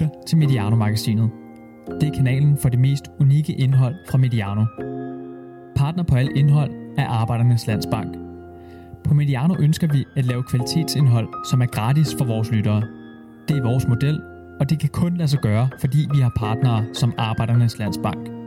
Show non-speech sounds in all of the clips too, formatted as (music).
lytter til Mediano-magasinet. Det er kanalen for det mest unikke indhold fra Mediano. Partner på alt indhold er Arbejdernes Landsbank. På Mediano ønsker vi at lave kvalitetsindhold, som er gratis for vores lyttere. Det er vores model, og det kan kun lade sig gøre, fordi vi har partnere som Arbejdernes Landsbank.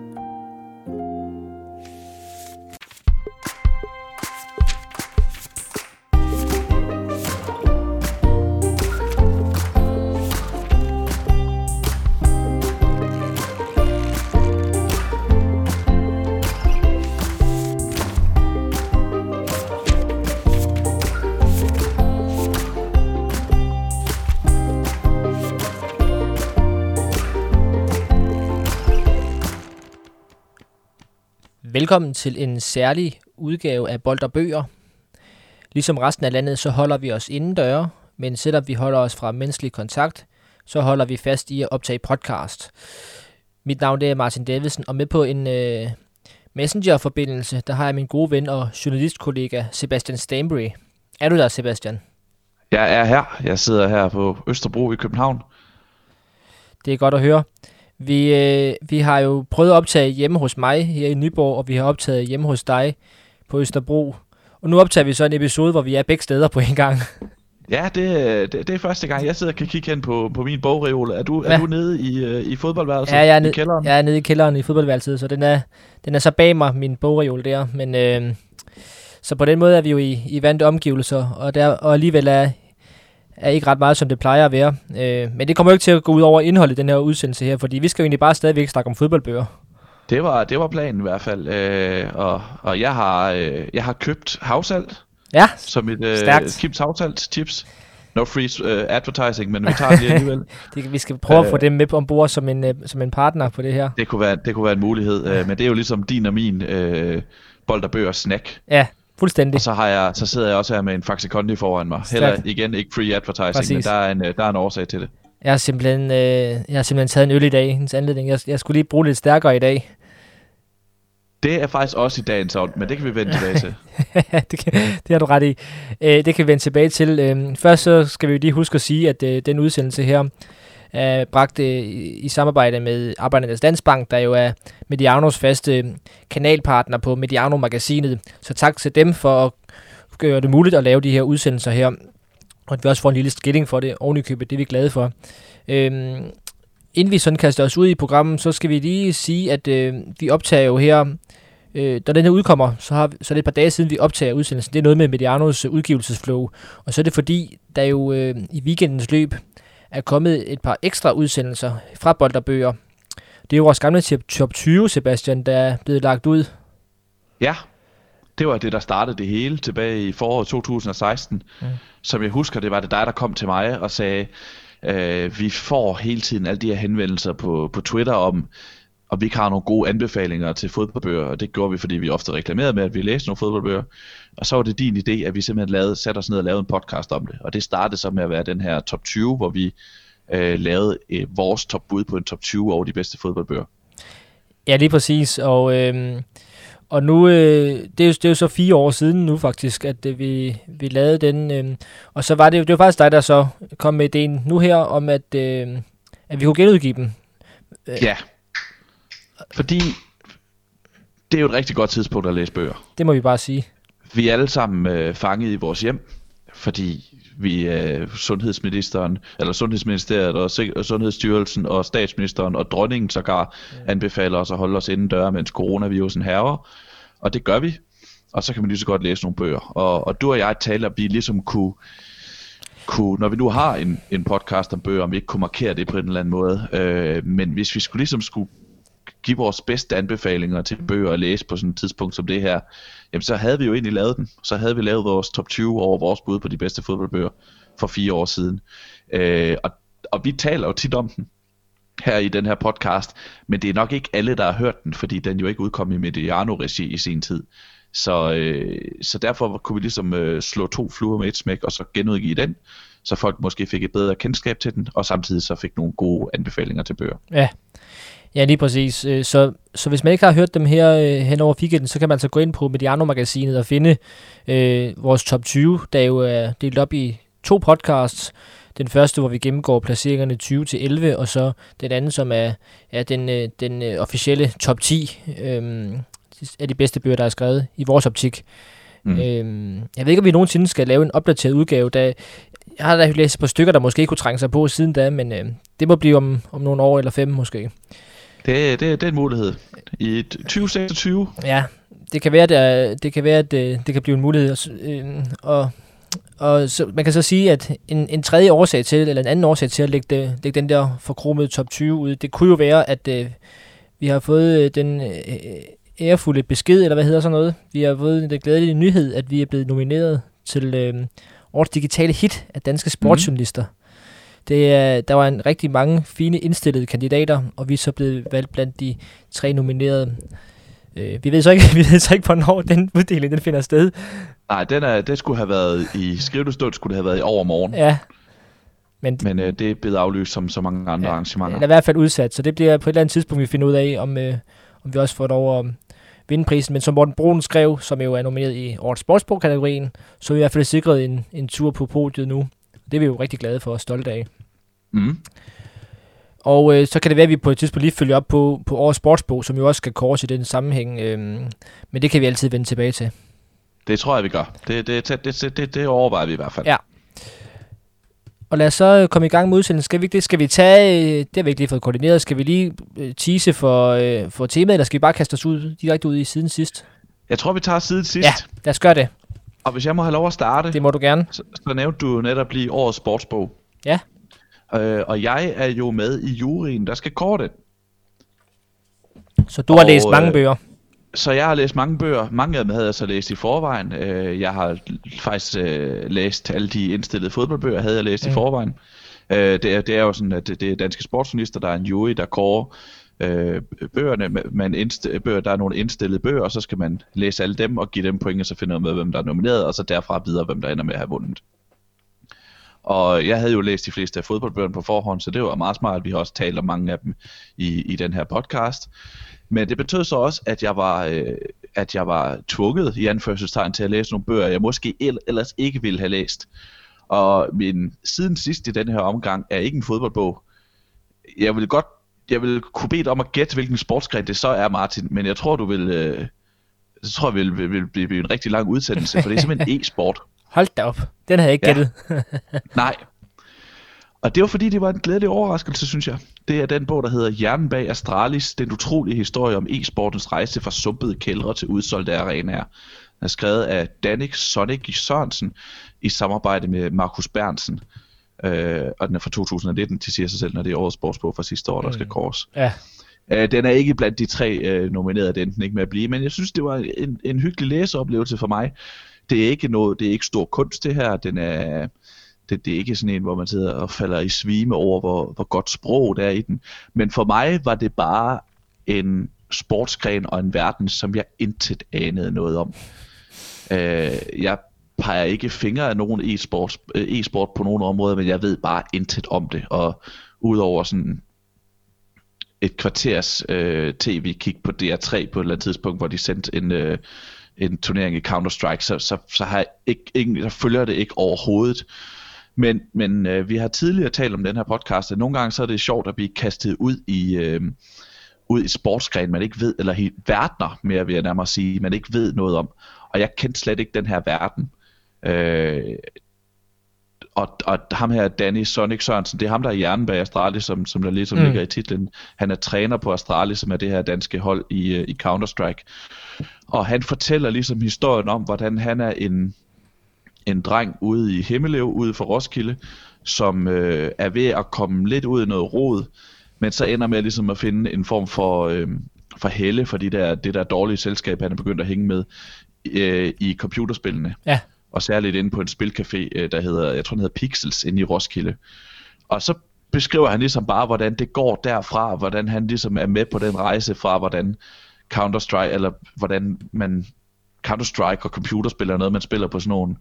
Velkommen til en særlig udgave af Bold og Bøger. Ligesom resten af landet, så holder vi os indendøre, men selvom vi holder os fra menneskelig kontakt, så holder vi fast i at optage podcast. Mit navn det er Martin Davidsen, og med på en øh, messenger-forbindelse, der har jeg min gode ven og journalistkollega Sebastian Stanbury. Er du der, Sebastian? Jeg er her. Jeg sidder her på Østerbro i København. Det er godt at høre. Vi, øh, vi har jo prøvet at optage hjemme hos mig her i Nyborg, og vi har optaget hjemme hos dig på Østerbro. Og nu optager vi så en episode, hvor vi er begge steder på en gang. Ja, det, det, det er første gang, jeg sidder og kan kigge hen på, på min bogreol. Er du, ja. er du nede i, øh, i fodboldværelset? Ja, jeg er, ned, i kælderen? jeg er nede i kælderen i fodboldværelset, så den er, den er så bag mig, min bogreol der. Men, øh, så på den måde er vi jo i, i vante omgivelser, og, der, og alligevel er, er ikke ret meget, som det plejer at være. Øh, men det kommer jo ikke til at gå ud over indholdet i den her udsendelse her, fordi vi skal jo egentlig bare stadigvæk snakke om fodboldbøger. Det var, det var planen i hvert fald. Øh, og, og jeg har, øh, jeg har købt havsalt. Ja, Som et øh, stærkt. Kims havsalt chips. No free uh, advertising, men vi tager det alligevel. (laughs) det, vi skal prøve at få Øh. dem med ombord som en, øh, som en partner på det her. Det kunne være, det kunne være en mulighed. Øh, men det er jo ligesom din og min øh, bold og bøger snack. Ja, fuldstændig. Og så, har jeg, så sidder jeg også her med en Faxe Kondi foran mig. Stærkt. Heller igen ikke free advertising, Præcis. men der er, en, øh, der er en årsag til det. Jeg har simpelthen, øh, jeg har simpelthen taget en øl i dag, hendes anledning. Jeg, jeg skulle lige bruge lidt stærkere i dag. Det er faktisk også i dagens ånd, men det kan vi vende tilbage til. (laughs) det, kan, det har du ret i. Øh, det kan vi vende tilbage til. Øh, først så skal vi lige huske at sige, at øh, den udsendelse her øh, bragt øh, i, i samarbejde med Arbejdernes Landsbank, der jo er Medianos faste øh, kanalpartner på Mediano-magasinet. Så tak til dem for at gøre det muligt at lave de her udsendelser her. Og at vi også får en lille skilling for det oven i købet, det er vi glade for. Øhm, inden vi sådan kaster os ud i programmet, så skal vi lige sige, at øh, vi optager jo her Øh, da den her udkommer, så, har, vi- så er det et par dage siden, vi optager udsendelsen. Det er noget med Medianos udgivelsesflow. Og så er det fordi, der jo øh, i weekendens løb er kommet et par ekstra udsendelser fra Bolderbøger. Det er vores gamle top, top 20, Sebastian, der er blevet lagt ud. Ja, det var det, der startede det hele tilbage i foråret 2016. Mm. Mm. Som jeg husker, det var det dig, der kom til mig og sagde, øh, vi får hele tiden alle de her henvendelser på, på Twitter om, om vi ikke har nogle gode anbefalinger til fodboldbøger, og det gjorde vi, fordi vi ofte reklamerede med, at vi læste nogle fodboldbøger. Og så var det din idé, at vi simpelthen lavede, satte os ned og lavede en podcast om det. Og det startede så med at være den her top 20, hvor vi øh, lavede øh, vores top bud på en top 20 over de bedste fodboldbøger. Ja, lige præcis. Og, øh, og nu, øh, det, er jo, det er jo så fire år siden nu faktisk, at øh, vi, vi lavede den. Øh, og så var det jo det var faktisk dig, der så kom med ideen nu her, om at, øh, at vi kunne genudgive dem. Ja. Fordi det er jo et rigtig godt tidspunkt at læse bøger. Det må vi bare sige. Vi er alle sammen øh, fanget i vores hjem, fordi vi øh, sundhedsministeren, eller sundhedsministeriet og, og sundhedsstyrelsen og statsministeren og dronningen sågar anbefaler os at holde os inden døre, mens coronavirusen hærger. Og det gør vi. Og så kan man lige så godt læse nogle bøger. Og, og du og jeg taler, at vi ligesom kunne, kunne, når vi nu har en, en podcast om bøger, om vi ikke kunne markere det på en eller anden måde. Øh, men hvis vi skulle ligesom skulle give vores bedste anbefalinger til bøger at læse på sådan et tidspunkt som det her, jamen så havde vi jo egentlig lavet den. Så havde vi lavet vores top 20 over vores bud på de bedste fodboldbøger for fire år siden. Øh, og, og vi taler jo tit om den her i den her podcast, men det er nok ikke alle, der har hørt den, fordi den jo ikke udkom i Mediano-regi i sin tid. Så, øh, så derfor kunne vi ligesom øh, slå to fluer med et smæk, og så genudgive den, så folk måske fik et bedre kendskab til den, og samtidig så fik nogle gode anbefalinger til bøger. Ja, ja lige præcis. Øh, Så, så hvis man ikke har hørt dem her øh, hen over weekenden, så kan man altså gå ind på Mediano-magasinet og finde øh, vores top 20, der jo er delt op i to podcasts. den første, hvor vi gennemgår placeringerne 20 til 11, og så den anden, som er, er den, øh, den øh, officielle top 10 øhm, af de bedste bøger, der er skrevet i vores optik. Mm. Øhm, jeg ved ikke, om vi nogensinde skal lave en opdateret udgave. Da, jeg har da læst på stykker, der måske ikke kunne trænge sig på siden da, men øh, det må blive om, om nogle år eller fem måske. Det, det, det er en mulighed. I 2026? Ja, det kan være, det, det kan være, at det, det kan blive en mulighed. Og, øh, og, og så, man kan så sige, at en, en tredje årsag til, eller en anden årsag til at lægge, det, lægge den der forkromede top 20 ud, det kunne jo være, at øh, vi har fået øh, den øh, ærefulde besked, eller hvad hedder sådan noget. Vi har fået den glædelige nyhed, at vi er blevet nomineret til øh, årets digitale hit af danske sportsjournalister. Mm. Det er, der var en rigtig mange fine indstillede kandidater, og vi er så blevet valgt blandt de tre nominerede. Øh, vi ved så ikke, (laughs) vi ved så ikke, hvornår den uddeling den finder sted. Nej, den er, det skulle have været i skrivestund, skulle det have været i overmorgen. Ja. Men, Men øh, det er blevet aflyst som så mange andre ja, arrangementer. Det er i hvert fald udsat, så det bliver på et eller andet tidspunkt, vi finder ud af, om, øh, om vi også får lov at vinde prisen. Men som Morten Brun skrev, som jo er nomineret i årets sportsbog-kategorien, så er vi i hvert fald sikret en, en tur på podiet nu. Det er vi jo rigtig glade for og stolte af. Mm. Og øh, så kan det være, at vi på et tidspunkt lige følger op på, på årets sportsbog, som jo også skal kores i den sammenhæng. Øh, men det kan vi altid vende tilbage til. Det tror jeg, vi gør. Det, det, det, det, det overvejer vi i hvert fald. Ja. Og lad os så komme i gang med udsendelsen. Skal vi det? Skal vi tage, øh, det har vi ikke lige fået koordineret, skal vi lige øh, tease for, øh, for temaet, eller skal vi bare kaste os ud, direkte ud i siden sidst? Jeg tror, vi tager siden sidst. Ja, lad os gøre det. Og hvis jeg må have lov at starte. Det må du gerne. Så, så nævnte du netop lige årets sportsbog. Ja. Øh, og jeg er jo med i juryen, der skal korte. Så du har og, læst mange øh, bøger? Så jeg har læst mange bøger. Mange af dem havde jeg så læst i forvejen. Øh, jeg har faktisk øh, læst alle de indstillede fodboldbøger, havde jeg læst mm. i forvejen. Øh, det, er, det er jo sådan, at det, det er danske sportsjournalister, der er en jury, der kårer øh, bøgerne, man indst- bøger, der er nogle indstillede bøger, og så skal man læse alle dem og give dem point, og så finde ud af, hvem der er nomineret, og så derfra videre, hvem der ender med at have vundet. Og jeg havde jo læst de fleste af fodboldbøgerne på forhånd, så det var meget smart, vi har også talt om mange af dem i, i den her podcast. Men det betød så også, at jeg var, øh, at jeg var tvunget i anførselstegn til at læse nogle bøger, jeg måske ellers ikke ville have læst. Og min siden sidst i den her omgang er ikke en fodboldbog. Jeg vil godt jeg vil kunne bede dig om at gætte, hvilken sportsgren det så er, Martin, men jeg tror, du vil, øh, så tror jeg, vil, vil, vil blive en rigtig lang udsendelse, for det er simpelthen (laughs) e-sport. Hold da op. Den havde jeg ikke gættet. (laughs) Nej. Og det var fordi, det var en glædelig overraskelse, synes jeg. Det er den bog, der hedder Hjernen bag Astralis, den utrolige historie om e-sportens rejse fra sumpede kældre til udsolgte arenaer. Den er skrevet af Danik Sonic Sørensen i samarbejde med Markus Bernsen. Øh, og den er fra 2019 til siger sig selv, når det er årets sportsbog fra sidste år, der skal mm. kors. Ja. Øh, den er ikke blandt de tre øh, nominerede, den ikke med at blive, men jeg synes, det var en, en hyggelig læseoplevelse for mig. Det er ikke noget, det er ikke stor kunst det her, den er, det, det er ikke sådan en, hvor man sidder og falder i svime over, hvor, hvor godt sprog der er i den. Men for mig var det bare en sportsgren og en verden, som jeg intet anede noget om. Øh, jeg peger ikke fingre af nogen e-sport, øh, e-sport på nogen områder, men jeg ved bare intet om det. Og udover sådan et kvarters øh, tv-kig på DR3 på et eller andet tidspunkt, hvor de sendte en, øh, en turnering i Counter-Strike, så, så, så, har jeg ikke, ikke, så følger det ikke overhovedet. Men, men øh, vi har tidligere talt om den her podcast, at nogle gange så er det sjovt at blive kastet ud i, øh, ud i sportsgren, man ikke ved, eller helt verdener mere vil jeg nærmere sige, man ikke ved noget om. Og jeg kendte slet ikke den her verden. Øh, og, og ham her, Danny Sonic Sørensen, det er ham, der er hjernen bag Astralis, som, som der ligesom mm. ligger i titlen. Han er træner på Astralis, som er det her danske hold i, øh, i Counter-Strike. Og han fortæller ligesom historien om, hvordan han er en, en dreng ude i Himmelev, ude for Roskilde, som øh, er ved at komme lidt ud i noget rod, men så ender med ligesom at finde en form for, øh, for helle for de der, det der dårlige selskab, han er begyndt at hænge med øh, i computerspillene. Ja og særligt inde på en spilcafé, øh, der hedder, jeg tror den hedder Pixels, inde i Roskilde. Og så beskriver han ligesom bare, hvordan det går derfra, hvordan han ligesom er med på den rejse fra, hvordan Counter-Strike, eller hvordan man Counter-Strike og computerspil er noget, man spiller på sådan nogle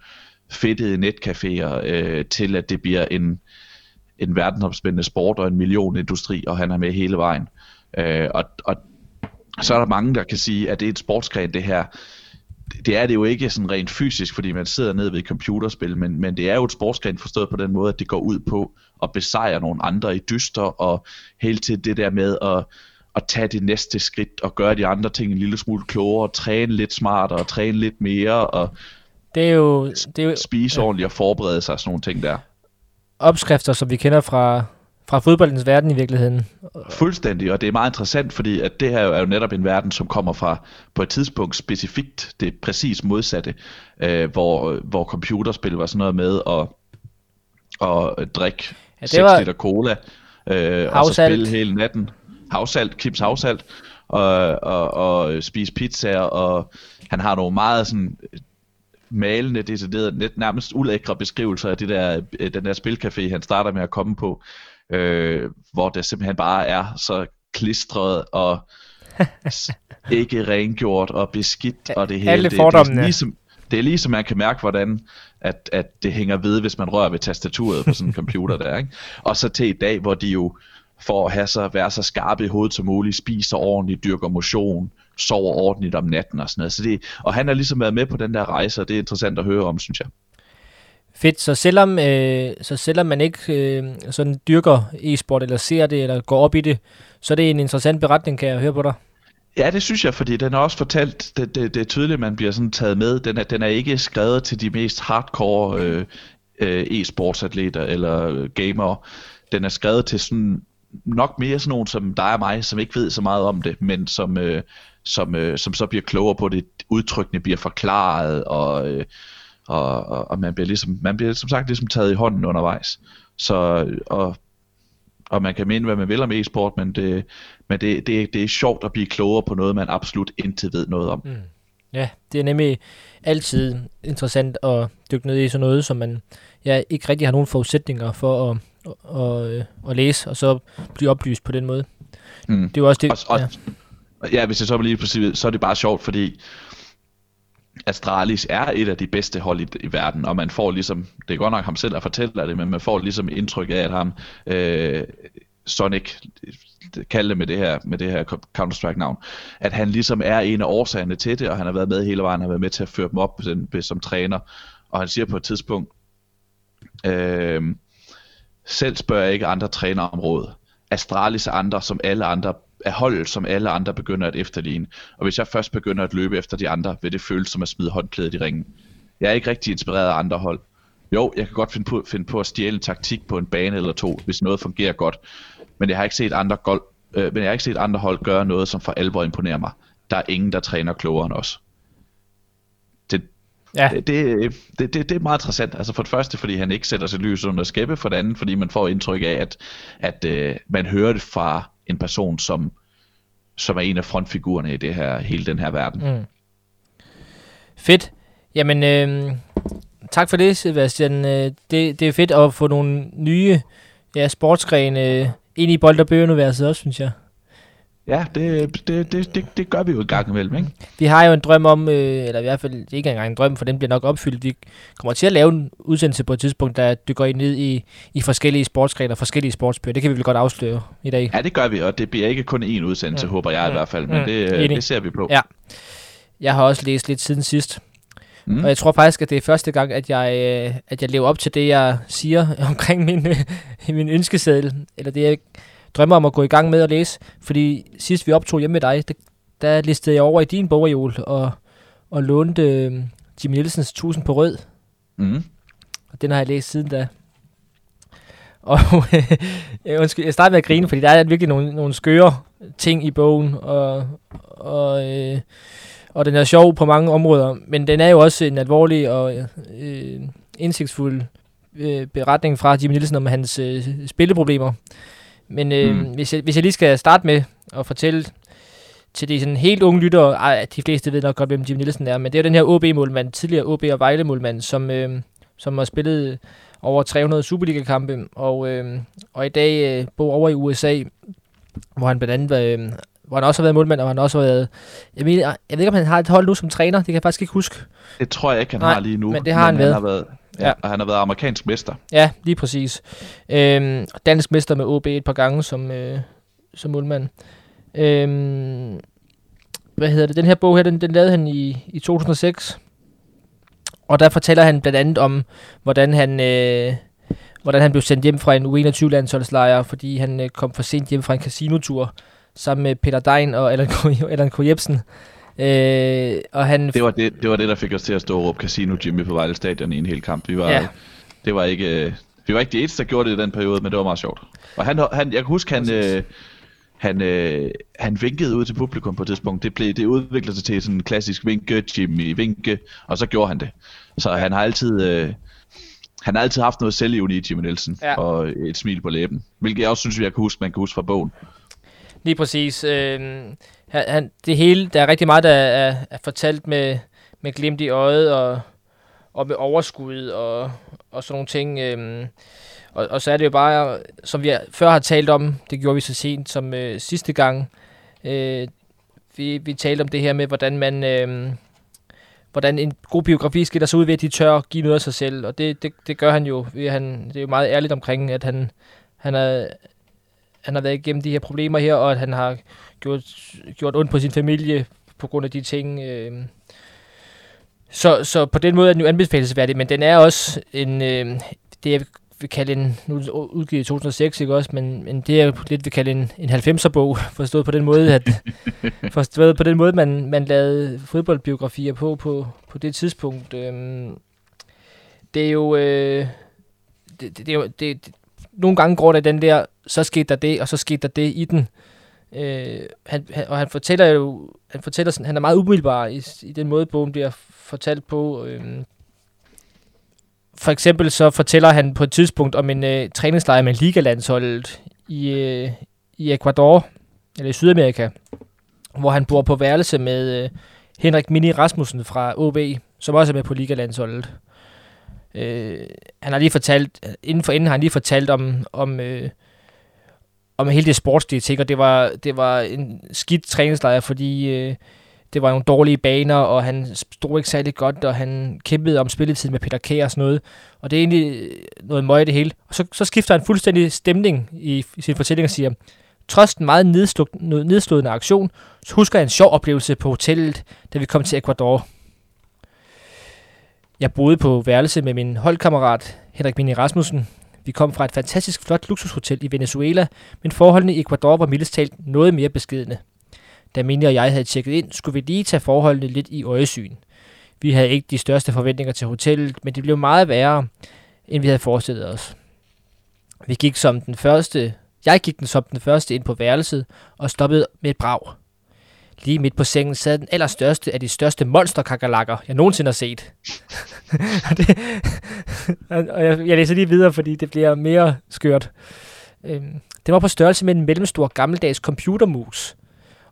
fedtede netcaféer, øh, til at det bliver en, en verdensomspændende sport og en millionindustri, og han er med hele vejen. Øh, og, og så er der mange, der kan sige, at det er et sportsgren, det her det er det jo ikke sådan rent fysisk, fordi man sidder ned ved et computerspil, men, men det er jo et sportsgren forstået på den måde, at det går ud på at besejre nogle andre i dyster, og hele tiden det der med at, at tage det næste skridt, og gøre de andre ting en lille smule klogere, og træne lidt smartere, og træne lidt mere, og Det er jo, det er jo spise ja. ordentligt og forberede sig sådan nogle ting der. opskrifter, som vi kender fra, fra fodboldens verden i virkeligheden. Fuldstændig, og det er meget interessant, fordi at det her er jo netop en verden, som kommer fra på et tidspunkt specifikt det præcis modsatte, øh, hvor, hvor computerspil var sådan noget med at, at drikke Ja, ja, det 6 var- liter cola, øh, og så spille hele natten. Havsalt, Kims havsalt, og, og, og spise pizzaer, og han har nogle meget sådan malende, decideret, net nærmest ulækre beskrivelser af det der, øh, den der spilcafé, han starter med at komme på, øh, hvor det simpelthen bare er så klistret og (laughs) ikke rengjort og beskidt og det hele. Alle det, det, fordommene. er ligesom, det er ligesom man kan mærke, hvordan at, at det hænger ved, hvis man rører ved tastaturet på sådan en computer der. Ikke? Og så til i dag, hvor de jo for at have så, være så skarpe i hovedet som muligt, spiser ordentligt, dyrker motion, sover ordentligt om natten og sådan noget. Så det, og han har ligesom været med på den der rejse, og det er interessant at høre om, synes jeg. Fedt, så selvom, øh, så selvom man ikke øh, sådan dyrker e-sport, eller ser det, eller går op i det, så er det en interessant beretning, kan jeg høre på dig. Ja, det synes jeg, fordi den er også fortalt, det, det, det er tydeligt, at man bliver sådan taget med. Den er, den er ikke skrevet til de mest hardcore øh, øh, e-sportsatleter eller øh, gamere. Den er skrevet til sådan nok mere sådan nogen som dig og mig, som ikke ved så meget om det, men som, øh, som, øh, som så bliver klogere på det. Udtrykkene bliver forklaret, og, øh, og, og, og man bliver ligesom, man bliver som sagt ligesom taget i hånden undervejs. Så, og, og man kan mene, hvad man vil om e-sport, men, det, men det, det, det er sjovt at blive klogere på noget, man absolut intet ved noget om. Mm. Ja, det er nemlig altid interessant at dykke ned i sådan noget, som man ja, ikke rigtig har nogen forudsætninger for at, at, at, at læse, og så blive oplyst på den måde. Mm. Det er jo også det. Og, og, ja. ja. hvis jeg så lige præcis, så er det bare sjovt, fordi Astralis er et af de bedste hold i, i verden, og man får ligesom, det er godt nok ham selv, der fortæller det, men man får ligesom indtryk af, at ham, øh, Sonic, kalde det med det her, med det her Counter-Strike navn, at han ligesom er en af årsagerne til det, og han har været med hele vejen, han har været med til at føre dem op som, som træner, og han siger på et tidspunkt, øh, selv spørger jeg ikke andre trænere om råd. Astralis andre, som alle andre er holdet, som alle andre begynder at efterligne. Og hvis jeg først begynder at løbe efter de andre, vil det føles som at smide håndklædet i ringen. Jeg er ikke rigtig inspireret af andre hold. Jo, jeg kan godt finde på, finde på at stjæle en taktik på en bane eller to, hvis noget fungerer godt. Men jeg har ikke set andre, gol- øh, men jeg har ikke set andre hold gøre noget, som for alvor imponerer mig. Der er ingen, der træner klogere end os. Det, Ja. det, det, det, det, det er meget interessant. Altså for det første, fordi han ikke sætter sig lys under skæppe. For det andet, fordi man får indtryk af, at, at øh, man hører det fra en person, som, som er en af frontfigurerne i det her, hele den her verden. Mm. Fedt. Jamen, øh, tak for det, Sebastian. Øh, det, det er fedt at få nogle nye ja, sportsgrene øh, ind i bold- og bøgeuniverset også, synes jeg. Ja, det, det, det, det, det gør vi jo en gang imellem, ikke? Vi har jo en drøm om, øh, eller i hvert fald ikke engang en drøm, for den bliver nok opfyldt. Vi kommer til at lave en udsendelse på et tidspunkt, der dykker ind ned i, i forskellige sportsgrene og forskellige sportsbøger. Det kan vi vel godt afsløre i dag. Ja, det gør vi, og det bliver ikke kun én udsendelse, Mm. håber jeg i Mm. hvert fald, men Mm. det, øh, det ser vi på. Ja. Jeg har også læst lidt siden sidst. Mm. Og jeg tror faktisk, at det er første gang, at jeg, øh, at jeg lever op til det, jeg siger (laughs) omkring min, min ønskeseddel. Eller det, jeg drømmer om at gå i gang med at læse. Fordi sidst vi optog hjemme med dig, det, der listede jeg over i din bogreol og, og lånte øh, Jimmy Nielsens 1000 på rød. Mm. Og den har jeg læst siden da. Og (laughs) jeg, undskyld, jeg starter med at grine, fordi der er virkelig nogle, nogle skøre ting i bogen, og, og, øh, og den er sjov på mange områder, men den er jo også en alvorlig og øh, indsigtsfuld øh, beretning fra Jimmy Nielsen om hans øh, spilleproblemer. Men øh, Mm. hvis, jeg, hvis jeg lige skal starte med at fortælle til de sådan helt unge lyttere, ej, de fleste ved nok godt, hvem Jimmy Nielsen er, men det er jo den her OB-målmand, tidligere OB og Vejle-målmand, som, øh, som har spillet over 300 Superliga-kampe, og, øh, og i dag øh, bor over i USA, hvor han blandt andet øh, hvor han også har været målmand, og han også har været... Jeg, mener, jeg ved ikke, om han har et hold nu som træner, det kan jeg faktisk ikke huske. Det tror jeg ikke, han Nej, har lige nu. men det har han været. Har været ja. Og han har været amerikansk mester. Ja, lige præcis. Øhm, dansk mester med OB et par gange som, øh, som målmand. Øhm, hvad hedder det, den her bog her, den, den lavede han i, i 2006. Og der fortæller han blandt andet om, hvordan han, øh, hvordan han blev sendt hjem fra en U21-landsholdslejr, fordi han øh, kom for sent hjem fra en casinotur sammen med Peter Dein og. Allan K. Jebsen. Øh, og han Det var det, det var det, der fik os til at stå og råbe Casino Jimmy på Vejle Stadion i en hel kamp. Vi var, Ja. det var ikke, øh, vi var ikke de eneste, der gjorde det i den periode, men det var meget sjovt. Og han, han jeg kan huske, han, øh, han, øh, han vinkede ud til publikum på et tidspunkt. Det, blev, det udviklede sig til sådan en klassisk vinke, Jimmy vinke, og så gjorde han det. Så han har altid... Øh, han har altid haft noget selvivni i Jimmy Nielsen, Ja. og et smil på læben. Hvilket jeg også synes, jeg kan huske, man kan huske fra bogen. Lige præcis. Øh, han, han, det hele, der er rigtig meget, der er, er fortalt med, med glimt i øjet og, og med overskud og, og sådan nogle ting. Øhm, og, og så er det jo bare, som vi før har talt om, det gjorde vi så sent som øh, sidste gang, øh, vi, vi talte om det her med, hvordan man... Øh, hvordan en god biografi skal der ud ved, at de tør at give noget af sig selv, og det, det, det gør han jo. Han, det er jo meget ærligt omkring, at han, han, er, han har været igennem de her problemer her, og at han har gjort, gjort ondt på sin familie på grund af de ting. Øh. Så, så på den måde er den jo anbefalesværdig, men den er også en, øh, det jeg vil kalde en, nu udgivet i 2006, ikke også, men, men det er jo lidt vil kalde en, en 90'er-bog, (laughs) forstået på den måde, at (laughs) forstået på den måde, man, man lavede fodboldbiografier på, på, på det tidspunkt. Øh. Det er jo, øh, det, det, er det, det, nogle gange går der den der, så skete der det, og så skete der det i den. Øh, han, han, og han fortæller jo, han fortæller sådan, han er meget umiddelbar i, i den måde, bogen bliver fortalt på. Øh, for eksempel så fortæller han på et tidspunkt om en øh, træningslejr med ligalandsholdet i, øh, i Ecuador, eller i Sydamerika, hvor han bor på værelse med øh, Henrik Mini Rasmussen fra OB, som også er med på ligalandsholdet. Øh, Øh, han har lige fortalt, øh, inden for inden har han lige fortalt om, om, øh, om hele det sportslige ting, og det var, det var en skidt træningslejr, fordi øh, det var nogle dårlige baner, og han stod ikke særlig godt, og han kæmpede om spilletid med Peter Kær og sådan noget. Og det er egentlig øh, noget møg det hele. Og så, så skifter han fuldstændig stemning i, i sin fortælling og siger, trods den meget nedslå- nedslående aktion, så husker jeg en sjov oplevelse på hotellet, da vi kom til Ecuador. Jeg boede på værelse med min holdkammerat Henrik Mini Rasmussen. Vi kom fra et fantastisk flot luksushotel i Venezuela, men forholdene i Ecuador var mildest talt noget mere beskedne. Da Mini og jeg havde tjekket ind, skulle vi lige tage forholdene lidt i øjesyn. Vi havde ikke de største forventninger til hotellet, men det blev meget værre, end vi havde forestillet os. Vi gik som den første, jeg gik den som den første ind på værelset og stoppede med et brag. Lige midt på sengen sad den allerstørste af de største monsterkakalakker, jeg nogensinde har set. (laughs) og det, (laughs) og jeg, jeg læser lige videre, fordi det bliver mere skørt. Øhm, den var på størrelse med en mellemstor gammeldags computermus,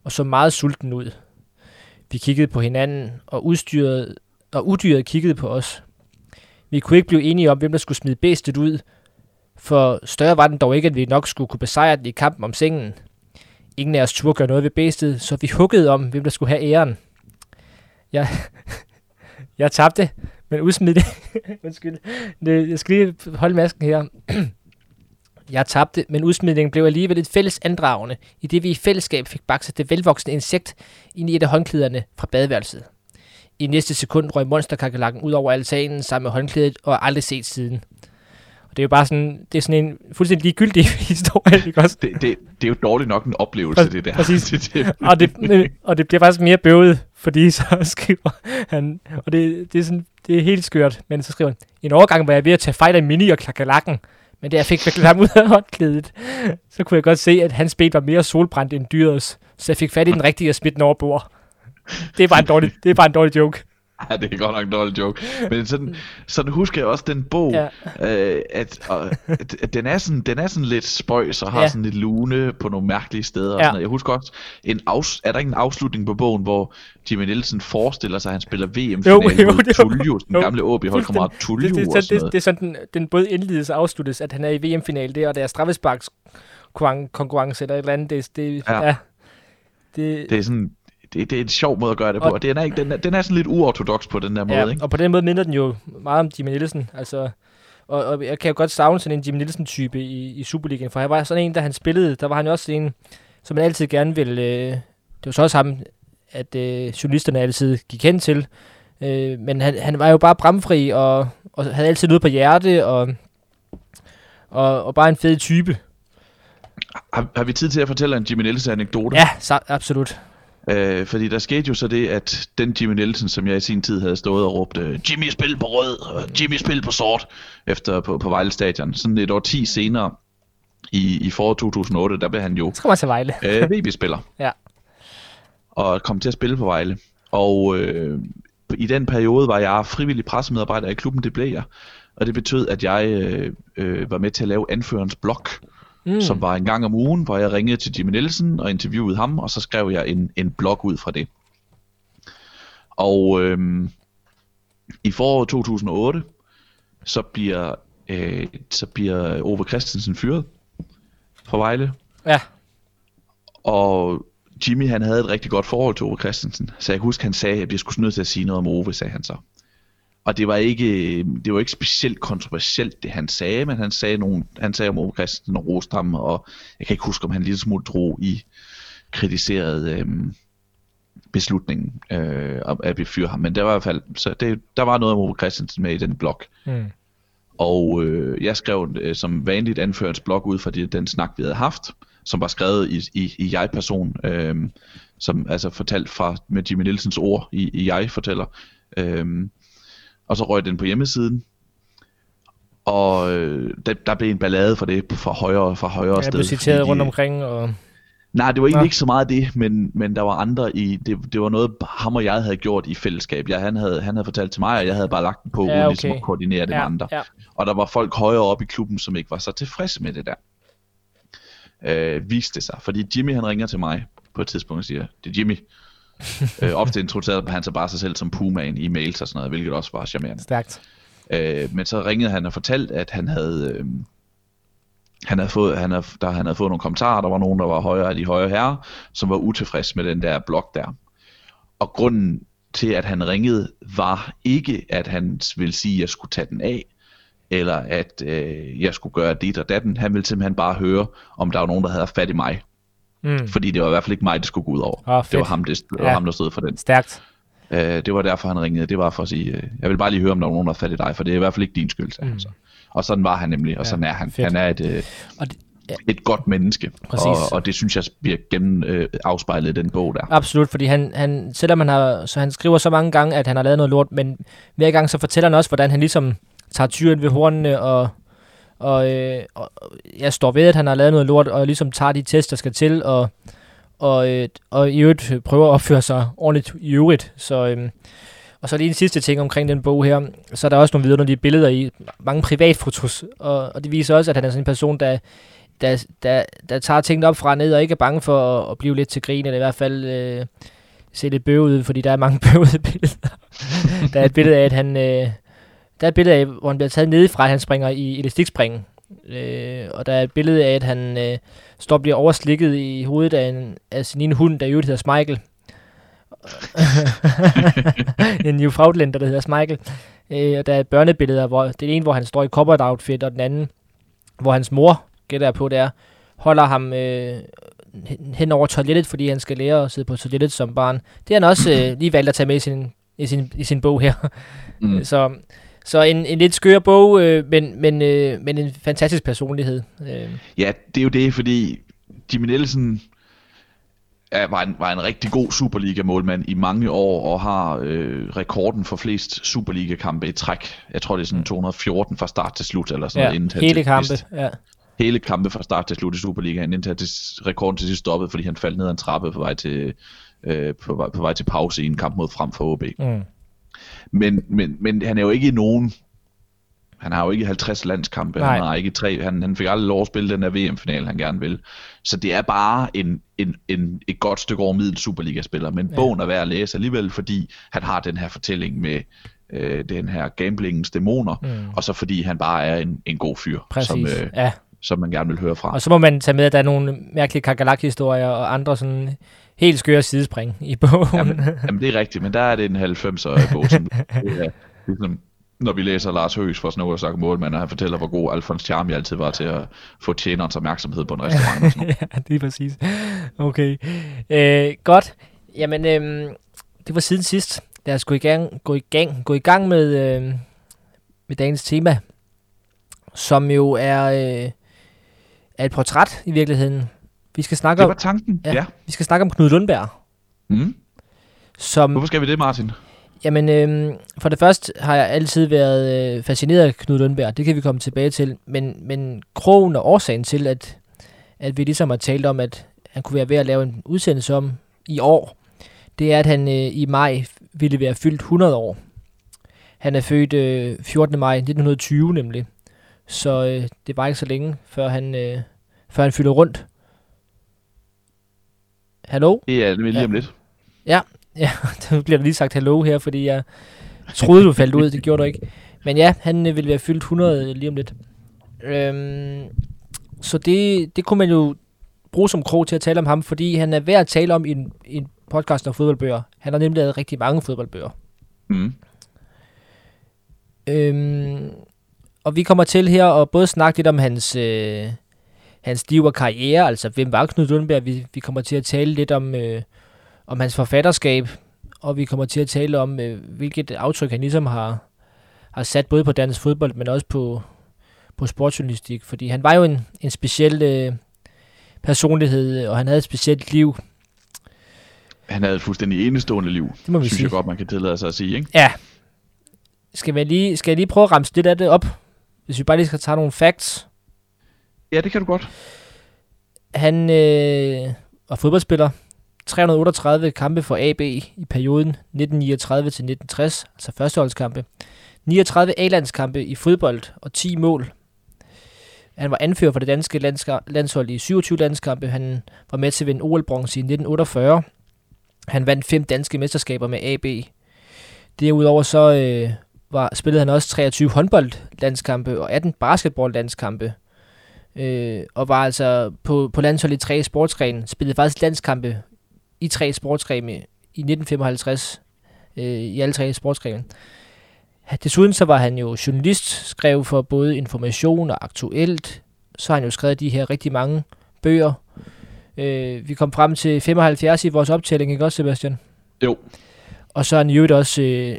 og så meget sulten ud. Vi kiggede på hinanden, og, udstyret, og udyret kiggede på os. Vi kunne ikke blive enige om, hvem der skulle smide bæstet ud, for større var den dog ikke, at vi nok skulle kunne besejre den i kampen om sengen. Ingen af os turde gøre noget ved bæstet, så vi huggede om, hvem der skulle have æren. Jeg, (laughs) jeg tabte, men udsmid det. (laughs) Undskyld. Jeg skal lige holde masken her. (clears throat) jeg tabte, men udsmidningen blev alligevel et fælles andragende, i det vi i fællesskab fik bakset det velvoksne insekt ind i et af håndklæderne fra badeværelset. I næste sekund røg monsterkakelakken ud over altanen sammen med håndklædet og aldrig set siden. Og det er jo bare sådan, det er sådan en fuldstændig ligegyldig (laughs) historie, ikke også? Det, det, det er jo dårligt nok en oplevelse, Præ- det der. præcis. (laughs) det, det, og, det, og det bliver faktisk mere bøvet, fordi (laughs) så skriver han, og det, det, er sådan, det er helt skørt, men så skriver han, en overgang var jeg ved at tage fejl af Mini og klakalakken, men da jeg fik viklet ham ud af håndklædet, så kunne jeg godt se, at hans ben var mere solbrændt end dyrets, så jeg fik fat i den rigtige og smidt den over bord. Det er bare en dårlig, det er bare en dårlig joke. (laughs) Ja, det er godt nok en dårlig joke. Men sådan, sådan husker jeg også den bog, Ja. øh, at, og, at, at den, er sådan, den er sådan lidt spøjs og har Ja. sådan lidt lune på nogle mærkelige steder. Og Ja. sådan noget. Jeg husker også, en afs, er der ikke en afslutning på bogen, hvor Jimmy Nielsen forestiller sig, at han spiller VM-finale Jo, jo, mod. Tullio, den Jo, gamle OB-holdkammerat Tullio det, det, og det, sådan det, det, er sådan, den, den både indledes og afsluttes, at han er i VM-finale, det er, og der er straffesparks konkurrence eller et eller andet. Det, det. Ja. ja. Det, Det er sådan, det, det er en sjov måde at gøre det på, Og- og den er, ikke, den er, den er sådan lidt uortodox på den der måde, ja, ikke? og på den måde minder den jo meget om Jimmy Nielsen. Altså, og, og jeg kan jo godt savne sådan en Jimmy Nielsen-type i, i Superligaen, for han var sådan en, da han spillede, der var han jo også en, som man altid gerne ville... Øh, det var så også ham, at øh, journalisterne altid gik hen til. Øh, men han, han var jo bare bramfri, og, og havde altid noget på hjerte, og, og, og bare en fed type. Har, har vi tid til at fortælle en Jimmy Nielsen anekdote? Ja, så, absolut. Øh, fordi der skete jo så det, at den Jimmy Nielsen, som jeg i sin tid havde stået og råbt, øh, Jimmy spil på rød, og Jimmy spil på sort, efter på, på Vejle Stadion. Sådan et år 10 senere, i, i foråret 2008, der blev han jo kommer man til Vejle. øh, VB-spiller. (laughs) Ja. Og kom til at spille på Vejle. Og øh, i den periode var jeg frivillig pressemedarbejder i klubben, det blev jeg. Og det betød, at jeg øh, øh, var med til at lave anførens blog, mm. som var en gang om ugen, hvor jeg ringede til Jimmy Nielsen og interviewede ham, og så skrev jeg en, en blog ud fra det. Og øh, i foråret 2008, så bliver, øh, så bliver Ove Christensen fyret fra Vejle. Ja, Og Jimmy han havde et rigtig godt forhold til Ove Christensen. Så jeg kan huske, han sagde, at jeg skulle nødt til at sige noget om Ove, sagde han så. Og det var ikke, det var ikke specielt kontroversielt, det han sagde, men han sagde, nogle, han sagde om Ove Christensen og roste ham, og jeg kan ikke huske, om han lige smule drog i kritiseret øhm, beslutningen øh, om at vi fyre ham. Men der var i hvert fald, så det, der var noget om Ove Christensen med i den blog. mm. Og øh, jeg skrev øh, som vanligt anførens blog ud fra det, den snak, vi havde haft, som var skrevet i, i, i jeg-person, øh, som altså fortalt fra med Jimmy Nielsens ord i, i jeg-fortæller. Øh, og så røg den på hjemmesiden. Og øh, der, der blev en ballade for det fra højre, fra højre jeg sted. blev citeret de- rundt omkring, og Nej, det var egentlig Nå. ikke så meget det, men, men der var andre i, det, det var noget ham og jeg havde gjort i fællesskab. Jeg, han, havde, han havde fortalt til mig, og jeg havde bare lagt den på, Ja, ja, okay. ligesom at koordinere det med ja, andre. ja. Og der var folk højere op i klubben, som ikke var så tilfredse med det der. Øh, viste sig. Fordi Jimmy han ringer til mig på et tidspunkt og siger, det er Jimmy. (laughs) øh, ofte introducerede han sig bare sig selv som Pumaen i mails og sådan noget, hvilket også var charmerende. Stærkt. Øh, men så ringede han og fortalte, at han havde, øh, han havde fået, han havde, der, han havde fået nogle kommentarer, der var nogen, der var højere af de højere herrer, som var utilfreds med den der blog der. Og grunden til, at han ringede, var ikke, at han ville sige, at jeg skulle tage den af, eller at øh, jeg skulle gøre dit og datten. Han ville simpelthen bare høre, om der var nogen, der havde fat i mig. Mm. Fordi det var i hvert fald ikke mig, det skulle gå ud over. Åh, det var ham, det, det var Ja. ham, der stod for den. Stærkt. Øh, det var derfor, han ringede. Det var for at sige, øh, jeg vil bare lige høre, om der var nogen, der fat i dig, for det er i hvert fald ikke din skyld, sagde mm. han så. Og sådan var han nemlig, og Ja, sådan er han. fedt. Han er et, øh, Og det, ja, et godt menneske, Præcis. og, og det synes jeg bliver gennem øh, afspejlet i den bog der. absolut, fordi han, han, selvom han har, så han skriver så mange gange, at han har lavet noget lort, men hver gang så fortæller han også, hvordan han ligesom tager tyren ved hornene, og, og, øh, og jeg står ved, at han har lavet noget lort, og ligesom tager de tests, der skal til, og, og, øh, og i øvrigt prøver at opføre sig ordentligt i øvrigt. Så, øh, og så lige en sidste ting omkring den bog her, så er der også nogle vidunderlige billeder i, mange privatfotos, og, og det viser også, at han er sådan en person, der, der, der, der tager tingene op fra og ned, og ikke er bange for at, at blive lidt til grin, eller i hvert fald øh, se lidt bøvet ud, fordi der er mange (laughs) bøvede billeder. der er et billede af, at han... Øh, der er et billede af, hvor han bliver taget nedefra, at han springer i elastikspringen. Øh, og der er et billede af, at han øh, står og bliver overslikket i hovedet af, en, af sin ene hund, der i øvrigt hedder Smeichel. (laughs) en Newfoundlander, der hedder Smeichel. Øh, og der er børnebilleder, hvor det ene, hvor han står i cowboy outfit, og den anden, hvor hans mor, gætter jeg på, det er, holder ham øh, hen over toilettet, fordi han skal lære at sidde på toilettet som barn. Det har han også øh, lige valgt at tage med i sin, i sin, i sin bog her. Mm. Så, så en, en lidt skør bog, øh, men, men, øh, men en fantastisk personlighed. Øh, Ja, det er jo det, fordi Jimmy Nielsen er, var, en, var en rigtig god Superliga-målmand i mange år, og har øh, rekorden for flest Superliga-kampe i træk. Jeg tror, det er sådan 214 fra start til slut, eller sådan ja, noget. inden hele kampe. Ja. Hele kampe fra start til slut i Superligaen, indtil til rekorden til sidst stoppede, fordi han faldt ned ad en trappe på vej til, øh, på, vej, på vej til pause i en kamp mod frem for OB. Mm. Men, men, men han er jo ikke nogen... Han har jo ikke 50 landskampe, Nej. han har ikke tre, han, han fik aldrig lov at spille den der VM-final, han gerne vil. Så det er bare en, en, en, et godt stykke over middel Superliga-spiller, men Ja. ja. bogen er værd at læse alligevel, fordi han har den her fortælling med øh, den her gamblingens dæmoner, Mm. og så fordi han bare er en, en god fyr, Præcis. som, øh, ja. som man gerne vil høre fra. Og så må man tage med, at der er nogle mærkelige kakalak-historier og andre sådan helt skøre sidespring i bogen. Jamen, jamen det er rigtigt, men der er det en 90'er bog, som (laughs) det er, ligesom, når vi læser Lars Høgs fra Snow og sagt målmand, og han fortæller, hvor god Alfons Charmi altid var til at få tjenerens opmærksomhed på en restaurant. Og sådan (laughs) noget. ja, det er præcis. Okay. Øh, godt. Jamen, øhm, det var siden sidst. Lad os gå i gang, gå i gang, gå i gang med, øh, med dagens tema, som jo er, øh, er et portræt i virkeligheden. Vi skal snakke Det om, var tanken, Ja. ja. vi skal snakke om Knud Lundberg, Mm. som Hvorfor skal vi det, Martin? Jamen, øhm, for det første har jeg altid været øh, fascineret af Knud Lundberg. Det kan vi komme tilbage til. Men, men krogen og årsagen til, at, at vi ligesom har talt om, at han kunne være ved at lave en udsendelse om i år, det er, at han øh, i maj ville være fyldt 100 år. Han er født øh, 14. maj 1920 nemlig. Så øh, det var ikke så længe, før han, øh, før han fylder rundt. Hallo? Det er nemlig lige Ja. om lidt. Ja, (laughs) der bliver der lige sagt hallo her, fordi jeg troede, du faldt ud. Det gjorde du ikke. Men ja, han øh, vil være fyldt 100 lige om lidt. Øhm, så det, det kunne man jo bruge som krog til at tale om ham, fordi han er værd at tale om i en, i en podcast om fodboldbøger. Han har nemlig lavet rigtig mange fodboldbøger. Mm. Øhm, og vi kommer til her at både snakke lidt om hans, øh, hans liv og karriere, altså hvem var Knud Lundberg. Vi, vi kommer til at tale lidt om, øh, om hans forfatterskab, og vi kommer til at tale om, øh, hvilket aftryk han ligesom har, har sat både på dansk fodbold, men også på, på sportsjournalistik. Fordi han var jo en, en speciel øh, personlighed, og han havde et specielt liv. Han havde et fuldstændig enestående liv, Det må vi synes sige. jeg godt, man kan tillade sig at sige, ikke? Ja. Skal, vi lige, skal jeg lige prøve at ramse lidt af det op? Hvis vi bare lige skal tage nogle facts. Ja, det kan du godt. Han øh, var fodboldspiller. 338 kampe for AB i perioden 1939 til 1960, altså førsteholdskampe. 39 A-landskampe i fodbold og 10 mål. Han var anfører for det danske landshold i 27 landskampe. Han var med til at vinde OL-bronze i 1948. Han vandt fem danske mesterskaber med AB. Derudover så øh, var, spillede han også 23 håndboldlandskampe og 18 basketballlandskampe øh, og var altså på, på landsholdet i tre sportsgrene, spillede faktisk landskampe i tre sportsgrene i 1955 øh, i alle tre sportsgrene. Desuden så var han jo journalist, skrev for både Information og Aktuelt. Så har han jo skrevet de her rigtig mange bøger. Øh, vi kom frem til 75 i vores optælling, ikke også Sebastian? Jo. Og så er han jo også, øh,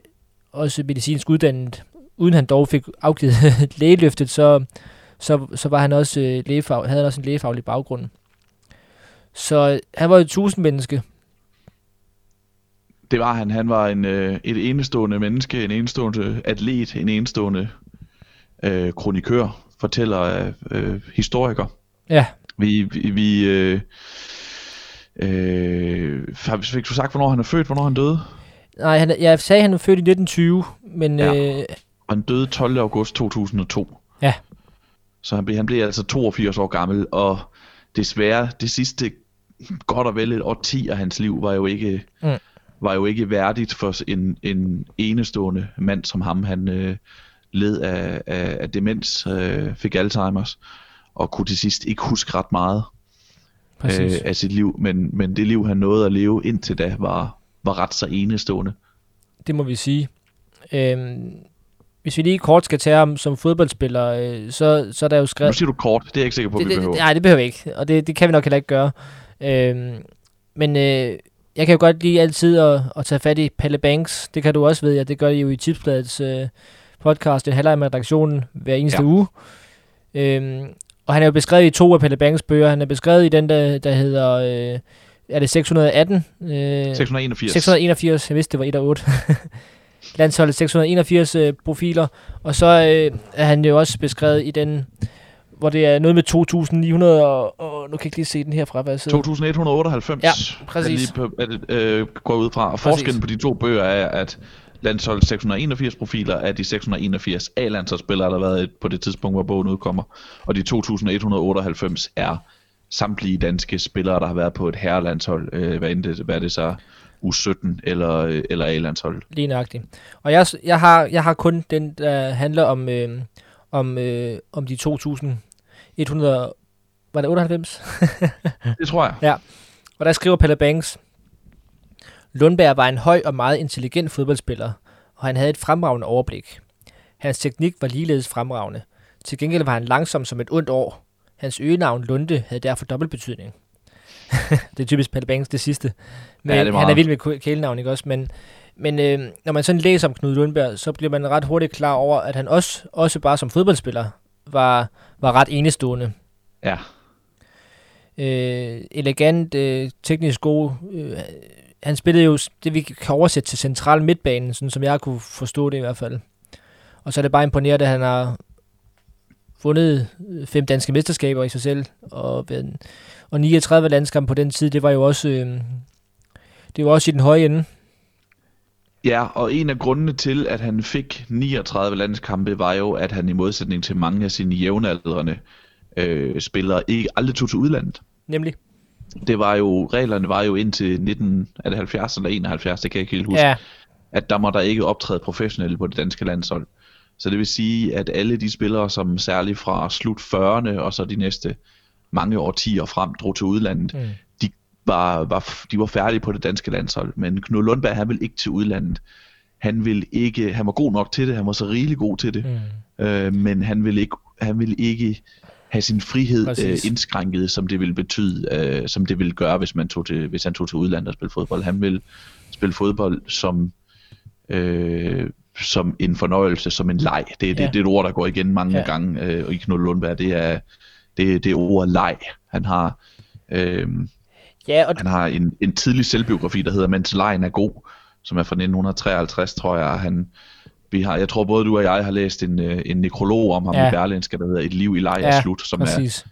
også medicinsk uddannet. Uden han dog fik afgivet (laughs) lægeløftet, så, så, så var han også, øh, lægefag, havde han også en lægefaglig baggrund. Så øh, han var et tusind menneske. Det var han. Han var en, øh, et enestående menneske, en enestående atlet, en enestående øh, kronikør, fortæller, øh, historiker. Ja, Vi, vi, vi øh, øh, fik du sagt, hvornår han er født, hvornår han døde? nej, han, jeg sagde, at han var født i 1920, men Ja. ja. øh, Han døde 12. august 2002. Så han blev, han blev altså 82 år gammel, og desværre det sidste godt og vel et årti af hans liv var jo ikke, Mm. var jo ikke værdigt for en, en enestående mand som ham. Han øh, led af, af, af demens, øh, fik Alzheimer's, og kunne til sidst ikke huske ret meget præcis. øh, af sit liv, men, men det liv han nåede at leve indtil da var, var ret så enestående. Det må vi sige. Øhm, hvis vi lige kort skal tage ham som fodboldspiller, øh, så, så er der jo Nu skrevet... siger du kort, det er jeg ikke sikker på, det, vi det, behøver. nej, det behøver vi ikke, og det, det kan vi nok heller ikke gøre. Øhm, men øh, jeg kan jo godt lide altid at, at tage fat i Palle Banks. Det kan du også ved, at det gør I jo i Tipsbladets øh, podcast, en halvleg med redaktionen hver eneste Ja. uge. Øhm, og han er jo beskrevet i to af Palle Banks bøger. Han er beskrevet i den, der, der hedder... Øh, er det 618? Øh, 681. 681, jeg vidste, det var 1 og 8. (laughs) Landsholdet 681 øh, profiler. Og så øh, er han jo også beskrevet i den, hvor det er noget med 2900, og, og nu kan jeg ikke lige se den herfra, hvad jeg sidder. 2198 Ja, er præcis. lige er det, øh, går ud fra. Og forskellen på de to bøger er, at landsholdet 681 profiler er de 681 A-landsholdsspillere, der har været på det tidspunkt, hvor bogen udkommer. Og de 2198 er samtlige danske spillere, der har været på et herrelandshold, øh, hvad, end det, hvad er det så, U17 eller, eller A-landshold. Lige nøjagtigt. Og jeg, jeg, har, jeg har kun den, der handler om, øh, om, øh, om de 2100... Var det 98? (laughs) Det tror jeg. Og der skriver Palle Banks, Lundberg var en høj og meget intelligent fodboldspiller, og han havde et fremragende overblik. Hans teknik var ligeledes fremragende. Til gengæld var han langsom som et ondt år. Hans øgenavn Lunde havde derfor dobbelt betydning. (laughs) det er typisk Palle Banks, det sidste. Men Ja, det er han er vild med kælenavn, ikke også? Men, men øh, når man sådan læser om Knud Lundberg, så bliver man ret hurtigt klar over, at han også, også bare som fodboldspiller var, var ret enestående. Ja, øh, elegant, øh, teknisk god. Øh, han spillede jo det, vi kan oversætte til central midtbanen, sådan som jeg kunne forstå det i hvert fald. Og så er det bare imponerende, at han har vundet øh, fem danske mesterskaber i sig selv, og, og 39 landskampe på den tid, det var jo også, øh, det var også i den høje ende. Ja, og en af grundene til, at han fik 39 landskampe, var jo, at han i modsætning til mange af sine jævnaldrende øh, spillere ikke aldrig tog til udlandet. Nemlig. Det var jo, reglerne var jo indtil 19, er det 70 eller 71, det kan jeg ikke helt huske, Ja, at der må der ikke optræde professionelle på det danske landshold. Så det vil sige, at alle de spillere, som særligt fra slut 40'erne og så de næste mange årtier frem drog til udlandet, Mm. Var, var, de var færdige på det danske landshold. Men Knud Lundberg, han ville ikke til udlandet. Han ville ikke, han var god nok til det, han var så rigelig god til det, mm. øh, men han ville ikke, han ville ikke have sin frihed øh, indskrænket, som det ville betyde, øh, som det ville gøre, hvis man tog til, hvis han tog til udlandet og spille fodbold. Han ville spille fodbold som øh, som en fornøjelse, som en leg. Det, det, Ja. det er et ord, der går igen mange Ja. gange øh, i Knud Lundberg. Det er det, det er ord leg. Han har øh, ja og han har en, en tidlig selvbiografi, der hedder Mens lejen er god, som er fra 1953, tror jeg. Han, vi har, jeg tror både du og jeg har læst en, øh, en nekrolog om ham Ja. ja. i Berlinske, der hedder Et liv i leg er Ja, slut, som er præcis.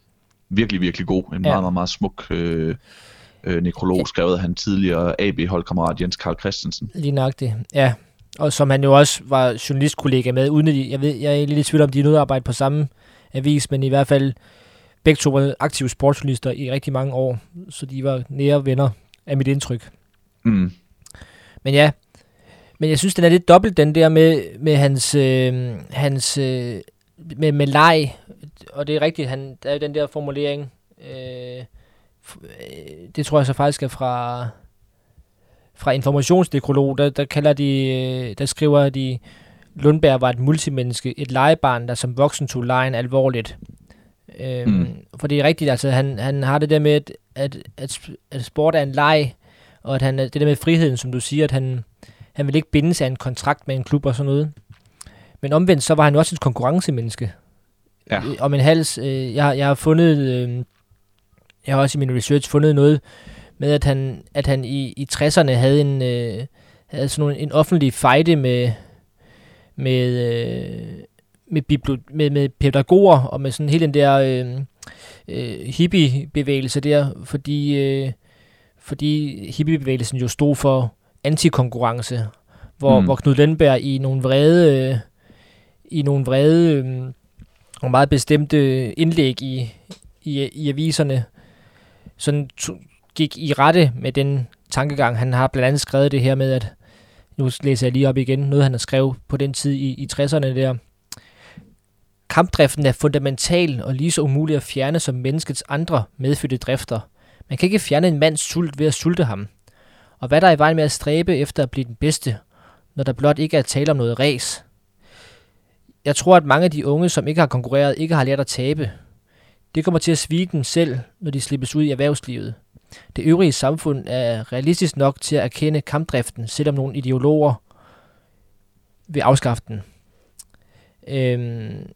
virkelig, virkelig god. En Ja. meget, meget, meget smuk øh, øh, nekrolog, skrevet af han tidligere AB-holdkammerat Jens Karl Christensen. Lige nøjagtigt, ja. Og som han jo også var journalistkollega med, uden at de, jeg, ved, jeg er lidt i tvivl om, de er nødt arbejde på samme avis, men i hvert fald begge to var aktive sportsjournalister i rigtig mange år, så de var nære venner af mit indtryk. Mm. Men ja, men jeg synes, den er lidt dobbelt, den der med, med hans, øh, hans øh, med, med leg, og det er rigtigt, han, der er jo den der formulering, øh, øh, det tror jeg så faktisk er fra, fra informationsdekrolog, der, der kalder de, øh, der skriver de, Lundberg var et multimenneske, et legebarn, der som voksen tog lejen alvorligt. Øhm, Mm. For det er rigtigt, altså han, han har det der med, at, at, at, sp- at sport er en leg, og at han, det der med friheden, som du siger, at han, han vil ikke binde sig af en kontrakt med en klub og sådan noget. Men omvendt, så var han også et konkurrencemenneske. Ja. Øh, Om en hals, øh, jeg, jeg har fundet, øh, jeg har også i min research fundet noget med, at han, at han i, i 60'erne havde en, øh, havde sådan nogle, en offentlig fejde med, med, øh, med, bibli- med, med pædagoger og med sådan hele den der øh, øh, hippie-bevægelse der, fordi, øh, fordi hippie-bevægelsen jo stod for antikonkurrence, hvor, mm. Hvor Knud Lundberg i nogle vrede, øh, i nogle vrede øh, og meget bestemte indlæg i, i, i aviserne, sådan gik i rette med den tankegang. Han har blandt andet skrevet det her med, at nu læser jeg lige op igen, noget han har skrevet på den tid i, i 60'erne der. Kampdriften er fundamental og lige så umulig at fjerne som menneskets andre medfødte drifter. Man kan ikke fjerne en mands sult ved at sulte ham. Og hvad der er i vejen med at stræbe efter at blive den bedste, når der blot ikke er tale om noget ræs. Jeg tror, at mange af de unge, som ikke har konkurreret, ikke har lært at tabe. Det kommer til at svige dem selv, når de slippes ud i erhvervslivet. Det øvrige samfund er realistisk nok til at erkende kampdriften, selvom nogle ideologer vil afskaffe den. Øhm,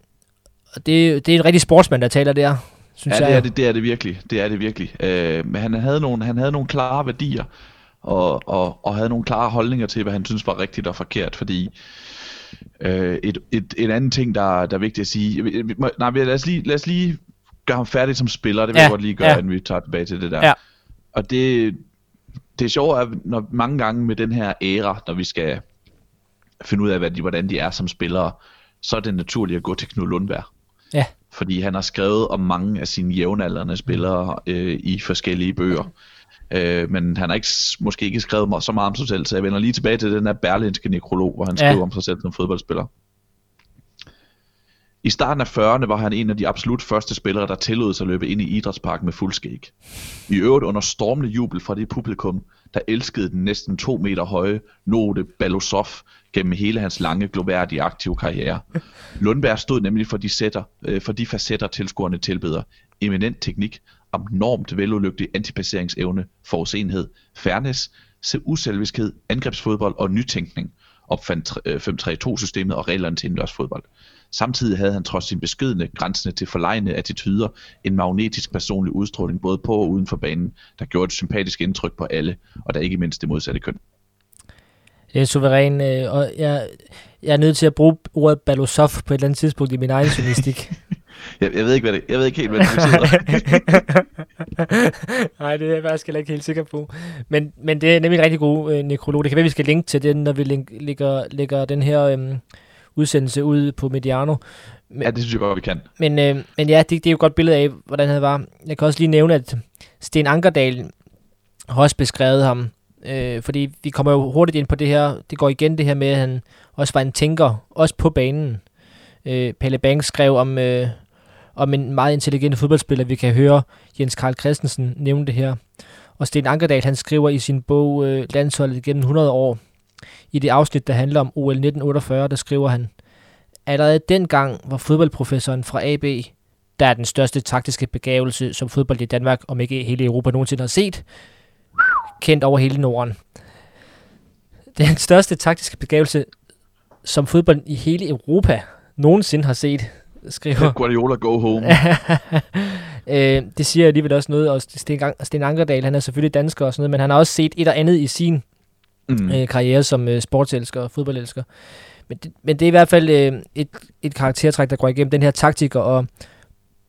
og det, det er en rigtig sportsmand, der taler der, synes Ja, jeg. det er det, det er det virkelig. Det er det virkelig. Øh, men han havde nogle, han havde nogle klare værdier, og, og, og havde nogle klare holdninger til, hvad han synes var rigtigt og forkert, fordi øh, et, et, en anden ting, der, der er vigtigt at sige, nej, lad os lige, lad os lige gøre ham færdig som spiller, det vil Ja, jeg godt lige gøre, ja. inden vi tager tilbage til det der. Ja. Og det, det er sjovt, at når mange gange med den her æra, når vi skal finde ud af, hvad de, hvordan de er som spillere, så er det naturligt at gå til Knud Lundberg Ja. fordi han har skrevet om mange af sine jævnaldrende spillere øh, i forskellige bøger. Øh, men han har ikke, måske ikke skrevet mig så meget om sig selv, så jeg vender lige tilbage til den her berlinske nekrolog, hvor han Ja. skriver om sig selv som fodboldspiller. I starten af 40'erne var han en af de absolut første spillere, der tillod sig at løbe ind i idrætsparken med fuld skæg. I øvrigt under stormende jubel fra det publikum, der elskede den næsten to meter høje Note Balosov gennem hele hans lange, gloværdige aktive karriere. Lundberg stod nemlig for de, sætter, øh, for de facetter tilskuerne tilbeder. Eminent teknik, abnormt veludlygtig antipasseringsevne, forudsenhed, fairness, uselviskhed, angrebsfodbold og nytænkning opfandt 5-3-2-systemet øh, og reglerne til indendørs fodbold. Samtidig havde han trods sin beskedne, grænsende til forlegne attityder, en magnetisk personlig udstråling både på og uden for banen, der gjorde et sympatisk indtryk på alle, og der ikke mindst det modsatte køn. Det er suveræn, øh, og jeg, jeg er nødt til at bruge ordet Balosov på et eller andet tidspunkt i min egen journalistik. (laughs) jeg, jeg, ved ikke, hvad det, jeg ved ikke helt, hvad det betyder. (laughs) Nej, det er jeg faktisk ikke helt sikker på. Men, men det er nemlig en rigtig god øh, nekrolog. Det kan være, vi skal linke til den, når vi link, lægger, lægger den her øh, udsendelse ud på Mediano. Men, ja, det synes jeg godt, vi kan. Men, øh, men ja, det, det er jo et godt billede af, hvordan han var. Jeg kan også lige nævne, at Sten Ankerdal har også beskrevet ham, øh, fordi vi kommer jo hurtigt ind på det her, det går igen det her med, at han også var en tænker, også på banen. Øh, Pelle Banks skrev om, øh, om en meget intelligent fodboldspiller, vi kan høre Jens Karl Christensen nævne det her. Og Sten Ankerdal, han skriver i sin bog øh, Landsholdet gennem 100 år, i det afsnit, der handler om OL 1948, der skriver han, Allerede dengang var fodboldprofessoren fra AB, der er den største taktiske begavelse, som fodbold i Danmark, om ikke hele Europa nogensinde har set, kendt over hele Norden. Den største taktiske begavelse, som fodbold i hele Europa nogensinde har set, skriver. Guardiola go home. (laughs) øh, det siger alligevel også noget, og Sten, Sten Ankerdal, han er selvfølgelig dansker og sådan noget, men han har også set et og andet i sin mm. øh, karriere som øh, sportselsker og fodboldelsker. Men det, men det er i hvert fald øh, et, et karaktertræk, der går igennem den her taktiker, og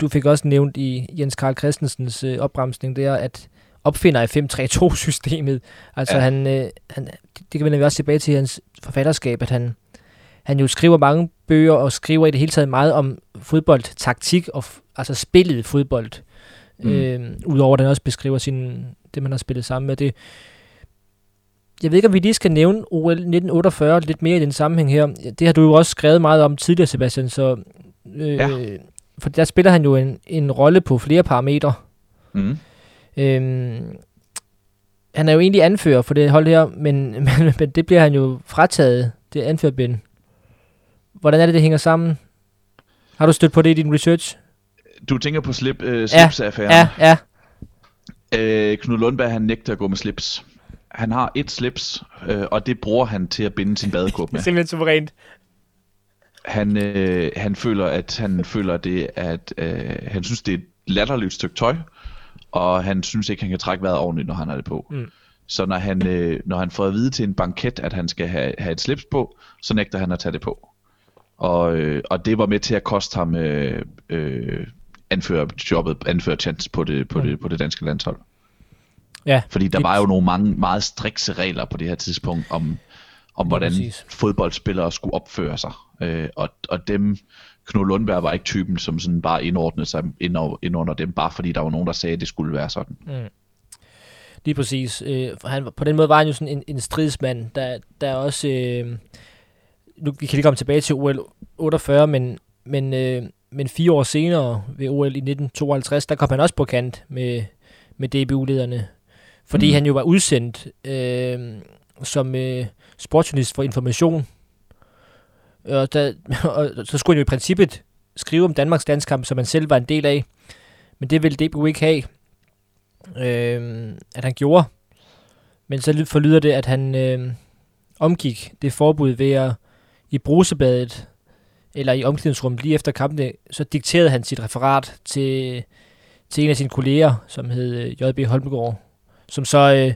du fik også nævnt i Jens Karl Christensens øh, opbremsning der, at opfinder af 5-3-2-systemet. Altså ja. han, øh, han, det kan vi også tilbage til hans forfatterskab, at han, han jo skriver mange bøger og skriver i det hele taget meget om fodbold, taktik og altså spillet fodbold. Mm. Øh, Udover at han også beskriver sin, det, man har spillet sammen med. Det, jeg ved ikke, om vi lige skal nævne OL 1948 lidt mere i den sammenhæng her. Det har du jo også skrevet meget om tidligere, Sebastian, så... Øh, ja. For der spiller han jo en, en rolle på flere parametre. Mm. Øhm, han er jo egentlig anfører for det hold her, men, (laughs) men, men det bliver han jo frataget, det anførbind. Hvordan er det, det hænger sammen? Har du stødt på det i din research? Du tænker på slip, øh, slipsaffæren? Ja, ja. Øh, Knud Lundberg, han nægter at gå med slips han har et slips, øh, og det bruger han til at binde sin badekåb (laughs) med. Simpelthen suverænt. Han, øh, han føler, at han føler det, at øh, han synes, det er et latterligt stykke tøj, og han synes ikke, han kan trække vejret ordentligt, når han har det på. Mm. Så når han, øh, når han får at vide til en banket, at han skal have, have et slips på, så nægter han at tage det på. Og, øh, og det var med til at koste ham øh, øh, anføre jobbet, anføre chance på det, på, mm. det, på det danske landshold. Ja, Fordi der det... var jo nogle mange meget strikse regler på det her tidspunkt om, om hvordan præcis. fodboldspillere skulle opføre sig. Øh, og, og dem, Knud Lundberg var ikke typen, som sådan bare indordnede sig ind, under dem, bare fordi der var nogen, der sagde, at det skulle være sådan. Mm. Lige præcis. Øh, for han, på den måde var han jo sådan en, en stridsmand, der, der også... Øh, nu, vi kan lige komme tilbage til OL 48, men, men, øh, men fire år senere ved OL i 1952, der kom han også på kant med, med DBU-lederne fordi mm. han jo var udsendt øh, som øh, sportsjournalist for information. Og, der, (laughs) og så skulle han jo i princippet skrive om Danmarks landskamp, som han selv var en del af. Men det ville DBU ikke have, øh, at han gjorde. Men så forlyder det, at han øh, omgik det forbud ved at i brusebadet, eller i omklædningsrummet lige efter kampene, så dikterede han sit referat til, til en af sine kolleger, som hed øh, J.B. Holmgaard, som så øh,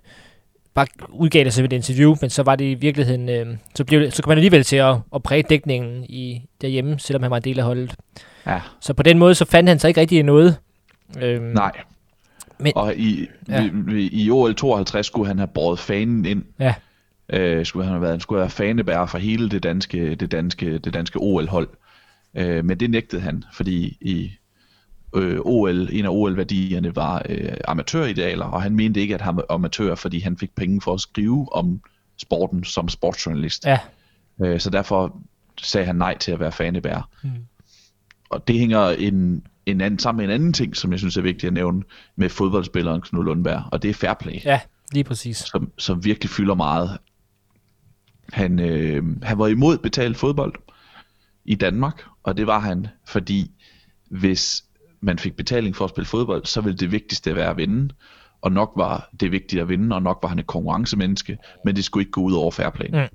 bare udgav det som et interview, men så var det i virkeligheden, øh, så, blev det, så kom han alligevel til at, at præge dækningen i, derhjemme, selvom han var en del af holdet. Ja. Så på den måde, så fandt han sig ikke rigtig noget. Øh, Nej. Men, og i, ja. i, i OL 52 skulle han have båret fanen ind. Ja. Øh, skulle han have været, han skulle være fanebærer for hele det danske, det danske, det danske OL-hold. Øh, men det nægtede han, fordi i øh, OL, en af OL-værdierne var øh, amatøridealer, og han mente ikke, at han var amatør, fordi han fik penge for at skrive om sporten som sportsjournalist. Ja. Øh, så derfor sagde han nej til at være fanebærer. Mm. og det hænger en, en anden, sammen med en anden ting, som jeg synes er vigtigt at nævne med fodboldspilleren Knud Lundberg, og det er fair play, Ja, lige præcis. som, som virkelig fylder meget. Han, øh, han var imod betalt fodbold i Danmark, og det var han, fordi hvis man fik betaling for at spille fodbold, så ville det vigtigste være at vinde, og nok var det vigtigt at vinde, og nok var han et konkurrencemenneske, men det skulle ikke gå ud over play. Mm.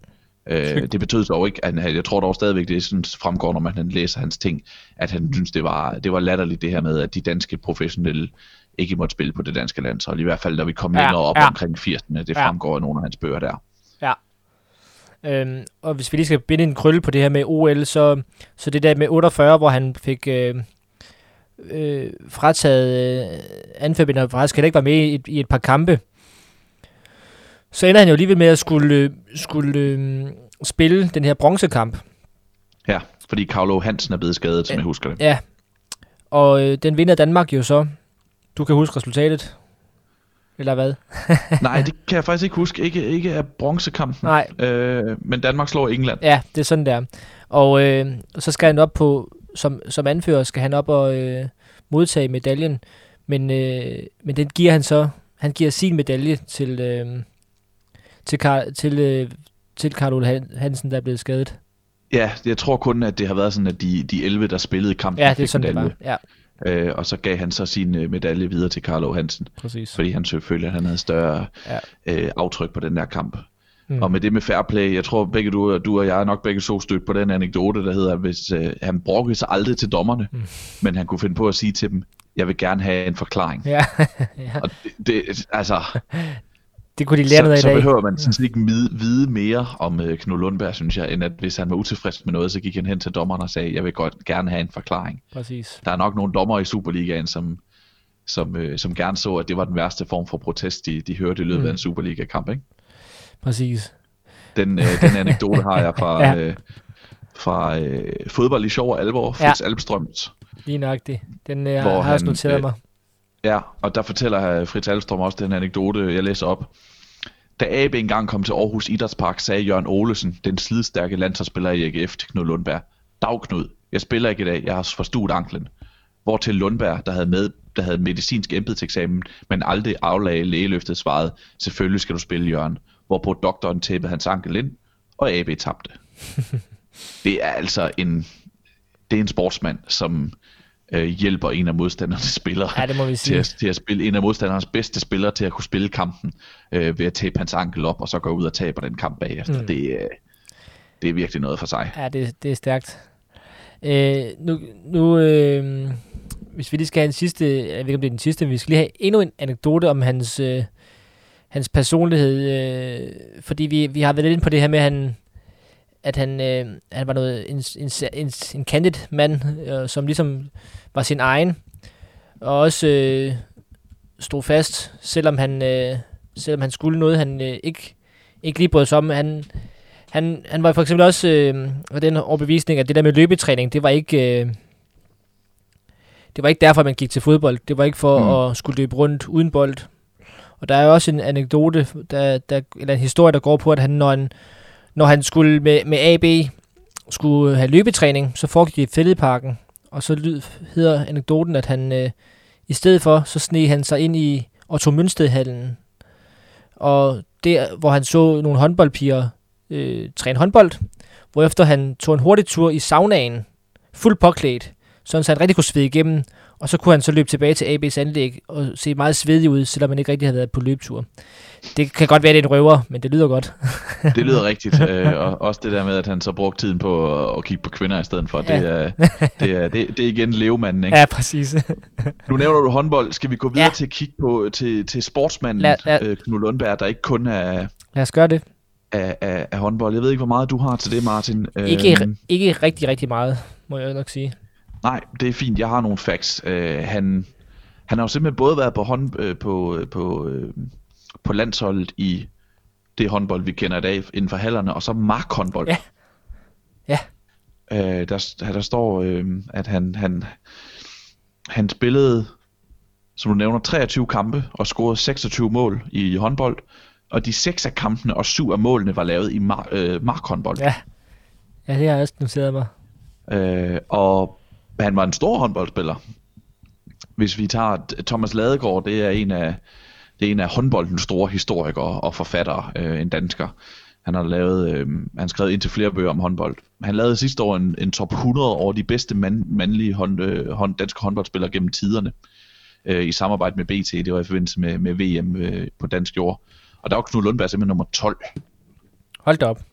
Øh, det betød dog ikke, at han, jeg tror dog stadigvæk, det sådan fremgår, når man læser hans ting, at han synes, det var, det var latterligt det her med, at de danske professionelle ikke måtte spille på det danske landshold. I hvert fald, da vi kom Ja, længere op ja. omkring 80'erne. Det Ja. fremgår af nogle af hans bøger der. Øhm, og hvis vi lige skal binde en krølle på det her med OL, så, så det der med 48, hvor han fik øh, øh, frataget øh, anførbinder, faktisk heller ikke var med i et, i et par kampe, så ender han jo alligevel med at skulle, øh, skulle øh, spille den her bronzekamp. Ja, fordi Carlo Hansen er blevet skadet, som Ja. jeg husker det. Ja, og øh, den vinder Danmark jo så. Du kan huske resultatet. Eller hvad? (laughs) Nej, det kan jeg faktisk ikke huske. Ikke, ikke af bronzekampen. Nej, Øh, men Danmark slår England. Ja, det er sådan der. Og øh, så skal han op på, som, som anfører, skal han op og øh, modtage medaljen. Men, øh, men den giver han så, han giver sin medalje til, øh, til, Kar, til, øh, til Karl Han- Hansen, der er blevet skadet. Ja, jeg tror kun, at det har været sådan, at de, de 11, der spillede kampen, Ja, det er sådan, det medalje. var. Ja, Øh, og så gav han så sin øh, medalje videre til Carlo Hansen, præcis. fordi han selvfølgelig han havde større Ja. øh, aftryk på den der kamp. Mm. Og med det med fair play, jeg tror begge du, du og jeg er nok begge så stødt på den anekdote, der hedder, hvis øh, han brokkede sig aldrig til dommerne, Mm. men han kunne finde på at sige til dem, jeg vil gerne have en forklaring. Ja, (laughs) ja. Og det, det, altså, (laughs) det kunne de lære noget så, af så i dag. behøver man sådan ikke vide, vide mere om øh, Knud Lundberg, synes jeg, end at hvis han var utilfreds med noget, så gik han hen til dommeren og sagde, jeg vil godt gerne have en forklaring. Præcis. Der er nok nogle dommer i Superligaen, som, som, øh, som gerne så, at det var den værste form for protest, de, de hørte i løbet Mm. af en Superliga-kamp. Ikke? Præcis. Den, øh, den anekdote har jeg fra, (laughs) Ja. øh, fra øh, fodbold i sjov og alvor, Fritz ja. Alpstrøms. Lige det. Den øh, Hvor har jeg også noteret øh, mig. Ja, og der fortæller øh, Fritz Alstrøm også den anekdote, jeg læser op. Da AB engang kom til Aarhus Idrætspark, sagde Jørgen Olesen, den slidstærke landsholdsspiller i AGF til Knud Lundberg. Dag Knud, jeg spiller ikke i dag, jeg har forstuet anklen. Hvor til Lundberg, der havde, med, der havde medicinsk embedseksamen, men aldrig aflagde lægeløftet, svarede, selvfølgelig skal du spille, Jørgen. Hvorpå doktoren tæppede hans ankel ind, og AB tabte. (laughs) det er altså en, det er en sportsmand, som øh, hjælper en af modstandernes spillere Ja, det må vi til sige. at, til at spille en af modstandernes bedste spillere til at kunne spille kampen øh, ved at tabe hans ankel op, og så gå ud og tabe den kamp bagefter. Mm. Det, øh, det er virkelig noget for sig. Ja, det, det er stærkt. Øh, nu, nu øh, hvis vi lige skal have en sidste, jeg ved ikke om det er den sidste, men vi skal lige have endnu en anekdote om hans, øh, hans personlighed, øh, fordi vi, vi har været lidt inde på det her med, at han, at han, øh, han var noget, en, en, en, en candid mand, øh, som ligesom var sin egen, og også øh, stod fast, selvom han, øh, selvom han skulle noget, han øh, ikke, ikke lige brød sig om. Han, han, han var for eksempel også øh, af den overbevisning, at det der med løbetræning, det var ikke... Øh, det var ikke derfor, man gik til fodbold. Det var ikke for Mm. at skulle løbe rundt uden bold. Og der er jo også en anekdote, der, der, eller en historie, der går på, at han, når han, når han skulle med, med AB skulle have løbetræning, så foregik det i fældeparken. Og så lyd, hedder anekdoten, at han øh, i stedet for, så sneg han sig ind i Otto Mønstedhallen. Og der, hvor han så nogle håndboldpiger øh, træne håndbold, hvorefter han tog en hurtig tur i saunaen, fuldt påklædt, sådan så han rigtig kunne svede igennem, og så kunne han så løbe tilbage til AB's anlæg og se meget svedig ud, selvom han ikke rigtig havde været på løbetur. Det kan godt være, at det er en røver, men det lyder godt. (laughs) Det lyder rigtigt. (laughs) øh, og også det der med, at han så brugte tiden på at, kigge på kvinder i stedet for. Det, Ja. er, det, er, det, det er igen levemanden. Ikke? Ja, præcis. (laughs) Nu nævner du håndbold. Skal vi gå videre Ja. til at kigge på til, til sportsmanden Lad- lad- øh, Knud Lundberg, der ikke kun er Lad os gøre det. af, af, af håndbold. Jeg ved ikke, hvor meget du har til det, Martin. Ikke, Øhm, ikke rigtig, rigtig meget, må jeg nok sige. Nej, det er fint. Jeg har nogle facts. Øh, han, han har jo simpelthen både været på, hånd, øh, på, øh, på, øh, på landsholdet i det håndbold, vi kender i dag, inden for hallerne, og så markhåndbold. Ja. Ja. Øh, der, der står, øh, at han, han, han spillede, som du nævner, 23 kampe og scorede 26 mål i håndbold. Og de seks af kampene og syv af målene var lavet i mar, øh, markhåndbold. Ja. Ja, det har jeg også noteret mig. Øh, og han var en stor håndboldspiller. Hvis vi tager Thomas Ladegaard, det er en af, det er en af håndboldens store historikere og forfattere, øh, en dansker. Han har lavet, øh, han skrevet ind til flere bøger om håndbold. Han lavede sidste år en, en top 100 over de bedste mand, mandlige hånd, øh, hånd, danske håndboldspillere gennem tiderne. Øh, I samarbejde med BT, det var i forbindelse med, med VM øh, på dansk jord. Og der var Knud Lundberg simpelthen nummer 12. Hold da op.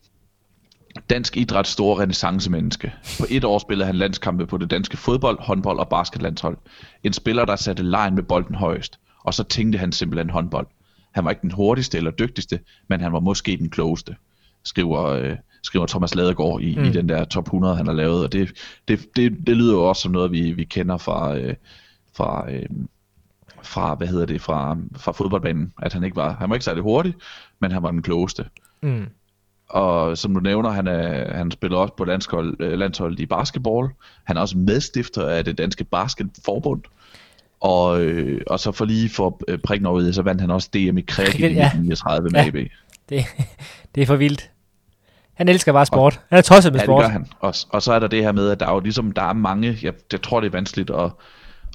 Dansk idræts store renaissancemenneske. På et år spillede han landskampe på det danske fodbold, håndbold og basketlandshold. En spiller, der satte lejen med bolden højst. Og så tænkte han simpelthen håndbold. Han var ikke den hurtigste eller dygtigste, men han var måske den klogeste, skriver, øh, skriver Thomas Ladegaard i, mm. i den der top 100, han har lavet. Og det, det, det, det lyder jo også som noget, vi, vi kender fra, øh, fra, øh, fra, hvad hedder det, fra, fra fodboldbanen. At han ikke var, han var ikke særlig hurtig, men han var den klogeste. Mm. Og som du nævner, han, er, han spiller også på landshold, øh, landsholdet i basketball. Han er også medstifter af det danske basketforbund. Og, øh, og så for lige for øh, prikken over så vandt han også DM i cricket i 1939 med ja. AB. Det, (laughs) det er for vildt. Han elsker bare sport. Og, han er tosset med ja, sport. det gør han. Og, og så er der det her med, at der er jo ligesom, der er mange, jeg, jeg tror det er vanskeligt at,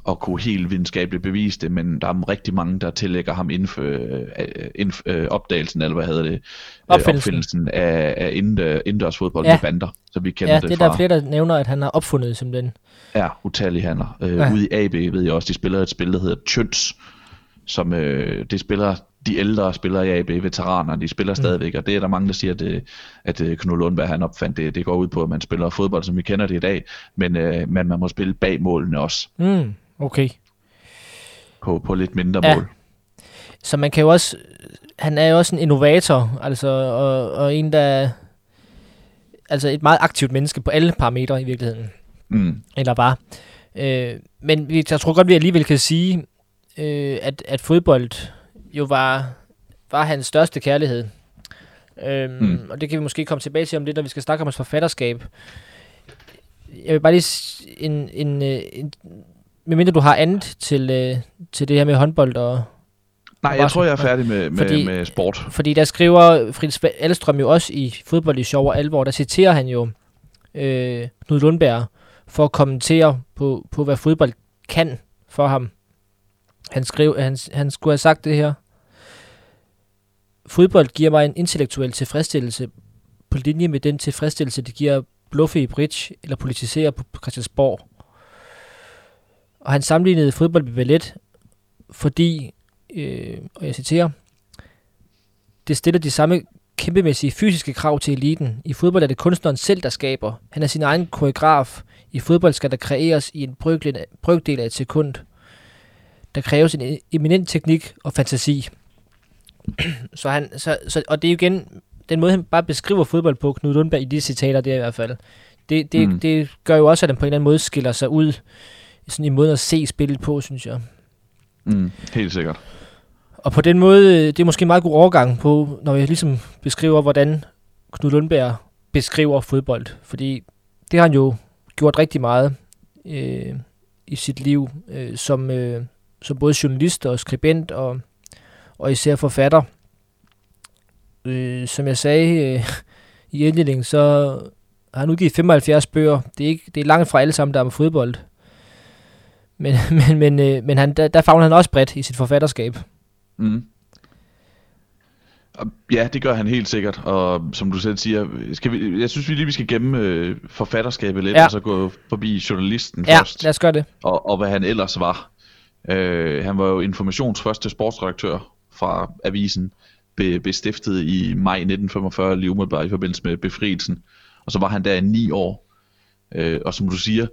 at kunne helt videnskabeligt bevise det, men der er rigtig mange, der tillægger ham indf, øh, indf, øh, opdagelsen, eller hvad hedder det, opfindelsen, opfindelsen af, af indendørs fodbold ja. med bander, så vi kender ja, det, det fra. der er flere, der nævner, at han har opfundet simpelthen. Ja, utallige handler. Øh, ja. Ude i AB ved jeg også, de spiller et spil, der hedder Tjøns, som øh, det spiller de ældre spillere i AB, veteraner, de spiller mm. stadigvæk, og det er der mange, der siger, at, øh, at øh, Knud Lundberg han opfandt det. Det går ud på, at man spiller fodbold, som vi kender det i dag, men, øh, men man må spille bag målene også. Mm, okay. På, på lidt mindre ja. mål. Så man kan jo også, han er jo også en innovator, altså, og, og en, der altså et meget aktivt menneske på alle parametre i virkeligheden. Mm. Eller var. Øh, men jeg tror godt, vi alligevel kan sige, øh, at, at fodbold jo var, var hans største kærlighed. Øhm, mm. Og det kan vi måske komme tilbage til om lidt, når vi skal snakke om hans forfatterskab. Jeg vil bare lige en, en, øh, en, en mindre du har andet til, øh, til det her med håndbold og... Nej, jeg tror, jeg er færdig med, med, fordi, med sport. Fordi der skriver Fritz Alstrøm jo også i Fodbold i Sjov og Alvor, der citerer han jo øh, Knud Lundberg for at kommentere på, på, hvad fodbold kan for ham. Han, skrev, han, han skulle have sagt det her. Fodbold giver mig en intellektuel tilfredsstillelse på linje med den tilfredsstillelse, det giver bluffe i bridge eller politisere på Christiansborg. Og han sammenlignede fodbold med ballet, fordi, øh, og jeg citerer, det stiller de samme kæmpemæssige fysiske krav til eliten. I fodbold er det kunstneren selv, der skaber. Han er sin egen koreograf. I fodbold skal der kreeres i en brøkdel af et sekund. Der kræves en eminent teknik og fantasi. (clears throat) så han, så, så, og det er jo igen, den måde han bare beskriver fodbold på, Knud Lundberg, i de citater, det er i hvert fald, det, det, mm. det gør jo også, at den på en eller anden måde skiller sig ud sådan i måden at se spillet på, synes jeg. Mm, helt sikkert. Og på den måde, det er måske en meget god overgang på, når jeg ligesom beskriver, hvordan Knud Lundberg beskriver fodbold. Fordi det har han jo gjort rigtig meget øh, i sit liv, øh, som, øh, som både journalist og skribent og, og især forfatter. Øh, som jeg sagde øh, i indledningen, så har han udgivet 75 bøger. Det er, ikke, det er langt fra alle sammen, der er med fodbold. Men, (laughs) men, men, øh, men han, der, der fagner han også bredt i sit forfatterskab. Mm. Ja, det gør han helt sikkert, og som du selv siger, skal vi, jeg synes vi lige, vi skal gemme øh, forfatterskabet lidt, ja. og så gå forbi journalisten ja, først. lad os gøre det. Og, og hvad han ellers var. Øh, han var jo informations første sportsredaktør fra avisen, be, bestiftet i maj 1945, lige umiddelbart i forbindelse med befrielsen. Og så var han der i ni år. Øh, og som du siger,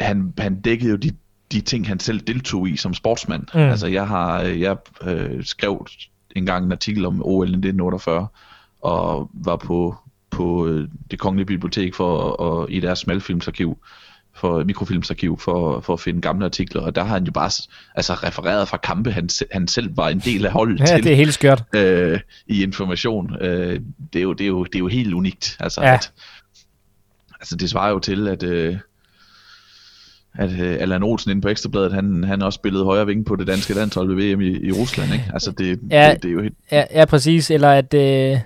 han, han dækkede jo de, de ting, han selv deltog i som sportsmand. Mm. Altså jeg har jeg øh, skrev engang en artikel om OL 1948, og var på, på øh, det kongelige bibliotek for, og, i deres smalfilmsarkiv, for mikrofilmsarkiv, for, for at finde gamle artikler, og der har han jo bare altså, refereret fra kampe, han, han selv var en del af holdet ja, til. det er helt skørt. Øh, I information. Øh, det, er jo, det, er jo, det er jo helt unikt. Altså, ja. at, altså det svarer jo til, at... Øh, at uh, Allan Olsen inde på Ekstrabladet, han, han også spillede højre vinge på det danske landshold ved VM i, i Rusland, ikke? Altså det, ja, det, det er jo helt... Ja, ja præcis. Eller at, øh,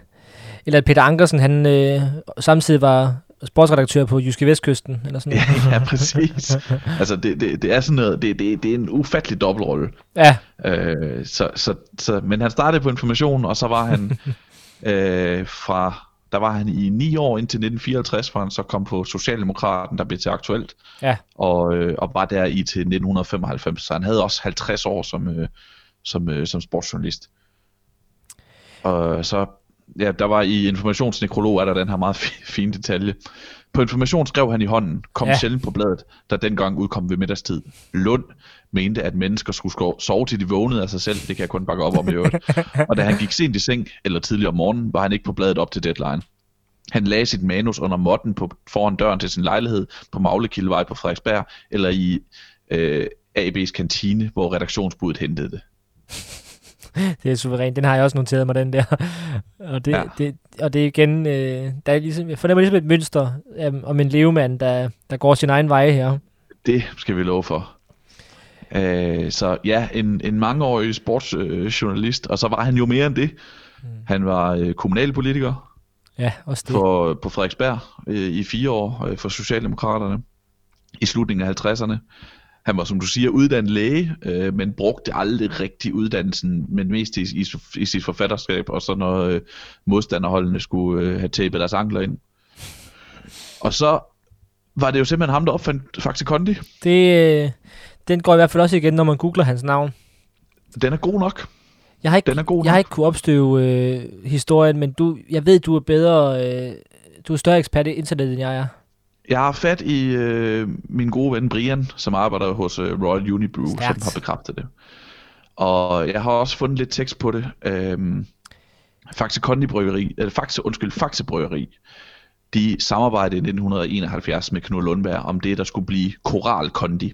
eller at Peter Ankersen, han øh, samtidig var sportsredaktør på Jyske Vestkysten, eller sådan noget. (laughs) ja, præcis. Altså, det, det, det er sådan noget, det, det, det er en ufattelig dobbeltrolle. Ja. Øh, så, så, så, men han startede på information, og så var han (laughs) øh, fra, der var han i ni år indtil 1954, hvor han så kom på Socialdemokraten, der blev til aktuelt, ja. og, øh, og var der i til 1995, så han havde også 50 år som, øh, som, øh, som sportsjournalist. Og så ja, der var i informationsnekrolog, er der den her meget fine detalje. På information skrev han i hånden, kom ja. sjældent på bladet, der dengang udkom ved middagstid. Lund mente, at mennesker skulle sove til de vågnede af sig selv, det kan jeg kun bakke op om i øvrigt. (laughs) Og da han gik sent i seng, eller tidligere om morgenen, var han ikke på bladet op til deadline. Han lagde sit manus under måtten på, foran døren til sin lejlighed på Maglekildevej på Frederiksberg, eller i øh, AB's kantine, hvor redaktionsbuddet hentede det. (laughs) det er suverænt. Den har jeg også noteret mig, den der. (laughs) og, det, ja. det, og det er igen, øh, der er ligesom, jeg fornemmer ligesom et mønster øh, om en levemand, der, der går sin egen vej her. Det skal vi love for. Øh, så ja, en, en mangeårig sportsjournalist, øh, og så var han jo mere end det. Mm. Han var øh, kommunalpolitiker ja, også det. For, på Frederiksberg øh, i fire år øh, for Socialdemokraterne i slutningen af 50'erne. Han var, som du siger, uddannet læge, øh, men brugte aldrig rigtig uddannelsen, men mest i, i, i sit forfatterskab, og så når øh, modstanderholdene skulle øh, have tæppet deres ankler ind. Og så var det jo simpelthen ham, der opfandt Faxe Kondi. Det, øh, den går i hvert fald også igen, når man googler hans navn. Den er god nok. Jeg har ikke, den er god nok. jeg har ikke kunne opstøve øh, historien, men du, jeg ved, du er bedre, øh, du er større ekspert i internet, end jeg er. Jeg har fat i øh, min gode ven Brian, som arbejder hos øh, Royal Unibrew, Stærkt. som har bekræftet det. Og jeg har også fundet lidt tekst på det. Øhm, Faxe Kondi Bryggeri, eller Faxe, undskyld, Faxe Bryggeri, de samarbejdede i 1971 med Knud Lundberg om det, der skulle blive Koral Kondi.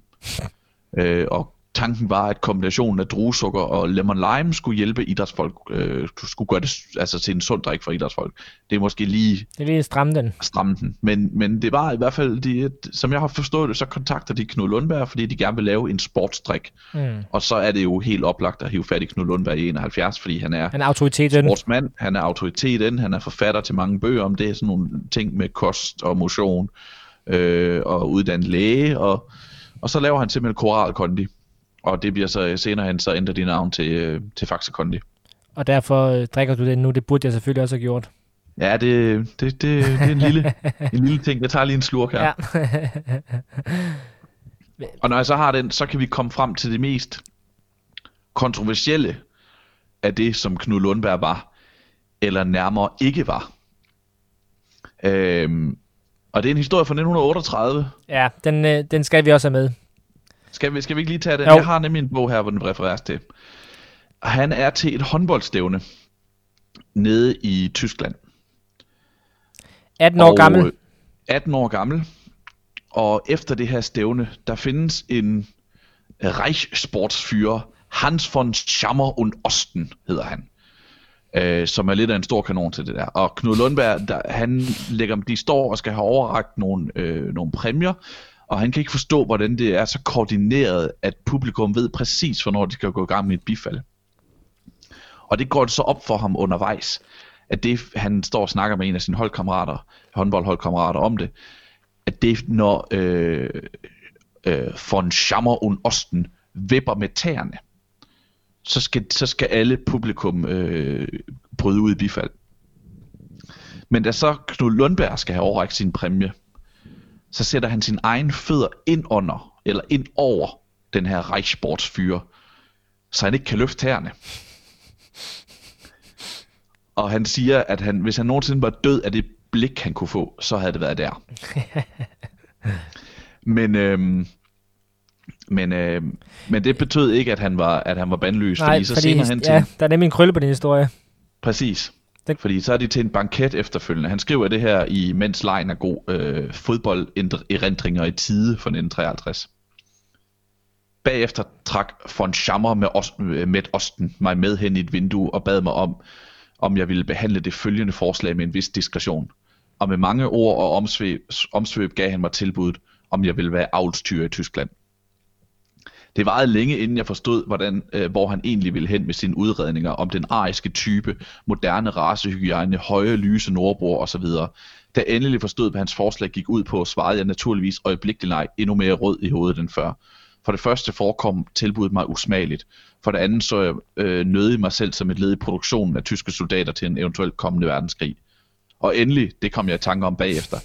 (laughs) øh, og tanken var, at kombinationen af druesukker og lemon lime skulle hjælpe idrætsfolk, øh, skulle gøre det altså, til en sund drik for idrætsfolk. Det er måske lige... Det er lige stramme den. Stramme den. Men, men det var i hvert fald, de, som jeg har forstået det, så kontakter de Knud Lundberg, fordi de gerne vil lave en sportsdrik. Mm. Og så er det jo helt oplagt at hive fat i Knud Lundberg i 71, fordi han er, han er autoriteten. sportsmand, han er autoriteten, han er forfatter til mange bøger om det, sådan nogle ting med kost og motion øh, og uddannet læge, og, og så laver han simpelthen Koral Kondi og det bliver så senere hen, så ændrer de navn til, øh, til Faxe Kondi. Og derfor øh, drikker du det nu. Det burde jeg selvfølgelig også have gjort. Ja, det, det, det, det er en lille, (laughs) en lille ting. Jeg tager lige en slurk her. Ja. og når jeg så har den, så kan vi komme frem til det mest kontroversielle af det, som Knud Lundberg var, eller nærmere ikke var. Øhm, og det er en historie fra 1938. Ja, den, øh, den skal vi også have med. Skal vi, skal vi ikke lige tage det? Jo. Jeg har nemlig en bog her, hvor den refereres til. Han er til et håndboldstævne nede i Tyskland. 18 år og gammel. 18 år gammel. Og efter det her stævne, der findes en Reichssportsfyrer, Hans von Schammer und Osten hedder han. Øh, som er lidt af en stor kanon til det der. Og Knud Lundberg, der, han lægger, de står og skal have overragt nogle, øh, nogle præmier, og han kan ikke forstå, hvordan det er så koordineret, at publikum ved præcis, hvornår de skal gå i gang med et bifald. Og det går det så op for ham undervejs, at det, han står og snakker med en af sine holdkammerater, håndboldholdkammerater om det, at det, når øh, øh, von Schammer und Osten vipper med tæerne, så skal, så skal alle publikum øh, bryde ud i bifald. Men da så Knud Lundberg skal have overrækt sin præmie, så sætter han sin egen fødder ind under, eller ind over den her Reichsportsfyre, så han ikke kan løfte tæerne. Og han siger, at han, hvis han nogensinde var død af det blik, han kunne få, så havde det været der. (laughs) men, øhm, men, øhm, men det betød ikke, at han var, at han var bandløs. Nej, fordi så fordi, senere han til, ja, der er nemlig en krølle på den historie. Præcis. Den... Fordi så er de til en banket efterfølgende. Han skriver det her i Mens lejen er god øh, fodbolderindringer i tide fra 1953. Bagefter trak von Schammer med, os, øh, med Osten mig med hen i et vindue og bad mig om, om jeg ville behandle det følgende forslag med en vis diskretion. Og med mange ord og omsvøb, omsvøb gav han mig tilbuddet, om jeg ville være avlstyr i Tyskland. Det varede længe inden jeg forstod, hvordan, øh, hvor han egentlig ville hen med sine udredninger om den ariske type, moderne racehygiejne, høje lyse nordbror osv. Da endelig forstod, hvad hans forslag gik ud på, svarede jeg naturligvis øjeblikkeligt nej, endnu mere rød i hovedet end før. For det første forekom tilbuddet mig usmageligt. For det andet så jeg øh, nødig mig selv som et led i produktionen af tyske soldater til en eventuelt kommende verdenskrig. Og endelig, det kom jeg i tanke om bagefter,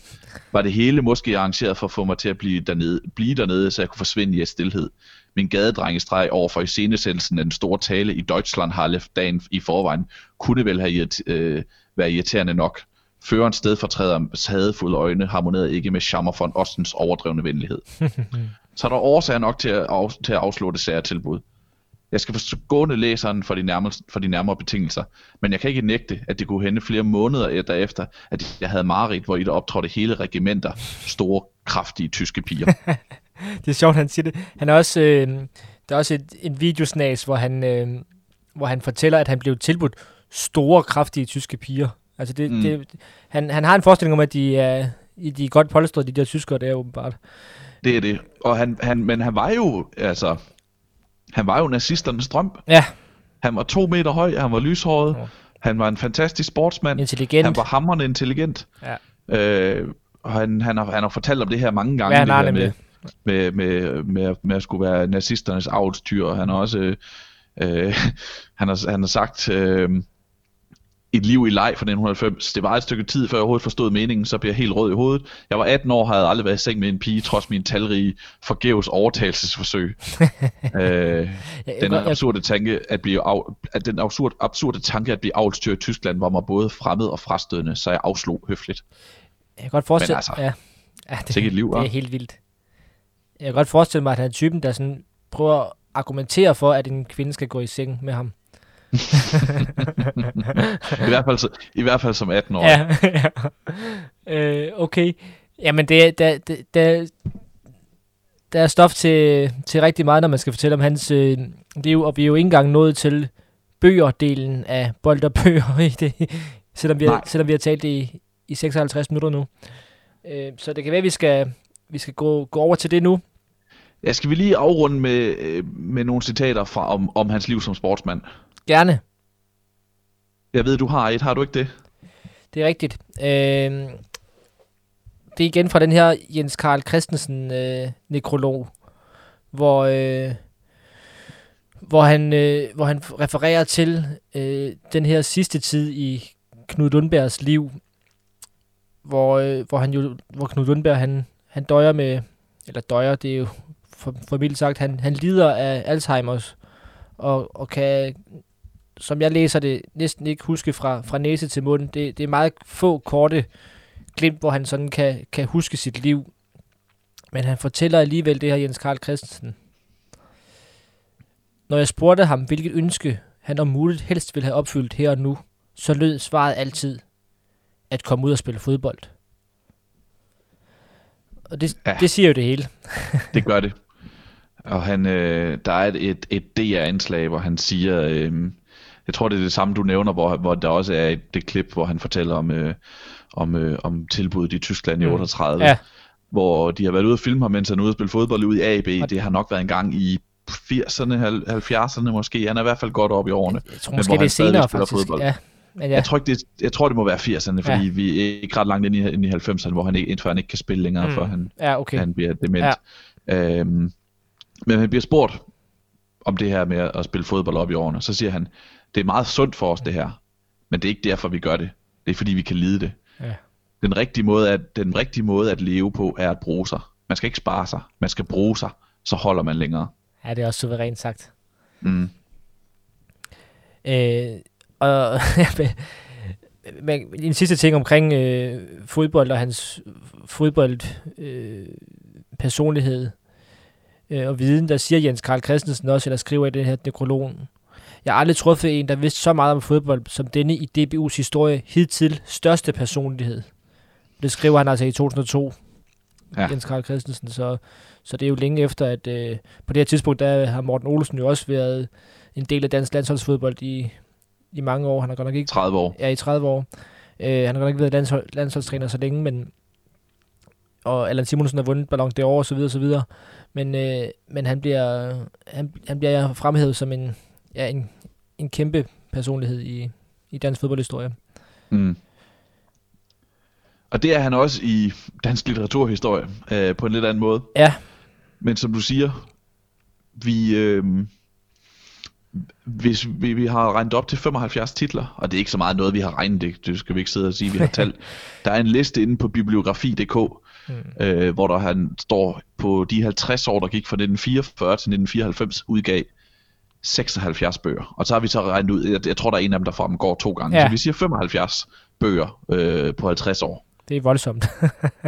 var det hele måske arrangeret for at få mig til at blive dernede, blive dernede så jeg kunne forsvinde i et stillhed. Min gadedrengestreg over for iscenesættelsen af den store tale i Deutschlandhalle dagen i forvejen, kunne vel have irrit, øh, været irriterende nok. Førens stedfortræder hadefulde øjne harmonerede ikke med Schammer von Ostens overdrevne venlighed. (laughs) så er der årsager nok til at, af, til at afslå det særtilbud. Jeg skal forskåne læseren for de, nærmere, for de nærmere betingelser, men jeg kan ikke nægte, at det kunne hende flere måneder derefter, at jeg havde mareridt, hvor i der optrådte hele regimenter, store, kraftige tyske piger. (laughs) (laughs) det er sjovt, han siger det. Han er også, øh, der er også et, en videosnas, hvor han, øh, hvor han fortæller, at han blev tilbudt store, kraftige tyske piger. Altså det, mm. det, han, han har en forestilling om, at de er, de er godt polstrede, de der tyskere, det er åbenbart. Det er det. Og han, han, men han var jo, altså, han var jo nazisternes drøm. Ja. Han var to meter høj, han var lyshåret, ja. han var en fantastisk sportsmand. Intelligent. Han var hammerende intelligent. Ja. Øh, og han, han, har, han har fortalt om det her mange gange. Ja, det her med, med, med, med, med at skulle være nazisternes avlstyr. Han har også øh, (laughs) han, har, han har sagt... Øh, et liv i leg fra 1990. Det var et stykke tid, før jeg overhovedet forstod meningen, så blev jeg helt rød i hovedet. Jeg var 18 år, havde aldrig været i seng med en pige, trods min talrige forgæves overtagelsesforsøg. (laughs) øh, den absurde tanke at blive af, at den absurd, absurde tanke at blive avlstyr i Tyskland var mig både fremmed og frastødende, så jeg afslog høfligt. Jeg kan godt forestille mig, altså, ja, ja, det, et liv, det er helt vildt. Jeg kan godt forestille mig, at han er typen, der sådan prøver at argumentere for, at en kvinde skal gå i seng med ham. (laughs) I, hvert fald, I hvert fald som 18 år. Ja, (laughs) ja. Øh, okay. Jamen, det, der, der, der, der er stof til, til rigtig meget, når man skal fortælle om hans øh, liv, og vi er jo ikke engang nået til bøgerdelen af bold og bøger (laughs) i det, selvom vi, har, selvom vi har talt det i, i 56 minutter nu. Øh, så det kan være, at vi skal, vi skal gå, gå over til det nu. Ja, skal vi lige afrunde med, øh, med nogle citater fra, om, om hans liv som sportsmand? Gerne. Jeg ved, du har et. Har du ikke det? Det er rigtigt. Øh, det er igen fra den her Jens Karl Christensen øh, nekrolog, hvor, øh, hvor, han, øh, hvor han refererer til øh, den her sidste tid i Knud Lundbergs liv, hvor, øh, hvor, han jo, hvor Knud Lundberg han, han døjer med, eller døjer, det er jo for, for sagt, han, han lider af Alzheimers, og, og kan som jeg læser det, næsten ikke huske fra, fra næse til mund. Det, det er meget få korte glimt, hvor han sådan kan, kan huske sit liv. Men han fortæller alligevel det her Jens Karl Christensen. Når jeg spurgte ham, hvilket ønske han om muligt helst ville have opfyldt her og nu, så lød svaret altid, at komme ud og spille fodbold. Og det, ja. det siger jo det hele. (laughs) det gør det. Og han, øh, der er et, et, et DR-indslag, hvor han siger, øh, jeg tror, det er det samme, du nævner, hvor, hvor der også er et, det klip, hvor han fortæller om, øh, om, øh, om tilbuddet i Tyskland i 38. Mm. Ja. Hvor de har været ude og filme ham, mens han er ude og spille fodbold ude i AB. Det har nok været en gang i 80'erne, 70'erne måske. Han er i hvert fald godt op i årene. Jeg tror måske, men, det er senere faktisk. Fodbold. Ja. Men ja. jeg, tror ikke, det, jeg tror, det må være 80'erne, fordi ja. vi er ikke ret langt ind i, ind i 90'erne, hvor han ikke, indtil han ikke kan spille længere, mm. før han, ja, okay. han bliver dement. Ja. Øhm, men han bliver spurgt om det her med at spille fodbold op i årene, så siger han, det er meget sundt for os det her, men det er ikke derfor vi gør det. Det er fordi vi kan lide det. Ja. Den rigtige måde at den rigtige måde at leve på er at bruge sig. Man skal ikke spare sig, man skal bruge sig, så holder man længere. Ja, det er også suverænt sagt. Mm. Øh, og (laughs) men en sidste ting omkring øh, fodbold og hans fodbold øh, personlighed øh, og viden, der siger Jens Karl Christensen også, eller skriver i den her nekrolog, jeg har aldrig truffet en, der vidste så meget om fodbold som denne i DBU's historie hidtil største personlighed. Det skriver han altså i 2002, ja. Jens Karl Christensen, så, så det er jo længe efter, at øh, på det her tidspunkt, der har Morten Olsen jo også været en del af dansk landsholdsfodbold i, i mange år. Han har godt nok ikke... 30 år. Ja, i 30 år. Øh, han har godt nok ikke været landshold, landsholdstræner så længe, men og Allan Simonsen har vundet Ballon d'Or og så videre, så videre. Men, øh, men han bliver, han, han bliver fremhævet som en, ja, en, en kæmpe personlighed i, i dansk fodboldhistorie. Mm. Og det er han også i dansk litteraturhistorie, øh, på en lidt anden måde. Ja. Men som du siger, vi, øh, hvis vi, vi har regnet op til 75 titler, og det er ikke så meget noget, vi har regnet det, det skal vi ikke sidde og sige, vi har talt. (laughs) Der er en liste inde på bibliografi.dk, mm. øh, hvor der han står på de 50 år, der gik fra 1944 til 1994, udgav 76 bøger. Og så har vi så regnet ud, jeg, jeg tror, der er en af dem, der fremgår to gange. Ja. Så vi siger 75 bøger øh, på 50 år. Det er voldsomt.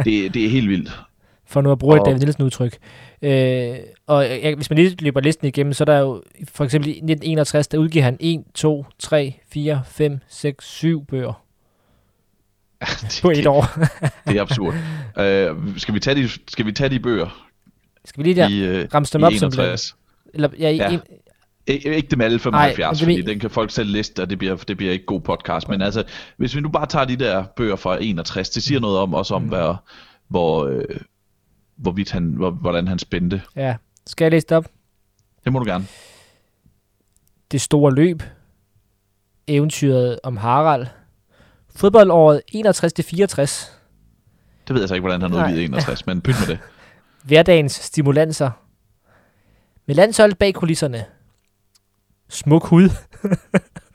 det, det er helt vildt. For nu at bruge og... et David Nielsen udtryk. Øh, og jeg, hvis man lige løber listen igennem, så er der jo for eksempel i 1961, der udgiver han 1, 2, 3, 4, 5, 6, 7 bøger. Ja, (laughs) det, på et år. (laughs) det er absurd. Uh, skal, vi tage de, skal vi tage de bøger? Skal vi lige der i, uh, ramse dem op? Som eller, ja, i, ja. En, ikke dem alle 75, Ej, fordi den kan folk selv liste, og det bliver, det bliver ikke god podcast. Men altså, hvis vi nu bare tager de der bøger fra 61, det siger noget om også om, mm. hvad, hvor, øh, hvorvidt han, hvor, hvordan han spændte. Ja. Skal jeg læse det op? Det må du gerne. Det store løb. Eventyret om Harald. Fodboldåret 61-64. Det ved jeg så ikke, hvordan han nåede 61, men pyt med det. (laughs) Hverdagens stimulanser. Med landshold bag kulisserne. Smuk hud.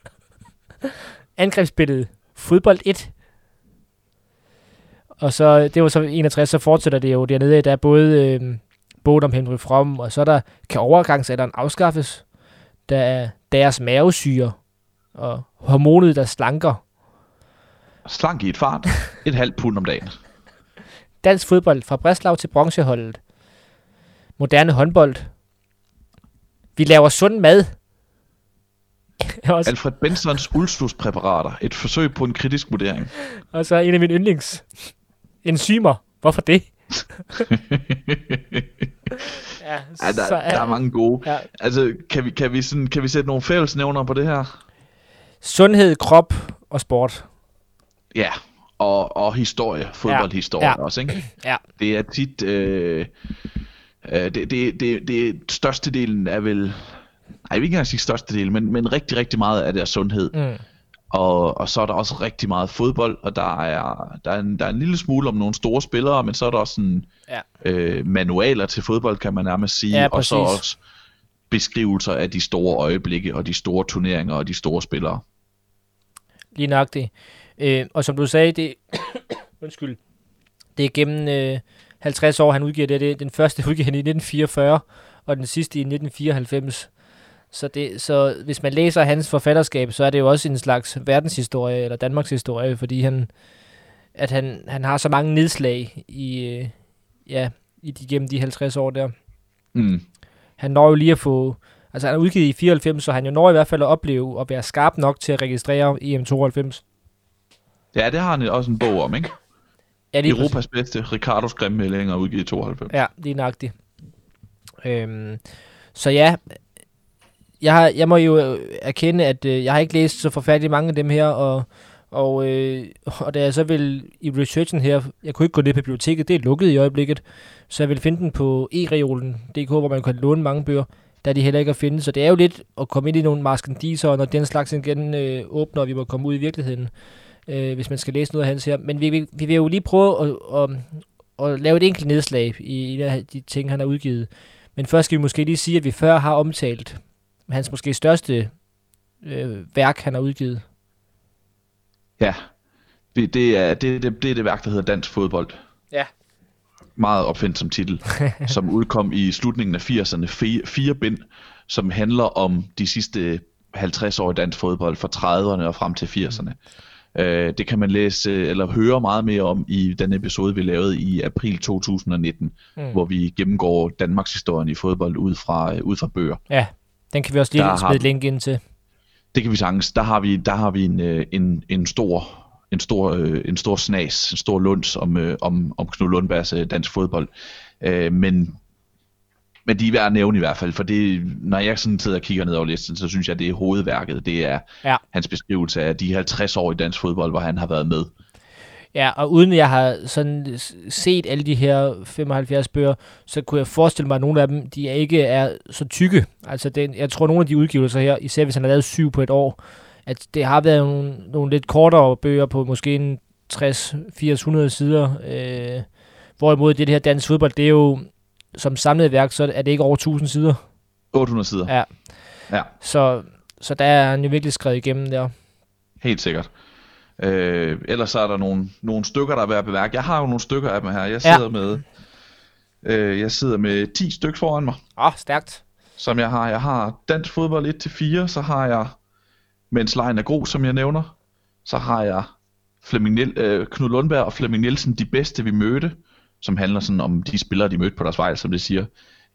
(laughs) Angrebsbilledet. Fodbold 1. Og så, det var så 61, så fortsætter det jo dernede, der er både øh, om Henry Fromm, og så er der, kan overgangsalderen afskaffes. Der er deres mavesyre, og hormonet, der slanker. Slank i et fart. (laughs) Et halvt pund om dagen. Dansk fodbold fra Breslau til bronzeholdet. Moderne håndbold. Vi laver sund mad. (laughs) Også. Alfred Bensons ulstuspræparater. Et forsøg på en kritisk vurdering. Og så en af mine yndlings. Enzymer. Hvorfor det? (laughs) ja, ja, der, så, ja, der er mange gode. Ja. Altså, kan vi, kan, vi sådan, kan vi sætte nogle fællesnævner på det her? Sundhed, krop og sport. Ja, og, og historie, fodboldhistorie ja. også, ikke? (clears throat) Ja. Det er tit... Øh, øh, det, det, det, det største delen er vel... Nej, jeg vil ikke engang sige største del, men, men rigtig, rigtig meget af det er sundhed. Mm. Og, og så er der også rigtig meget fodbold, og der er, der, er en, der er en lille smule om nogle store spillere, men så er der også sådan, ja. øh, manualer til fodbold, kan man nærmest sige, ja, og så også beskrivelser af de store øjeblikke, og de store turneringer, og de store spillere. Lige nok det. Øh, og som du sagde, det, (coughs) undskyld, det er gennem øh, 50 år, han udgiver det. Det den første udgiver han i 1944, og den sidste i 1994. Så, det, så hvis man læser hans forfatterskab, så er det jo også en slags verdenshistorie, eller Danmarks historie, fordi han, at han, han har så mange nedslag i, øh, ja, i de, gennem de 50 år der. Mm. Han når jo lige at få, altså han er udgivet i 94, så han jo når i hvert fald at opleve at være skarp nok til at registrere EM92. Ja, det har han også en bog om, ikke? Ja, det Europas præcis. bedste, Ricardo Skrimmelding er udgivet i 92. Ja, det er nøjagtigt. Øhm, så ja, jeg, har, jeg må jo øh, erkende, at øh, jeg har ikke læst så forfærdeligt mange af dem her, og, og, øh, og da jeg så vil i researchen her, jeg kunne ikke gå ned på biblioteket, det er lukket i øjeblikket, så jeg vil finde den på e-reolen.dk, hvor man kan låne mange bøger, der de heller ikke at finde. Så det er jo lidt at komme ind i nogle maskendiser, når den slags igen øh, åbner, og vi må komme ud i virkeligheden, øh, hvis man skal læse noget af hans her. Men vi, vi, vi vil jo lige prøve at, at, at, at lave et enkelt nedslag i en af de ting, han har udgivet. Men først skal vi måske lige sige, at vi før har omtalt hans måske største øh, værk, han har udgivet. Ja, det, det, er, det, det, det er det værk, der hedder Dansk Fodbold. Ja. Meget opfindsom titel, (laughs) som udkom i slutningen af 80'erne. Fire, fire bind, som handler om de sidste 50 år i dansk fodbold, fra 30'erne og frem til 80'erne. Øh, det kan man læse eller høre meget mere om i den episode, vi lavede i april 2019, mm. hvor vi gennemgår Danmarks historien i fodbold ud fra, ud fra bøger. Ja, den kan vi også lige smide et link ind til. Det kan vi sagtens. Der har vi, der har vi en, øh, en, en stor en stor, øh, en stor snas, en stor lunds om, øh, om, om Knud Lundbergs dansk fodbold. men, men de er værd at nævne i hvert fald, for det, når jeg sådan sidder og kigger ned over listen, så synes jeg, det er hovedværket. Det er ja. hans beskrivelse af de 50 år i dansk fodbold, hvor han har været med. Ja, og uden jeg har sådan set alle de her 75 bøger, så kunne jeg forestille mig, at nogle af dem, de ikke er så tykke. Altså, den, jeg tror, nogle af de udgivelser her, især hvis han har lavet syv på et år, at det har været nogle, nogle lidt kortere bøger på måske en 60, 80, 100 sider. Øh, hvorimod det her dansk fodbold, det er jo som samlet værk, så er det ikke over 1000 sider. 800 sider. Ja. Ja. Så, så der er han jo virkelig skrevet igennem der. Helt sikkert. Øh, ellers så er der nogle, nogle stykker, der er værd at bemærke. Jeg har jo nogle stykker af dem her. Jeg sidder ja. med øh, jeg sidder med 10 stykker foran mig. Åh, oh, stærkt. Som jeg har. Jeg har dansk fodbold 1-4, så har jeg, mens lejen er god, som jeg nævner, så har jeg Flemming Niel, øh, Knud Lundberg og Flemming Nielsen, de bedste vi mødte, som handler sådan om de spillere, de mødte på deres vej, som det siger.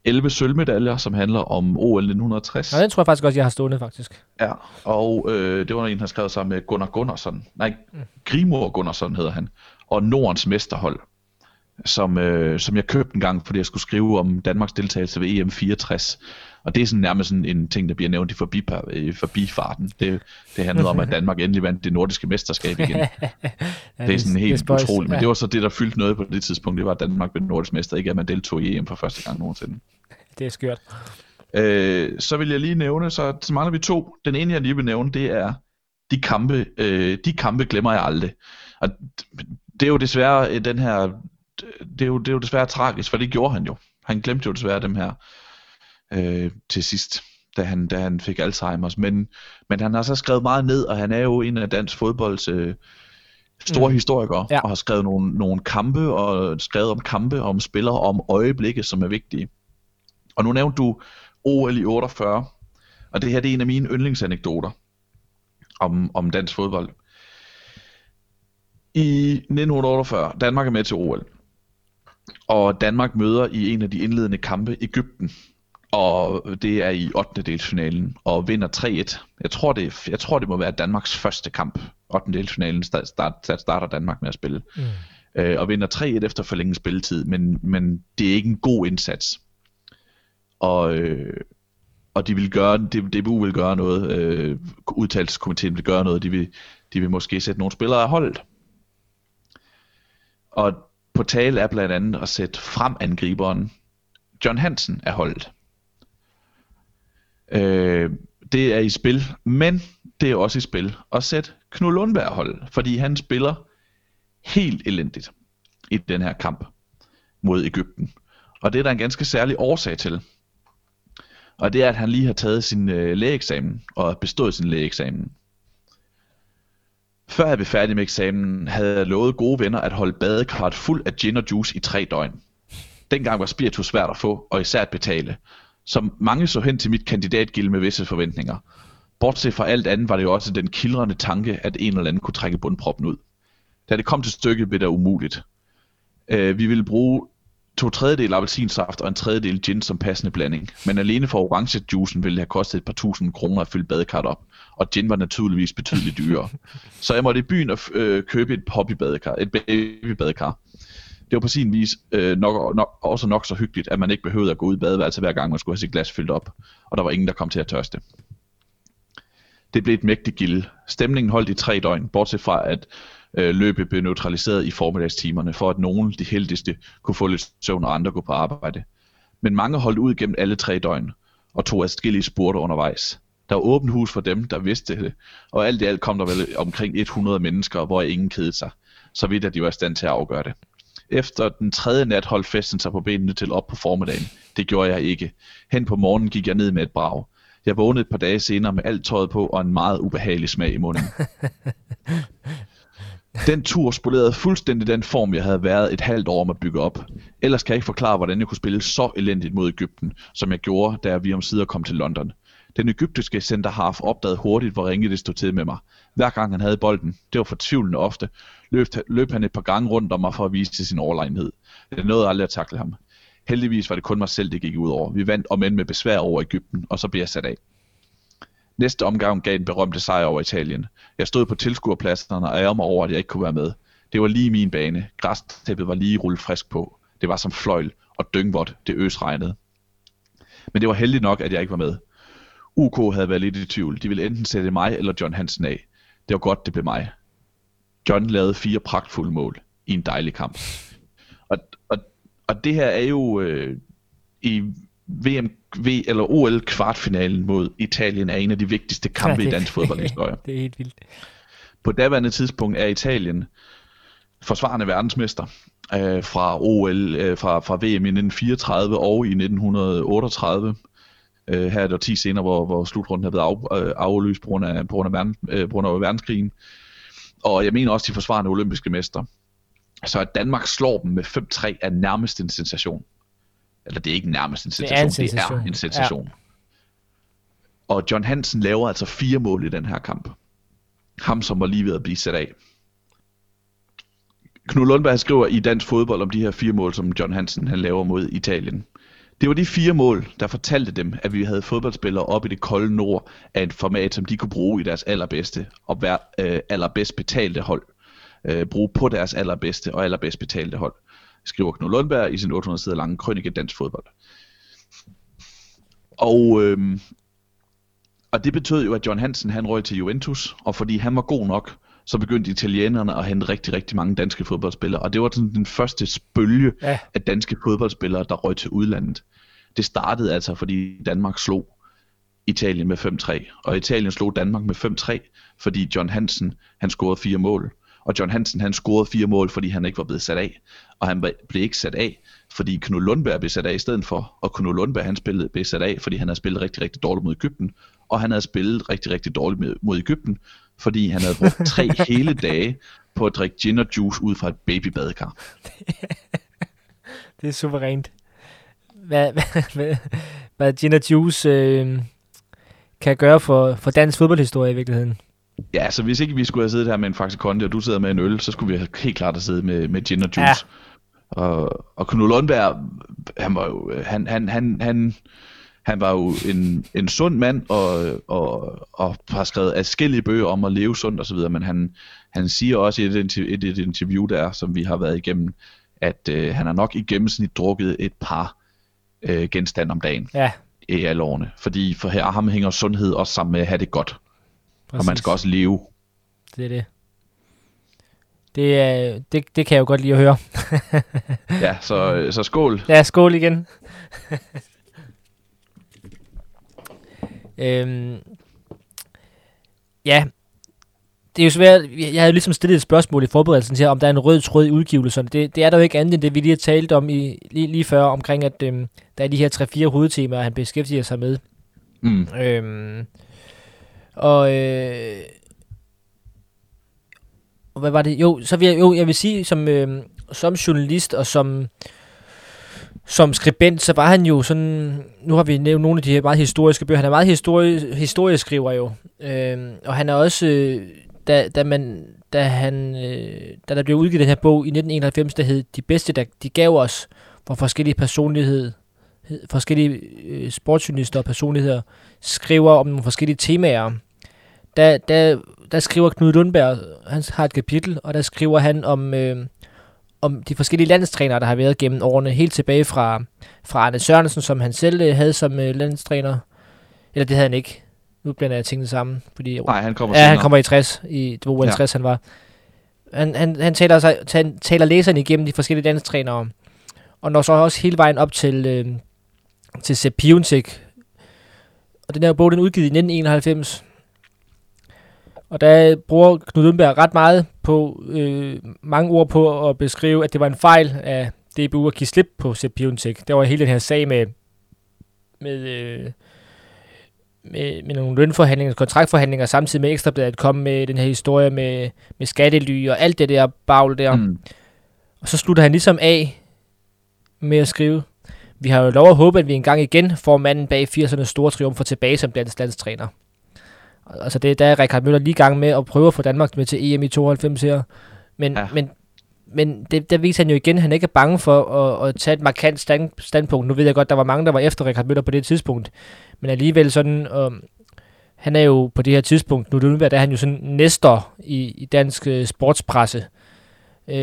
11 sølvmedaljer, som handler om OL 1960. Ja, den tror jeg faktisk også, jeg har stående, faktisk. Ja, og øh, det var en, han har skrevet sammen med Gunnar Gunnarsson. Nej, mm. Grimor Gunnarsson hedder han. Og Nordens mesterhold, som, øh, som jeg købte en gang, fordi jeg skulle skrive om Danmarks deltagelse ved EM 64. Og det er sådan nærmest sådan en ting, der bliver nævnt i, forbi, i forbifarten. Det, det handlede om, at Danmark endelig vandt det nordiske mesterskab igen. (laughs) ja, det er sådan helt det utroligt. Men ja. det var så det, der fyldte noget på det tidspunkt. Det var, at Danmark blev nordisk mester, ikke at man deltog i EM for første gang nogensinde. Det er skørt. Øh, så vil jeg lige nævne, så, så mangler vi to. Den ene, jeg lige vil nævne, det er de kampe, øh, de kampe glemmer jeg aldrig. Og det er jo desværre øh, den her, det er jo, det er jo desværre tragisk, for det gjorde han jo. Han glemte jo desværre dem her øh, til sidst, da han, da han fik Alzheimer's. Men, men han har så skrevet meget ned, og han er jo en af dansk fodbolds øh, store mm. historikere, ja. og har skrevet nogle, nogle kampe, og skrevet om kampe, om spillere, og om øjeblikke, som er vigtige. Og nu nævnte du OL i 48, og det her det er en af mine yndlingsanekdoter om, om dansk fodbold. I 1948, Danmark er med til OL, og Danmark møder i en af de indledende kampe Ægypten, og det er i 8. delsfinalen, og vinder 3-1. Jeg tror, det, jeg tror, det må være Danmarks første kamp. 8. delsfinalen start, start, starter Danmark med at spille. Mm. Øh, og vinder 3-1 efter forlænget spilletid, men, men det er ikke en god indsats. Og, øh, og de vil gøre, det, DBU vil gøre noget, øh, udtalelseskomiteen vil gøre noget, de vil, de vil måske sætte nogle spillere af holdet. Og på tale er blandt andet at sætte frem angriberen John Hansen af holdet. Øh, det er i spil, men det er også i spil at sætte Knud Lundberg holdet, fordi han spiller helt elendigt i den her kamp mod Ægypten. Og det er der en ganske særlig årsag til. Og det er, at han lige har taget sin øh, lægeeksamen og bestået sin lægeeksamen. Før jeg blev færdig med eksamen, havde jeg lovet gode venner at holde badekart fuld af gin og juice i tre døgn. Dengang var spiritus svært at få, og især at betale. Som mange så hen til mit kandidatgilde med visse forventninger. Bortset fra alt andet var det jo også den kildrende tanke, at en eller anden kunne trække bundproppen ud. Da det kom til stykket, blev det umuligt. Øh, vi ville bruge to tredjedel appelsinsaft og en tredjedel gin som passende blanding. Men alene for orangejuicen ville det have kostet et par tusind kroner at fylde badekart op. Og gin var naturligvis betydeligt dyrere. Så jeg måtte i byen og øh, købe et poppybadekar, et babybadekar. Det var på sin vis øh, nok, nok, også nok så hyggeligt, at man ikke behøvede at gå ud i badeværelset hver gang, man skulle have sit glas fyldt op. Og der var ingen, der kom til at tørste. Det blev et mægtigt gilde. Stemningen holdt i tre døgn, bortset fra at øh, løbet blev neutraliseret i formiddagstimerne, for at nogen, de heldigste, kunne få lidt søvn og andre gå på arbejde. Men mange holdt ud gennem alle tre døgn, og tog adskillige spurter undervejs. Der var åbent hus for dem, der vidste det, og alt i alt kom der vel omkring 100 mennesker, hvor ingen kedede sig, så vidt at de var i stand til at afgøre det. Efter den tredje nat holdt festen sig på benene til op på formiddagen. Det gjorde jeg ikke. Hen på morgenen gik jeg ned med et brag. Jeg vågnede et par dage senere med alt tøjet på og en meget ubehagelig smag i munden. (laughs) Den tur spolerede fuldstændig den form, jeg havde været et halvt år om at bygge op. Ellers kan jeg ikke forklare, hvordan jeg kunne spille så elendigt mod Ægypten, som jeg gjorde, da vi om sider kom til London. Den egyptiske centerhalf opdagede hurtigt, hvor ringe det stod til med mig. Hver gang han havde bolden, det var fortvivlende ofte, løb, løb han et par gange rundt om mig for at vise til sin overlegenhed. Jeg nåede aldrig at takle ham. Heldigvis var det kun mig selv, det gik ud over. Vi vandt om end med besvær over Ægypten, og så blev jeg sat af. Næste omgang gav den berømte sejr over Italien. Jeg stod på tilskuerpladserne og ærger mig over, at jeg ikke kunne være med. Det var lige min bane. Græstæppet var lige rullet frisk på. Det var som fløjl, og dyngvådt det øsregnede. Men det var heldigt nok, at jeg ikke var med. UK havde været lidt i tvivl. De ville enten sætte mig eller John Hansen af. Det var godt, det blev mig. John lavede fire pragtfulde mål i en dejlig kamp. Og, og, og det her er jo øh, i VM v, eller OL kvartfinalen mod Italien er en af de vigtigste kampe ja, i dansk fodboldhistorie. (laughs) det er helt vildt. På daværende tidspunkt er Italien forsvarende verdensmester øh, fra OL, øh, fra, fra VM i 1934 og i 1938. Øh, her er det 10 senere, hvor, hvor slutrunden har været af, øh, aflyst på grund af, på grund af, verden, øh, på grund af verdenskrigen. Og jeg mener også de forsvarende olympiske mester. Så at Danmark slår dem med 5-3 er nærmest en sensation. Eller det er ikke nærmest en sensation, det er en sensation. Det er en sensation. Ja. Og John Hansen laver altså fire mål i den her kamp. Ham, som var lige ved at blive sat af. Knud Lundberg skriver i dansk fodbold om de her fire mål, som John Hansen han laver mod Italien. Det var de fire mål, der fortalte dem, at vi havde fodboldspillere op i det kolde nord af et format, som de kunne bruge i deres allerbedste og være øh, allerbedst betalte hold. Øh, bruge på deres allerbedste og allerbedst betalte hold, skriver Knud Lundberg i sin 800 sider lange krønike dansk fodbold. Og, øh, og det betød jo, at John Hansen han røg til Juventus, og fordi han var god nok, så begyndte italienerne at hente rigtig, rigtig mange danske fodboldspillere. Og det var sådan den første spølge ja. af danske fodboldspillere, der røg til udlandet. Det startede altså, fordi Danmark slog Italien med 5-3. Og Italien slog Danmark med 5-3, fordi John Hansen han scorede fire mål. Og John Hansen han scorede fire mål, fordi han ikke var blevet sat af. Og han blev ikke sat af, fordi Knud Lundberg blev sat af i stedet for. Og Knud Lundberg han spillede, blev sat af, fordi han havde spillet rigtig, rigtig dårligt mod Ægypten. Og han havde spillet rigtig, rigtig dårligt mod Ægypten, fordi han havde brugt tre (laughs) hele dage på at drikke gin og juice ud fra et babybadekar. (laughs) det er suverænt. Hvad, (laughs) hvad, hvad, hvad gin og juice øh, kan gøre for, for dansk fodboldhistorie i virkeligheden? Ja, så hvis ikke vi skulle have siddet her med en Faxe Kondi, og du sidder med en øl, så skulle vi helt klart have siddet med, med gin og juice. Ja. Og, og Knud Lundberg, han var jo, han, han, han, han, han var jo en, en sund mand, og, og, og har skrevet adskillige bøger om at leve sundt osv., men han, han siger også i et, et, et interview der, som vi har været igennem, at øh, han har nok i gennemsnit drukket et par øh, genstande om dagen ja. i alle årene. Fordi for her ham hænger sundhed også sammen med at have det godt. Præcis. Og man skal også leve. Det er det. Det, det, det kan jeg jo godt lide at høre. (laughs) ja, så, så skål. Ja, skål igen. (laughs) øhm, ja, det er jo svært. Jeg havde ligesom stillet et spørgsmål i forberedelsen til, om der er en rød tråd i udgivelserne. Det, det er der jo ikke andet end det, vi lige har talt om i, lige, lige før, omkring at øhm, der er de her tre-fire hovedtemaer, han beskæftiger sig med. Mm. Øhm, og, øh, og hvad var det? Jo, så vil jeg, jo, jeg vil sige, som, øh, som journalist og som, som skribent, så var han jo sådan, nu har vi nævnt nogle af de her meget historiske bøger, han er meget historie, historieskriver jo, øh, og han er også, øh, da, da, man, da, han, øh, da der blev udgivet den her bog i 1991, der hed De bedste, der de gav os, hvor forskellige personlighed, forskellige øh, sportsjournalister og personligheder skriver om nogle forskellige temaer, der, der, der skriver Knud Lundberg, han har et kapitel, og der skriver han om, øh, om de forskellige landstrænere, der har været gennem årene, helt tilbage fra, fra Arne Sørensen, som han selv øh, havde som øh, landstræner. Eller det havde han ikke. Nu blander jeg tingene sammen. Fordi, Nej, han kommer Ja, senere. han kommer i 60. I, det var ja. 60, han var. Han, han, han taler, sig, han taler læseren igennem de forskellige landstrænere. Og når så også hele vejen op til, øh, til Sepp Piontek. Og den her bog, den udgivet i 1991. Og der bruger Knud Lundberg ret meget på, øh, mange ord på at beskrive, at det var en fejl af DBU at give slip på Sepp Piontek. Der var hele den her sag med, med, øh, med, med nogle lønforhandlinger, kontraktforhandlinger, samtidig med Ekstrabladet kom med den her historie med, med skattely og alt det der bagl der. Mm. Og så slutter han ligesom af med at skrive, vi har jo lov at håbe, at vi engang igen får manden bag 80'ernes store triumfer tilbage som dansk landstræner. Altså det, der er Richard Møller lige i gang med at prøve at få Danmark med til EM i 92 her. Men, ja. men, men det, der viser han jo igen, at han ikke er bange for at, at tage et markant stand, standpunkt. Nu ved jeg godt, der var mange, der var efter Richard Møller på det tidspunkt. Men alligevel sådan, um, han er jo på det her tidspunkt, nu der er han jo sådan næster i, i dansk uh, sportspresse. Uh,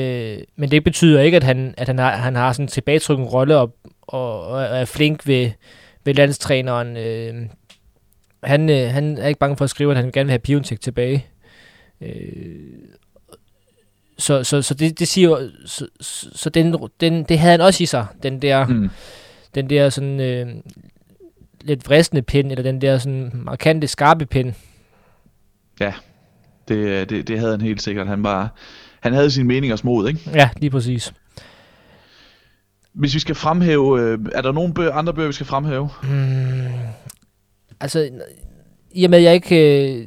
men det betyder ikke, at han, at han, har, han har sådan en tilbagetrykkende rolle og, og, og er flink ved, ved landstræneren. Uh, han, øh, han er ikke bange for at skrive, at han gerne vil have Piontek tilbage. Øh, så, så, så det, det siger jo, så, så den, den, det havde han også i sig, den der, mm. den der sådan øh, lidt vristende pind, eller den der sådan markante skarpe pind. Ja, det, det, det havde han helt sikkert. Han var, han havde sine meningers mod, ikke? Ja, lige præcis. Hvis vi skal fremhæve, øh, er der nogle bøger, andre bøger, vi skal fremhæve? Mm, altså, i og med, at jeg ikke, øh,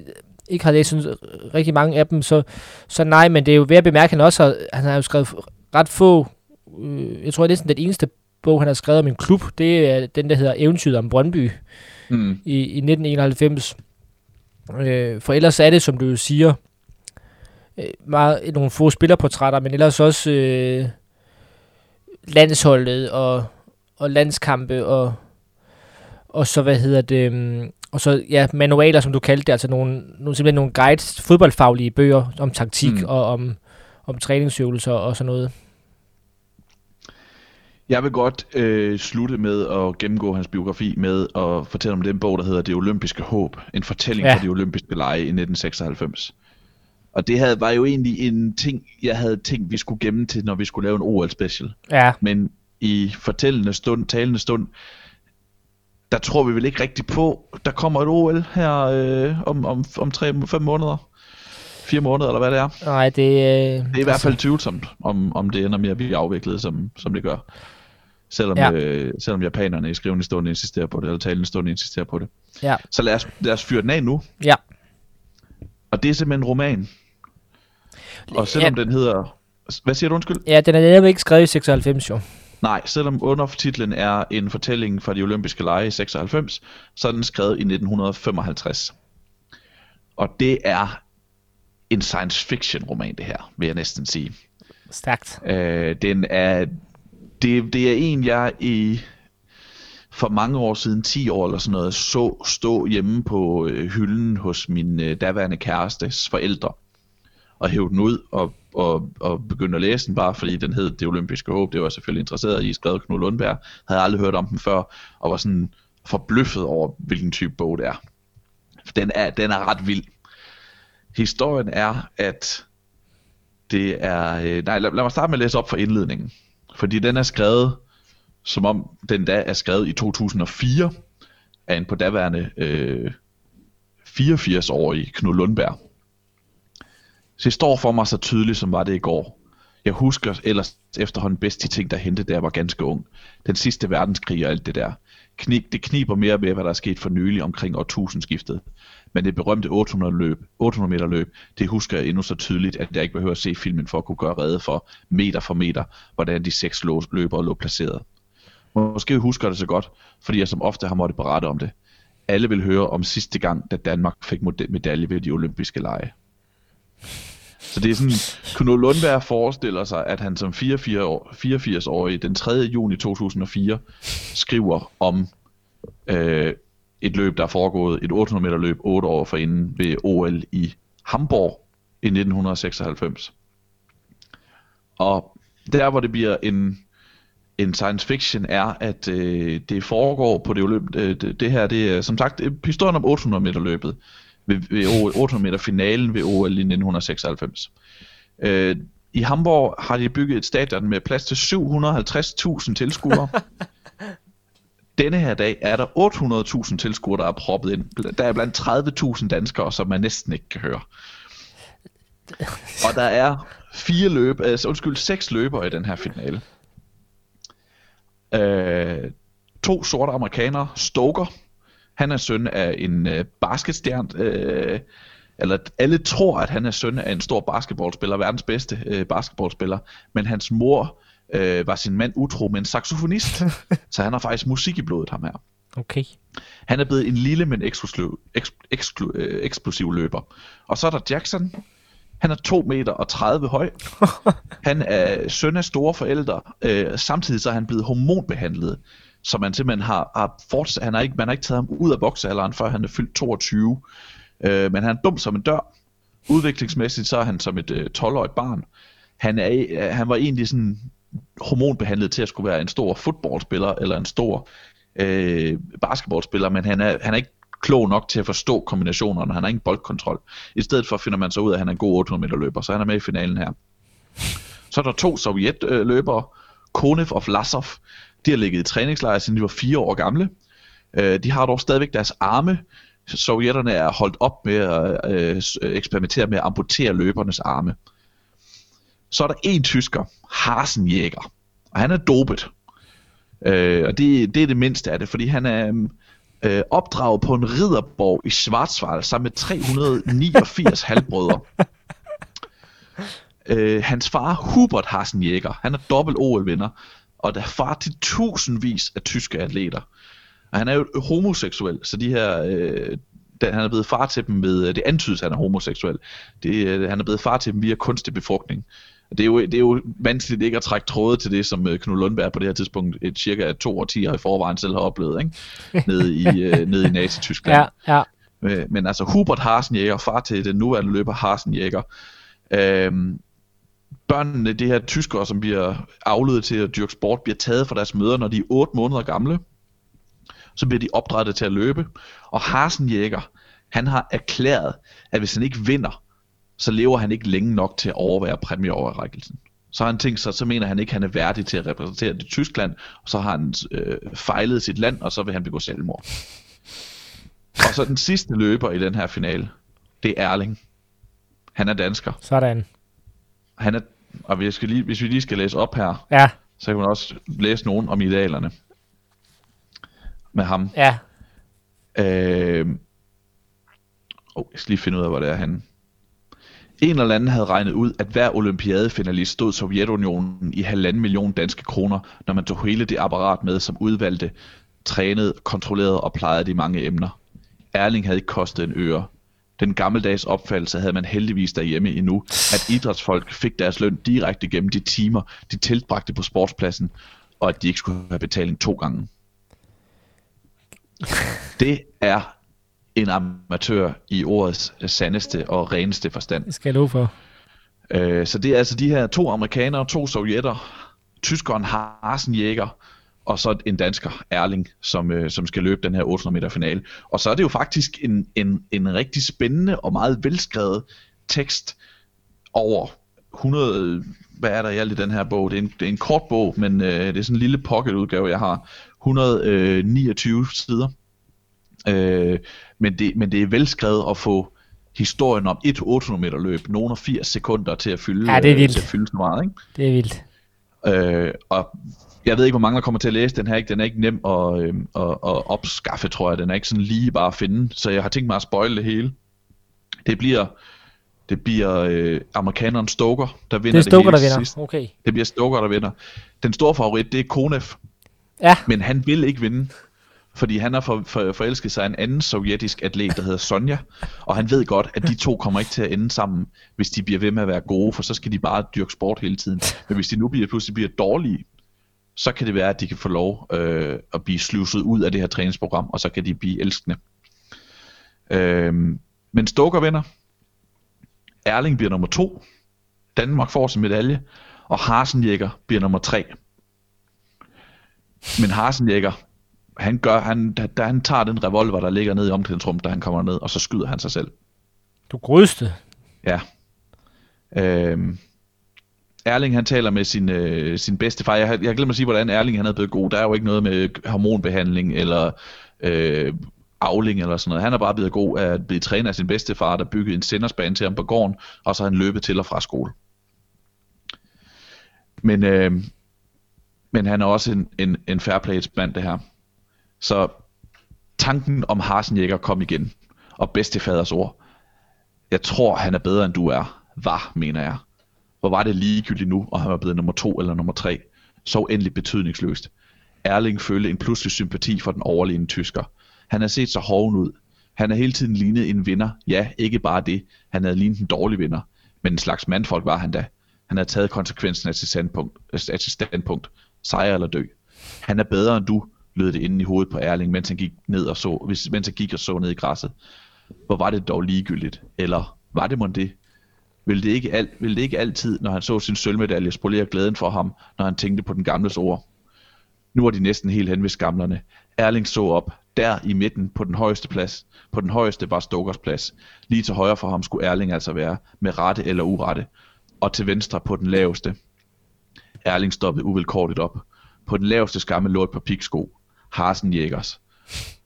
ikke har læst sådan rigtig mange af dem, så, så nej, men det er jo ved at bemærke, at han også har, han har jo skrevet ret få, øh, jeg tror, det er sådan den eneste bog, han har skrevet om en klub, det er den, der hedder Eventyret om Brøndby Mm. i, i 1991. Øh, for ellers er det, som du siger, øh, meget, nogle få spillerportrætter, men ellers også øh, landsholdet og, og landskampe og, og så, hvad hedder det, um, og så ja, manualer, som du kaldte det, altså nogle, nogle, simpelthen nogle guides, fodboldfaglige bøger om taktik Mm. og om, om træningsøvelser og sådan noget. Jeg vil godt øh, slutte med at gennemgå hans biografi med at fortælle om den bog, der hedder Det Olympiske Håb. En fortælling ja. Fra de olympiske lege i 1996. Og det havde, var jo egentlig en ting, jeg havde tænkt, vi skulle gemme til, når vi skulle lave en OL-special. Ja, Men i fortællende stund, talende stund, der tror vi vel ikke rigtigt på, der kommer et OL her øh, om, om, om tre, fem måneder. Fire måneder, eller hvad det er. nej, det, øh, Det er i hvert fald tvivlsomt, om, om det ender med at blive afviklet, som, som det gør. Selvom. Ja. øh, selvom japanerne i skrivende stund insisterer på det, eller talende stund insisterer på det. Ja. Så lad os, lad os fyre den af nu. Ja. Og det er simpelthen en roman. Og selvom Ja. den hedder... Hvad siger du undskyld? ja, den er netop ikke skrevet i 96 jo. Nej, selvom undertitlen er en fortælling fra de olympiske lege i 96, så er den skrevet i 1955. Og det er en science fiction roman det her, vil jeg næsten sige. Stærkt. Øh, den er, det, det er en, jeg i for mange år siden, 10 år eller sådan noget, så stå hjemme på øh, hylden hos min øh, daværende kærestes forældre. Og hæve den ud og, og, og begyndte at læse den, bare fordi den hed Det Olympiske Håb. Det var jeg selvfølgelig interesseret i, skrevet Knud Lundberg. Havde aldrig hørt om den før, og var sådan forbløffet over, hvilken type bog det er. Den er, den er ret vild. Historien er, at det er... Øh, nej, lad, lad mig starte med at læse op for indledningen. Fordi den er skrevet, som om den da er skrevet i 2004, af en på daværende øh, 84-årig Knud Lundberg. Så det står for mig så tydeligt, som var det i går. Jeg husker ellers efterhånden bedst de ting, der hentede, da jeg var ganske ung. Den sidste verdenskrig og alt det der. Knib, det kniber mere med, hvad der er sket for nylig omkring årtusindskiftet. Men det berømte 800, løb, 800 meter løb, det husker jeg endnu så tydeligt, at jeg ikke behøver at se filmen for at kunne gøre rede for, meter for meter, hvordan de seks løbere lå placeret. Måske husker det så godt, fordi jeg som ofte har måttet berette om det. Alle vil høre om sidste gang, da Danmark fik medalje ved de olympiske lege. Så det er sådan, Knud Lundberg forestiller sig, at han som 84 år- 84-årig den 3. juni 2004 skriver om øh, et løb, der er foregået, et 800 meter løb 8 år forinden ved OL i Hamburg i 1996. Og der, hvor det bliver en, en science fiction, er, at øh, det foregår på det løb. Øh, det, det her, det er som sagt øh, historien om 800 meter løbet ved, ved OL, 800 meter finalen ved OL i 1996. Øh, I Hamburg har de bygget et stadion med plads til 750.000 tilskuere. (laughs) Denne her dag er der 800.000 tilskuere, der er proppet ind. Der er blandt 30.000 danskere, som man næsten ikke kan høre. (laughs) Og der er fire løb, altså undskyld, seks løbere i den her finale. Øh, to sorte amerikanere, Stoker, han er søn af en øh, basketstjerne, øh, eller alle tror, at han er søn af en stor basketballspiller, verdens bedste øh, basketballspiller, men hans mor øh, var sin mand utro med en saxofonist, (laughs) så han har faktisk musik i blodet, ham her. Okay. Han er blevet en lille, men eksklusiv, eks, eksklu, øh, eksplosiv løber. Og så er der Jackson. Han er 2 meter og 30 høj. (laughs) Han er søn af store forældre. Øh, samtidig så er han blevet hormonbehandlet. Så man simpelthen har, har fortsat, han har ikke, man har ikke taget ham ud af boksealderen, før han er fyldt 22. Øh, men han er dum som en dør. Udviklingsmæssigt så er han som et øh, 12-årigt barn. Han, er, øh, han var egentlig sådan hormonbehandlet til at skulle være en stor fodboldspiller, eller en stor øh, basketballspiller, men han er, han er ikke klog nok til at forstå kombinationerne, han har ingen boldkontrol. I stedet for finder man så ud af, at han er en god 800 meter løber, så han er med i finalen her. Så er der to sovjetløbere, Konev og Vlasov. De har ligget i træningslejr, siden de var fire år gamle. Øh, de har dog stadigvæk deres arme. Sovjetterne er holdt op med at øh, eksperimentere med at amputere løbernes arme. Så er der en tysker, Hasenjæger, og han er dopet. Øh, og det, det er det mindste af det, fordi han er øh, opdraget på en ridderborg i Schwarzwald sammen med 389 (laughs) halvbrødre. Øh, hans far, Hubert Hasenjæger, han er dobbelt OL-vinder, og der er far til tusindvis af tyske atleter. Og han er jo homoseksuel, så de her, øh, da han er blevet far til dem ved, det antydes, at han er homoseksuel. Det, øh, han er blevet far til dem via kunstig befrugtning. Det er, jo, det er jo vanskeligt ikke at trække tråde til det, som øh, Knud Lundberg på det her tidspunkt, et cirka to årtier i forvejen selv har oplevet, ikke? (laughs) Nede i, øh, nede i Nazi-Tyskland. Ja, ja. Øh, men altså Hubert Hasenjæger, far til den nuværende løber Hasenjæger, øhm, børnene, de her tyskere, som bliver afledet til at dyrke sport, bliver taget fra deres mødre, når de er 8 måneder gamle. Så bliver de opdrettet til at løbe. Og Hasenjæger, han har erklæret, at hvis han ikke vinder, så lever han ikke længe nok til at overvære præmieoverrækkelsen. Så har han tænkt sig, så mener han ikke, at han er værdig til at repræsentere det Tyskland, og så har han øh, fejlet sit land, og så vil han begå selvmord. Og så den sidste løber i den her finale, det er Erling. Han er dansker. Sådan. Han er, og vi skal lige, hvis vi lige skal læse op her, Ja, så kan man også læse nogen om idealerne med ham. ja. Øh, oh, jeg skal lige finde ud af, hvor det er henne. En eller anden havde regnet ud, at hver olympiadefinalist stod Sovjetunionen i halvanden million danske kroner, når man tog hele det apparat med, som udvalgte, trænede, kontrollerede og plejede de mange emner. Erling havde ikke kostet en øre. Den gammeldags opfattelse havde man heldigvis derhjemme endnu, at idrætsfolk fik deres løn direkte gennem de timer, de tilbragte på sportspladsen, og at de ikke skulle have betaling to gange. (laughs) Det er en amatør i ordets sandeste og reneste forstand. Det skal jeg for. Øh, så det er altså de her to amerikanere, to sovjetter, tyskeren Hasenjæger, og så en dansker, Erling, som, øh, som skal løbe den her 800 meter finale. Og så er det jo faktisk en, en, en rigtig spændende og meget velskrevet tekst over 100, hvad er der i alt i den her bog? Det er en, det er en kort bog, men øh, det er sådan en lille pocket udgave, jeg har. 129 sider. Øh, men, det, men det er velskrevet at få historien om et 800 meter løb, nogle af 80 sekunder til at fylde, Ja, det er vildt. øh, til at fylde så meget, ikke? Det er vildt. Øh, og jeg ved ikke, hvor mange der kommer til at læse den her. Ikke? Den er ikke nem at, øh, at, at opskaffe, tror jeg. Den er ikke sådan lige bare at finde. Så jeg har tænkt mig at spoile det hele. Det bliver, det bliver øh, amerikaneren Stoker, der vinder Det er Stoker, hele der vinder. sidst. Okay. Det bliver Stoker, der vinder. Den store favorit, det er Konev. Ja, Men han vil ikke vinde, fordi han har for, for, forelsket sig en anden sovjetisk atlet, der hedder Sonja, og han ved godt, at de to kommer ikke til at ende sammen, hvis de bliver ved med at være gode, for så skal de bare dyrke sport hele tiden. Men hvis de nu bliver, pludselig bliver dårlige, så kan det være, at de kan få lov øh, at blive sluset ud af det her træningsprogram, og så kan de blive elskende. Øh, men Stoker vinder. Erling bliver nummer to. Danmark får sin medalje. Og Hasenjæger bliver nummer tre. Men Hasenjæger, han, gør, han, da, han tager den revolver, der ligger nede i omklædningsrummet, da han kommer ned, og så skyder han sig selv. du grødste. Ja. Øhm, Erling han taler med sin, øh, sin bedste far. Jeg, jeg glemmer at sige, hvordan Erling han er blevet god. Der er jo ikke noget med hormonbehandling eller øh, afling eller sådan noget. Han er bare blevet god af at blive trænet af sin bedstefar, der byggede en sendersbane til ham på gården, og så har han løbet til og fra skole. Men, øh, men han er også en, en, en fair play mand, det her. Så tanken om Harsenjækker kom igen, og bedstefaders ord. Jeg tror, han er bedre, end du er. Var, mener jeg. Hvor var det ligegyldigt nu, og han var blevet nummer to eller nummer tre. Så endelig betydningsløst. Erling følte en pludselig sympati for den overlegne tysker. Han har set så hoven ud. Han har hele tiden lignet en vinder. Ja, ikke bare det. Han havde lignet en dårlig vinder. Men en slags mandfolk var han da. Han havde taget konsekvensen af sit standpunkt. Af sit standpunkt. Sejr eller dø. Han er bedre end du, lød det inden i hovedet på Erling, mens han gik ned og så, mens han gik og så ned i græsset. Hvor var det dog ligegyldigt? Eller var det mon det? Ville det, ikke al, ville det ikke altid, når han så sin sølvmedalje, spolere glæden for ham, når han tænkte på den gamles ord? Nu var de næsten helt hen ved skamlerne. Erling så op. Der i midten på den højeste plads. På den højeste var Stokers plads. Lige til højre for ham skulle Erling altså være, med rette eller urette. Og til venstre på den laveste. Erling stoppede uvilkårligt op. På den laveste skamme lå et par piksko. Hasenjægers.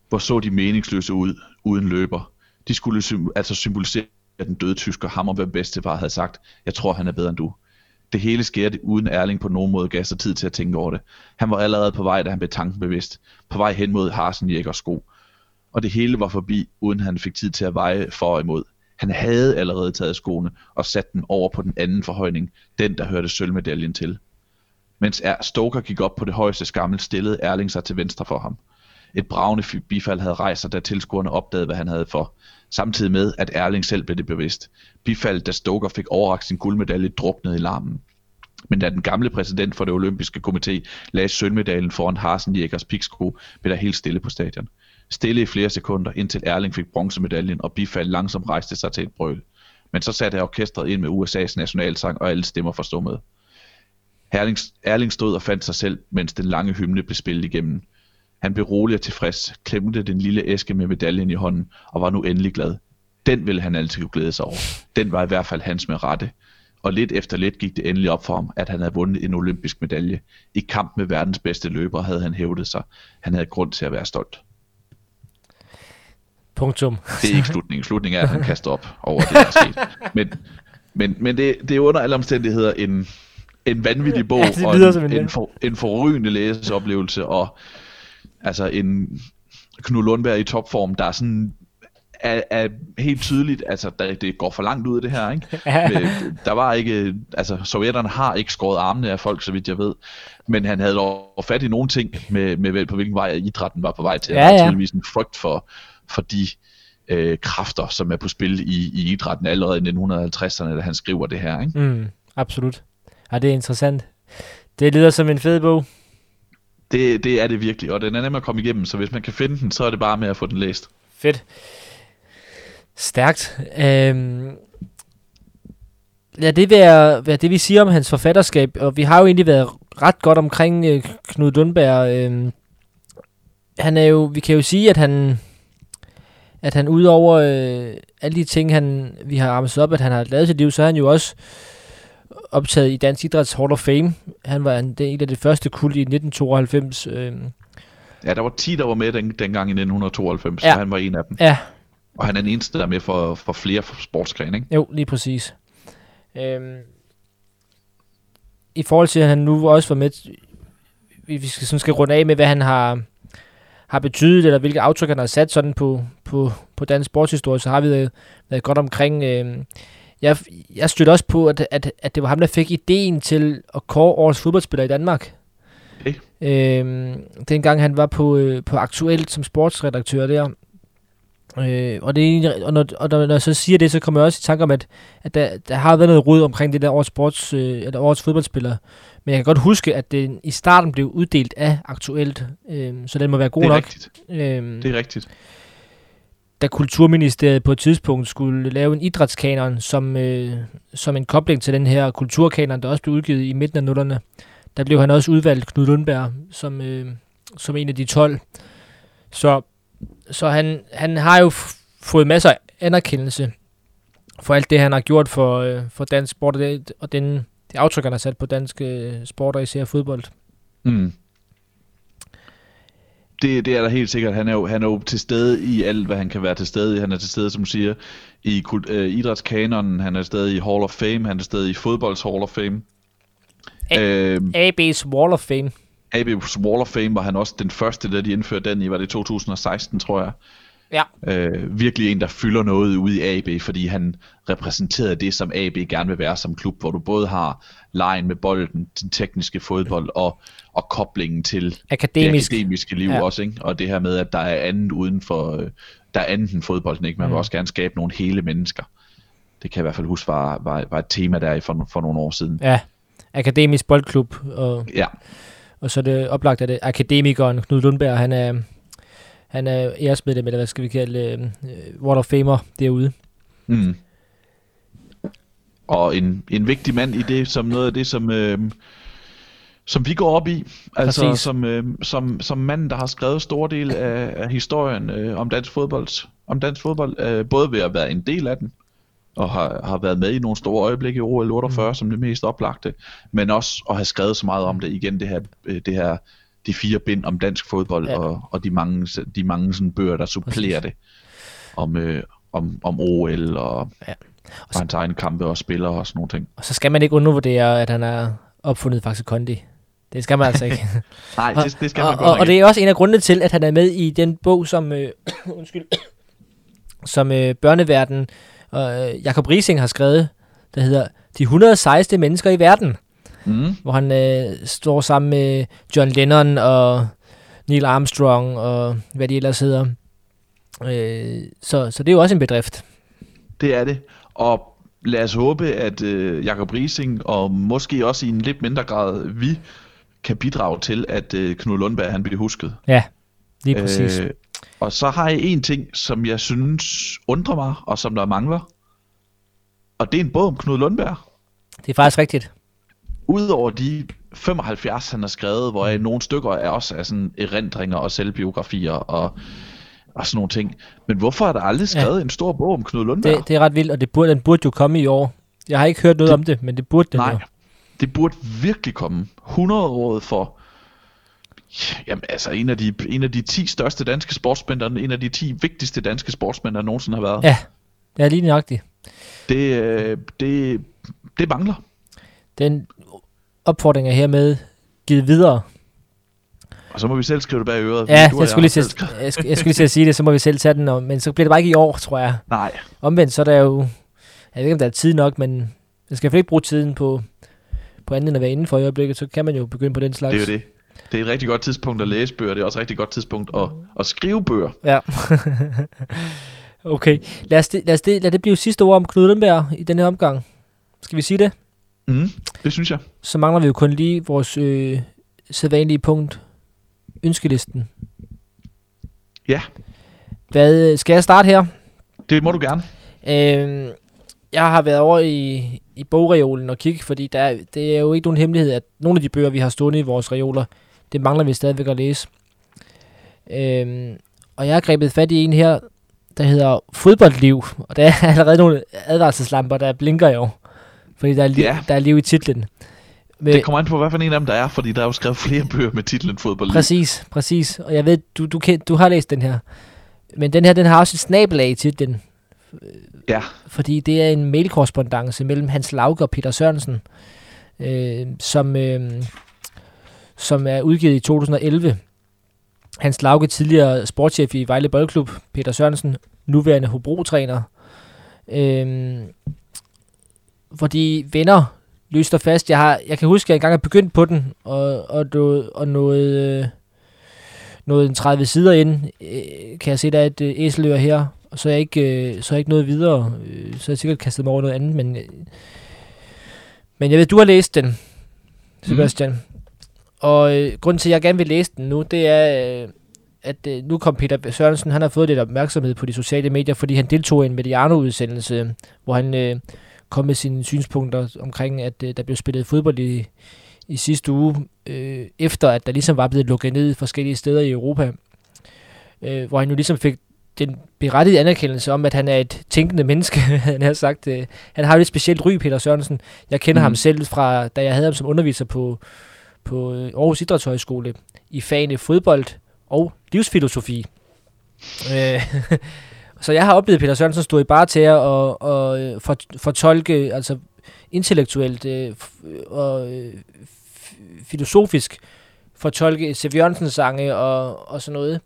Hvor så de meningsløse ud, uden løber. De skulle sym- altså symbolisere den døde tysker, ham og hvem bedstefar havde sagt, jeg tror han er bedre end du. Det hele skete uden Erling på nogen måde gav sig tid til at tænke over det. Han var allerede på vej, da han blev tanken bevidst. På vej hen mod Harsenjækkers sko. Og det hele var forbi, uden han fik tid til at veje for og imod. Han havde allerede taget skoene og sat den over på den anden forhøjning, den der hørte sølvmedaljen til. Mens Stoker gik op på det højeste skammel, stillede Erling sig til venstre for ham. Et bravende bifald havde rejst sig, da tilskuerne opdagede, hvad han havde for. Samtidig med, at Erling selv blev det bevidst. Bifaldet, da Stoker fik overrakt sin guldmedalje, druknede i larmen. Men da den gamle præsident for det olympiske komité lagde sølvmedaljen foran Harsen Jægers piksko, blev der helt stille på stadion. Stille i flere sekunder, indtil Erling fik bronzemedaljen, og Bifald langsomt rejste sig til et brøl. Men så satte orkestret ind med USA's nationalsang, og alle stemmer forstummede. Erling, Erling stod og fandt sig selv, mens den lange hymne blev spillet igennem. Han blev rolig og tilfreds, klemte den lille æske med medaljen i hånden, og var nu endelig glad. Den ville han altid kunne glæde sig over. Den var i hvert fald hans med rette. Og lidt efter lidt gik det endelig op for ham, at han havde vundet en olympisk medalje. I kamp med verdens bedste løber havde han hævdet sig. Han havde grund til at være stolt. Punktum. Det er ikke slutningen. Slutningen er, at han (laughs) kaster op over det, der er sket. Men, men, men det, det er under alle omstændigheder en, en vanvittig bog, Ja, og en- en, for, en forrygende læseoplevelse, og altså en Knud Lundberg i topform, der er sådan er, er helt tydeligt, altså der, det går for langt ud af det her, ikke? (laughs) Men, der var ikke, altså sovjetterne har ikke skåret armene af folk, så vidt jeg ved, men han havde dog fat i nogle ting med, med på hvilken vej idrætten var på vej til. Ja, Ja, tydeligvis en frygt for, for de øh, kræfter, som er på spil i, i idrætten allerede i 1950'erne, da han skriver det her, ikke? Mm, absolut. Ja, det er interessant. Det lyder som en fed bog. Det, det er det virkelig, og den er nem at komme igennem, så hvis man kan finde den, så er det bare med at få den læst. Fedt. Stærkt. Øhm, lad det være, være det, vi siger om hans forfatterskab. Og vi har jo egentlig været ret godt omkring øh, Knud Lundberg. Øhm, han er jo, vi kan jo sige, at han, at han udover øh, alle de ting, han, vi har ramset op, at han har lavet sit liv, så er han jo også optaget i Dansk Idræts Hall of Fame. Han var en del af det første kul i 1992. Øhm, Ja, der var 10, der var med den, dengang i 1992, Ja. så han var en af dem. ja, Og han er den eneste, der er med for, for flere sportsgrene, ikke? Jo, lige præcis. Øhm, I forhold til, at han nu også var med, vi, vi skal, sådan skal runde af med, hvad han har, har betydet, eller hvilke aftryk han har sat sådan på, på, på dansk sportshistorie, så har vi været, været godt omkring. Øhm, jeg, jeg stødte også på, at, at, at det var ham, der fik ideen til at kåre årets fodboldspiller i Danmark. Okay. Øhm, dengang han var på, øh, på Aktuelt som sportsredaktør der. Øh, og, det og, når, og når, når jeg så siger det, så kommer jeg også i tanke om, at, at der, der har været noget rod omkring det der årets, sports, øh, eller årets fodboldspiller. Men jeg kan godt huske, at det i starten blev uddelt af Aktuelt, øh, så den må være god det er nok. rigtigt. Øh, Det er rigtigt da Kulturministeriet på et tidspunkt skulle lave en idrætskanon som, øh, som en kobling til den her kulturkanon, der også blev udgivet i midten af nullerne, der blev han også udvalgt, Knud Lundberg, som, øh, som en af de 12. Så, så han, han har jo fået masser af anerkendelse for alt det, han har gjort for, øh, for dansk sport, og, det, og den, det aftryk, han har sat på dansk øh, sport, og især fodbold. Mm. Det, det er der helt sikkert. Han er, jo, han er jo til stede i alt, hvad han kan være til stede i. Han er til stede, som siger, i kult, øh, idrætskanonen. Han er til stede i Hall of Fame. Han er til stede i fodbolds Hall of Fame. A- Øh, AB's Wall of Fame. AB's Wall of Fame var han også den første, da de indførte den i, var det 2016, tror jeg. Ja. Øh, virkelig en, der fylder noget ude i AB, fordi han repræsenterede det, som AB gerne vil være som klub, hvor du både har lejen med bolden, den tekniske fodbold og, og koblingen til Akademisk. det akademiske liv Ja. også, ikke? og det her med, at der er andet uden for, der er andet end fodbolden, ikke? man vil Mm. også gerne skabe nogle hele mennesker. Det kan jeg i hvert fald huske var, var, var et tema der for, for nogle år siden. Ja, akademisk boldklub, og Ja, Og så er det oplagt, at det akademikeren Knud Lundberg, han er, han er æresmedlem, eller hvad skal vi kalde øh, Wall of Famer derude. Mm. Og en, en vigtig mand i det, som noget af det, som, øh, som vi går op i. Altså Præcis. som, øh, som, som mand, der har skrevet store del af, af historien øh, om dansk fodbold. Om dansk fodbold, øh, både ved at være en del af den, og har, har været med i nogle store øjeblikke i OL 48 mm. som det mest oplagte, men også at have skrevet så meget om det igen, det her, øh, det her de fire bind om dansk fodbold, Ja. og, og de mange, de mange sådan bøger, der supplerer Præcis. det, om, øh, om, om OL og, Ja. og hans egen kampe og spiller og sådan nogle ting. Og så skal man ikke undervurdere, at han er opfundet Faxe Kondi. Det skal man altså ikke. (laughs) Nej, det, det skal og, man godt og, og det er også en af grundene til, at han er med i den bog, som, øh, (coughs) undskyld, (coughs) som øh, børneverden og øh, Jakob Rising har skrevet, der hedder De 100 sejeste mennesker i verden, Mm. hvor han øh, står sammen med John Lennon og Neil Armstrong og hvad de ellers hedder. Øh, så, så det er jo også en bedrift. Det er det. Og lad os håbe, at øh, Jakob Rising og måske også i en lidt mindre grad vi kan bidrage til, at øh, Knud Lundberg han bliver husket. Ja, lige præcis. Øh, Øh, og så har jeg en ting, som jeg synes undrer mig, og som der mangler. Og det er en bog om Knud Lundberg. det er faktisk rigtigt. Udover de 75, han har skrevet, hvor nogle stykker er også er sådan erindringer og selvbiografier og, og sådan nogle ting. Men hvorfor er der aldrig skrevet ja. en stor bog om Knud Lundberg? Det, det er ret vildt, og det burde, den burde jo komme i år. Jeg har ikke hørt noget Det- om det, men det burde den Nej, jo. det burde virkelig komme. 100 året for Jamen altså en af, de, en af de 10 største danske sportsmænd, og en af de 10 vigtigste danske sportsmænd, der nogensinde har været. Ja, det er lige nøjagtigt. Det, øh, det, det mangler. Den opfordring er hermed givet videre. Og så må vi selv skrive det bag øret. Ja, jeg skulle, lige til, jeg, skulle, jeg skulle lige sige det, så må vi selv tage den, og, men så bliver det bare ikke i år, tror jeg. Nej, Omvendt, så er der jo, jeg ved ikke, om der er tid nok, men man skal i ikke bruge tiden på, på andet end at være inden for i øjeblikket, så kan man jo begynde på den slags. det er jo det. Det er et rigtig godt tidspunkt at læse bøger, det er også et rigtig godt tidspunkt at, at skrive bøger. Ja. (laughs) okay, lad os, det, lad, os det, lad det blive sidste ord om Knud Lundberg i denne omgang. Skal vi sige det? Mm, det synes jeg. Så mangler vi jo kun lige vores øh, sædvanlige punkt, ønskelisten. Ja, Hvad, skal jeg starte her? det må du gerne. Øhm, jeg har været over i, i bogreolen og kigge, fordi der, er- det er jo ikke nogen hemmelighed, at nogle af de bøger, vi har stående i vores reoler, det mangler vi stadigvæk at læse. Øhm, og jeg har grebet fat i en her, der hedder Fodboldliv, og der er (laughs) allerede nogle advarselslamper, der blinker år, fordi der er, li- Ja. der er liv i titlen. Men, Det kommer an på, hvad for en af dem der er, fordi der er jo skrevet flere bøger med titlen Fodbold. Præcis, præcis. Og jeg ved, du, du, kan, du har læst den her. Men den her, den har også et snabelag i titlen. Ja, fordi det er en mailkorrespondance mellem Hans Lauke og Peter Sørensen, øh, som, øh, som er udgivet i 2011. Hans Lauke, tidligere sportschef i Vejle Boldklub, Peter Sørensen, nuværende Hobro-træner. Øh, hvor de venner løster fast. Jeg, har, jeg kan huske, at jeg engang har begyndt på den, og, og, noget, og noget, øh, noget en 30 sider ind, øh, kan jeg se, der er et øh, æselør her, og så er jeg ikke, øh, så er jeg ikke noget videre. Øh, så er jeg sikkert kastet mig over noget andet, men, øh, men jeg ved, du har læst den, Sebastian. Mm. Og øh, grunden til, at jeg gerne vil læse den nu, det er, øh, at øh, nu kom Peter Sørensen, han har fået lidt opmærksomhed på de sociale medier, fordi han deltog i en Mediano-udsendelse, hvor han øh, kom med sine synspunkter omkring, at øh, der blev spillet fodbold i, i sidste uge, øh, efter at der ligesom var blevet lukket ned forskellige steder i Europa, øh, hvor han jo ligesom fik den berettigede anerkendelse om, at han er et tænkende menneske, (laughs) han har sagt. Øh, han har jo et specielt ry, Peter Sørensen. Jeg kender mm. Ham selv fra, da jeg havde ham som underviser på, på øh, Aarhus Idrætshøjskole i fagene fodbold og livsfilosofi. Øh, (laughs) så jeg har oplevet Peter Sørensen stå i bare til at og, og øh, for, fortolke, altså intellektuelt øh, og øh, filosofisk fortolke C.V. Jørgensens sange og, og sådan noget.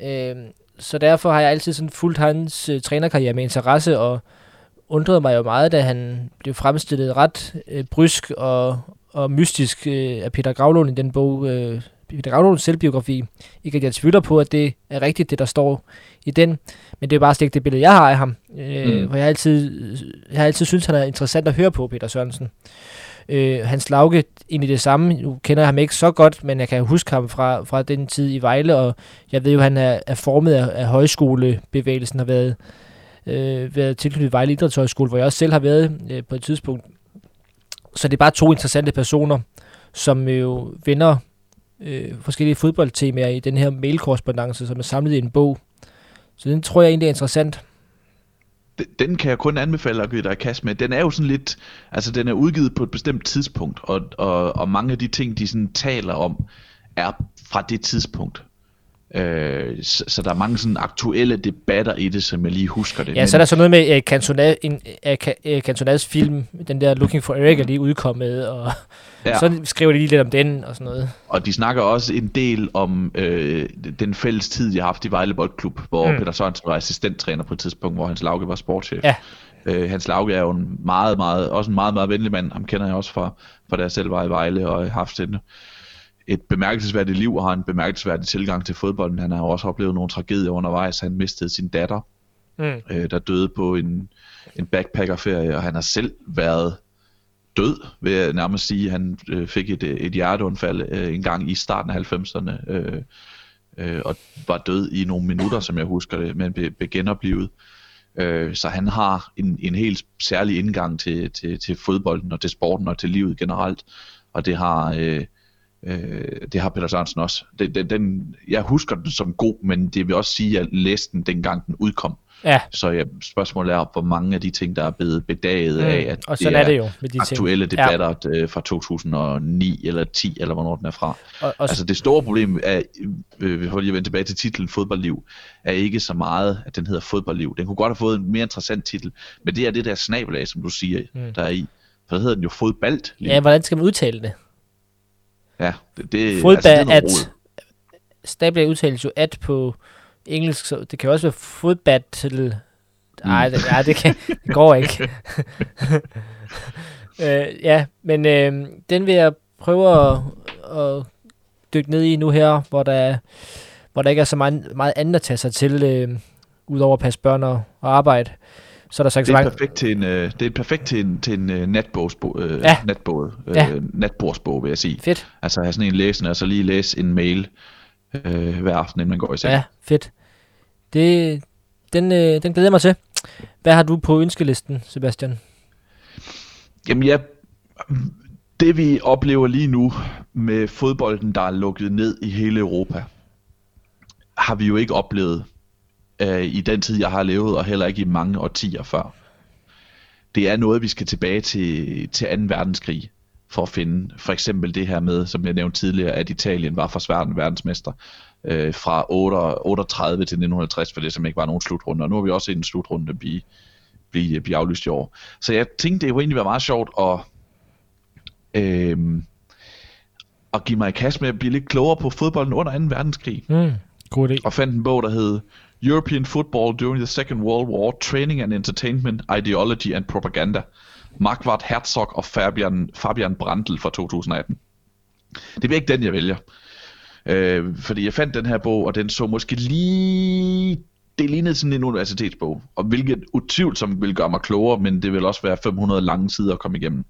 Øh, så derfor har jeg altid sådan fulgt hans øh, trænerkarriere med interesse og undrede mig jo meget, da han blev fremstillet ret øh, brysk og, og mystisk øh, af Peter Gravlund i den bog, øh, Peter Gravlunds selvbiografi. Ikke at jeg tvivler på, at det er rigtigt, det der står i den, men det er bare slet ikke det billede, jeg har af ham. Øh, Mm. For jeg har altid, jeg har altid synes han er interessant at høre på, Peter Sørensen. Øh, Hans Lauke, egentlig det samme. Nu kender jeg ham ikke så godt, men jeg kan huske ham fra, fra den tid i Vejle, og jeg ved jo, han er, er formet af, af højskolebevægelsen, har været, øh, været tilknyttet Vejle Idrætshøjskole, hvor jeg også selv har været øh, på et tidspunkt. Så det er bare to interessante personer, som jo vender øh, forskellige fodboldtemaer i den her mailkorrespondance, som er samlet i en bog. Så den tror jeg egentlig er interessant. Den- Den kan jeg kun anbefale at give dig kast med. Den er jo sådan lidt, altså den er udgivet på et bestemt tidspunkt, og, og, og mange af de ting, de sådan taler om, er fra det tidspunkt. Øh, så, så der er mange sådan aktuelle debatter i det, som jeg lige husker det. Ja, Men, så er der så noget med uh, Cantona, en, uh, Cantonas film, den der Looking for Eric er lige udkommet, og ja. så skriver de lige lidt om den og sådan noget. Og de snakker også en del om øh, den fælles tid, de har haft i Vejle Boldklub, hvor mm. Peter Sørensen var assistenttræner på et tidspunkt, hvor Hans Lauke var sportschef. Ja. Øh, Hans Lauke er jo en meget, meget, også en meget, meget venlig mand. Ham kender jeg også fra, fra da jeg selv var i Vejle og har haft en et bemærkelsesværdigt liv og har en bemærkelsesværdig tilgang til fodbolden. Han har også oplevet nogle tragedier undervejs. Han mistede sin datter, mm. øh, der døde på en, en backpackerferie, og han har selv været død, vil jeg nærmest sige. Han øh, fik et, et hjerteundfald øh, en gang i starten af 90'erne, øh, øh, og var død i nogle minutter, som jeg husker det, men blev, blev genoplevet. Øh, så han har en, en helt særlig indgang til, til, til fodbolden og til sporten og til livet generelt, og det har... Øh, Øh, det har Peter Sørensen også. Den, den, den, jeg husker den som god, men det vil også sige, at jeg læste den dengang den udkom. Ja. Så ja, spørgsmålet er, hvor mange af de ting, der er blevet bedaget mm. af, at og det er, er det jo med de aktuelle ting. debatter ja. Øh, fra 2009 eller 10, eller hvornår den er fra. Og, og altså det store problem er, øh, vi får lige vende tilbage til titlen Fodboldliv, er ikke så meget, at den hedder Fodboldliv. Den kunne godt have fået en mere interessant titel, men det er det der snabelag, som du siger, mm. der er i. For der hedder den jo Fodbalt. Ja, hvordan skal man udtale det? Ja, det, det, Fodba altså, det at, stabler udtales jo at på engelsk, så det kan også være fodbattle. Nej, mm. det, ja, det, kan, det går ikke. (laughs) (laughs) øh, ja, men øh, den vil jeg prøve at, at dykke ned i nu her, hvor der, hvor der ikke er så meget, meget andet at tage sig til, øh, udover at passe børn og, og arbejde. Så er der så ikke det er så langt... perfekt til en, øh, det er perfekt til en, til en uh, natbogsbog, øh, ja. natbog, øh, ja. natbordsbog, vil jeg sige. Fedt. Altså have sådan en læsende, og så lige læse en mail øh, hver aften, inden man går i seng. Ja, fedt. Det, den, øh, den glæder jeg mig til. Hvad har du på ønskelisten, Sebastian? Jamen ja, det vi oplever lige nu med fodbolden, der er lukket ned i hele Europa, har vi jo ikke oplevet øh, i den tid, jeg har levet, og heller ikke i mange årtier før. Det er noget, vi skal tilbage til, til 2. verdenskrig for at finde. For eksempel det her med, som jeg nævnte tidligere, at Italien var for svært verdensmester øh, fra 38 til 1950, for det som ikke var nogen slutrunde. Og nu har vi også en slutrunde blive, blive, blive aflyst i år. Så jeg tænkte, det kunne egentlig være meget sjovt at, øh, at give mig i kast med at blive lidt klogere på fodbolden under 2. verdenskrig. Mm, god idé. Og fandt en bog, der hed European Football During the Second World War, Training and Entertainment, Ideology and Propaganda. Markvart Herzog og Fabian, Fabian Brandl fra 2018. Det bliver ikke den, jeg vælger. Øh, fordi jeg fandt den her bog, og den så måske lige... Det lignede sådan en universitetsbog, og hvilket utvivlsomt vil gøre mig klogere, men det vil også være 500 lange sider at komme igennem.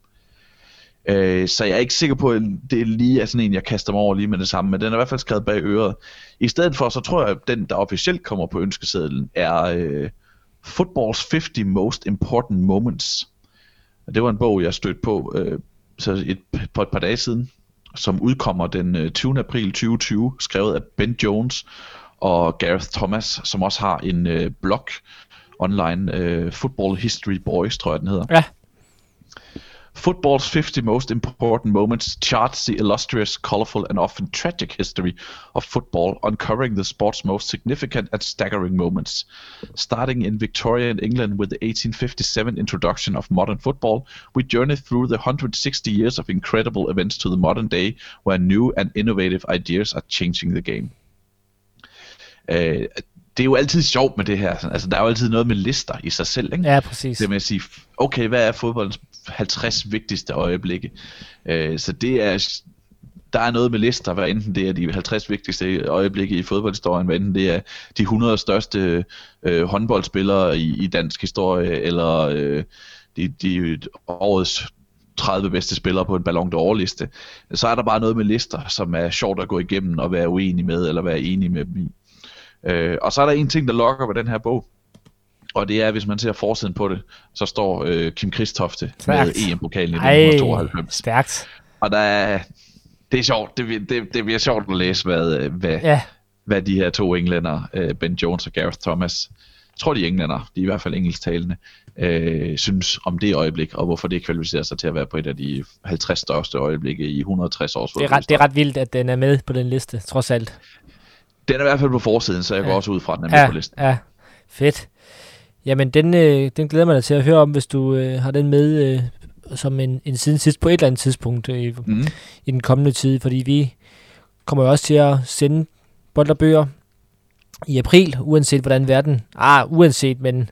Øh, så jeg er ikke sikker på, at det lige er sådan en, jeg kaster mig over lige med det samme, men den er i hvert fald skrevet bag øret. I stedet for, så tror jeg, at den, der officielt kommer på ønskesedlen, er øh, Football's 50 Most Important Moments. Det var en bog, jeg stødte på øh, så et, på et par dage siden, som udkommer den øh, 20. April 2020, skrevet af Ben Jones og Gareth Thomas, som også har en øh, blog online, øh, Football History Boys, tror jeg den hedder. Ja. Football's 50 most important moments charts the illustrious, colorful, and often tragic history of football, uncovering the sport's most significant and staggering moments. Starting in Victorian England with the 1857 introduction of modern football, we journey through the 160 years of incredible events to the modern day, where new and innovative ideas are changing the game. Uh, det er jo altid sjovt med det her. Altså, der er jo altid noget med lister i sig selv, ikke? Ja, præcis. Det med at sige, okay, hvad er fodboldens 50 vigtigste øjeblikke. Øh, så det er, der er noget med lister, hvad enten det er de 50 vigtigste øjeblikke i fodboldhistorien, hvad enten det er de 100 største øh, håndboldspillere i, i dansk historie, eller øh, de, de årets 30 bedste spillere på en Ballon d'Or liste, så er der bare noget med lister, som er sjovt at gå igennem og være uenig med, eller være enig med dem i. Øh, og så er der en ting, der lokker ved den her bog, og det er, hvis man ser forsiden på det, så står øh, Kim Kristofte med EM-pokalen i 1992. Stærkt. Og der er, det er sjovt, det, det, det bliver sjovt at læse, hvad, øh, hvad, ja. hvad de her to englænder, øh, Ben Jones og Gareth Thomas, jeg tror de er englænder, de er i hvert fald engelsktalende, øh, synes om det øjeblik, og hvorfor det kvalificerer sig til at være på et af de 50 største øjeblikke i 160 års det er, ret, det er ret vildt, at den er med på den liste, trods alt. Den er i hvert fald på forsiden, så jeg ja. går også ud fra, at den er ja, med på listen. Ja, fedt. Jamen, den, øh, den glæder mig da til at høre om, hvis du øh, har den med øh, som en, en siden sidst på et eller andet tidspunkt øh, mm. i den kommende tid, fordi vi kommer jo også til at sende bøger i april, uanset hvordan verden... Ah, uanset, men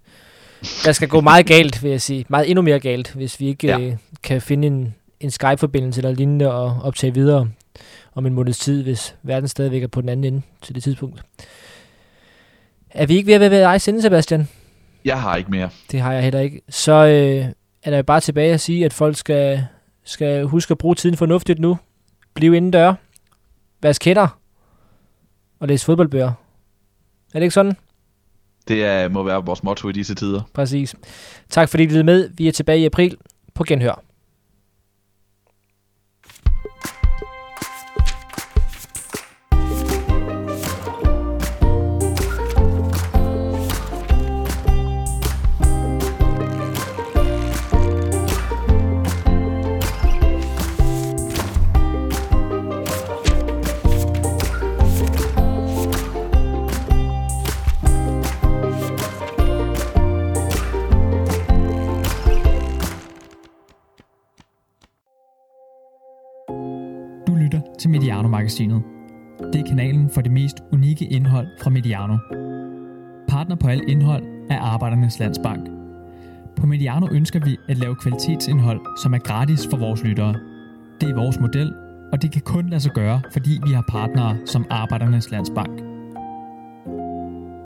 der skal gå meget galt, vil jeg sige. Meget endnu mere galt, hvis vi ikke ja. øh, kan finde en, en Skype-forbindelse eller lignende og optage videre om en måneds tid, hvis verden stadigvæk er på den anden ende til det tidspunkt. Er vi ikke ved at være ved dig sende, Sebastian? Jeg har ikke mere. Det har jeg heller ikke. Så øh, er der bare tilbage at sige, at folk skal, skal huske at bruge tiden fornuftigt nu. Bliv indendør. Vask hænder. Og læs fodboldbøger. Er det ikke sådan? Det er, må være vores motto i disse tider. Præcis. Tak fordi I lyttede med. Vi er tilbage i april på Genhør. Magasinet. Det er kanalen for det mest unikke indhold fra Mediano. Partner på alt indhold er Arbejdernes Landsbank. På Mediano ønsker vi at lave kvalitetsindhold, som er gratis for vores lyttere. Det er vores model, og det kan kun lade sig gøre, fordi vi har partnere som Arbejdernes Landsbank.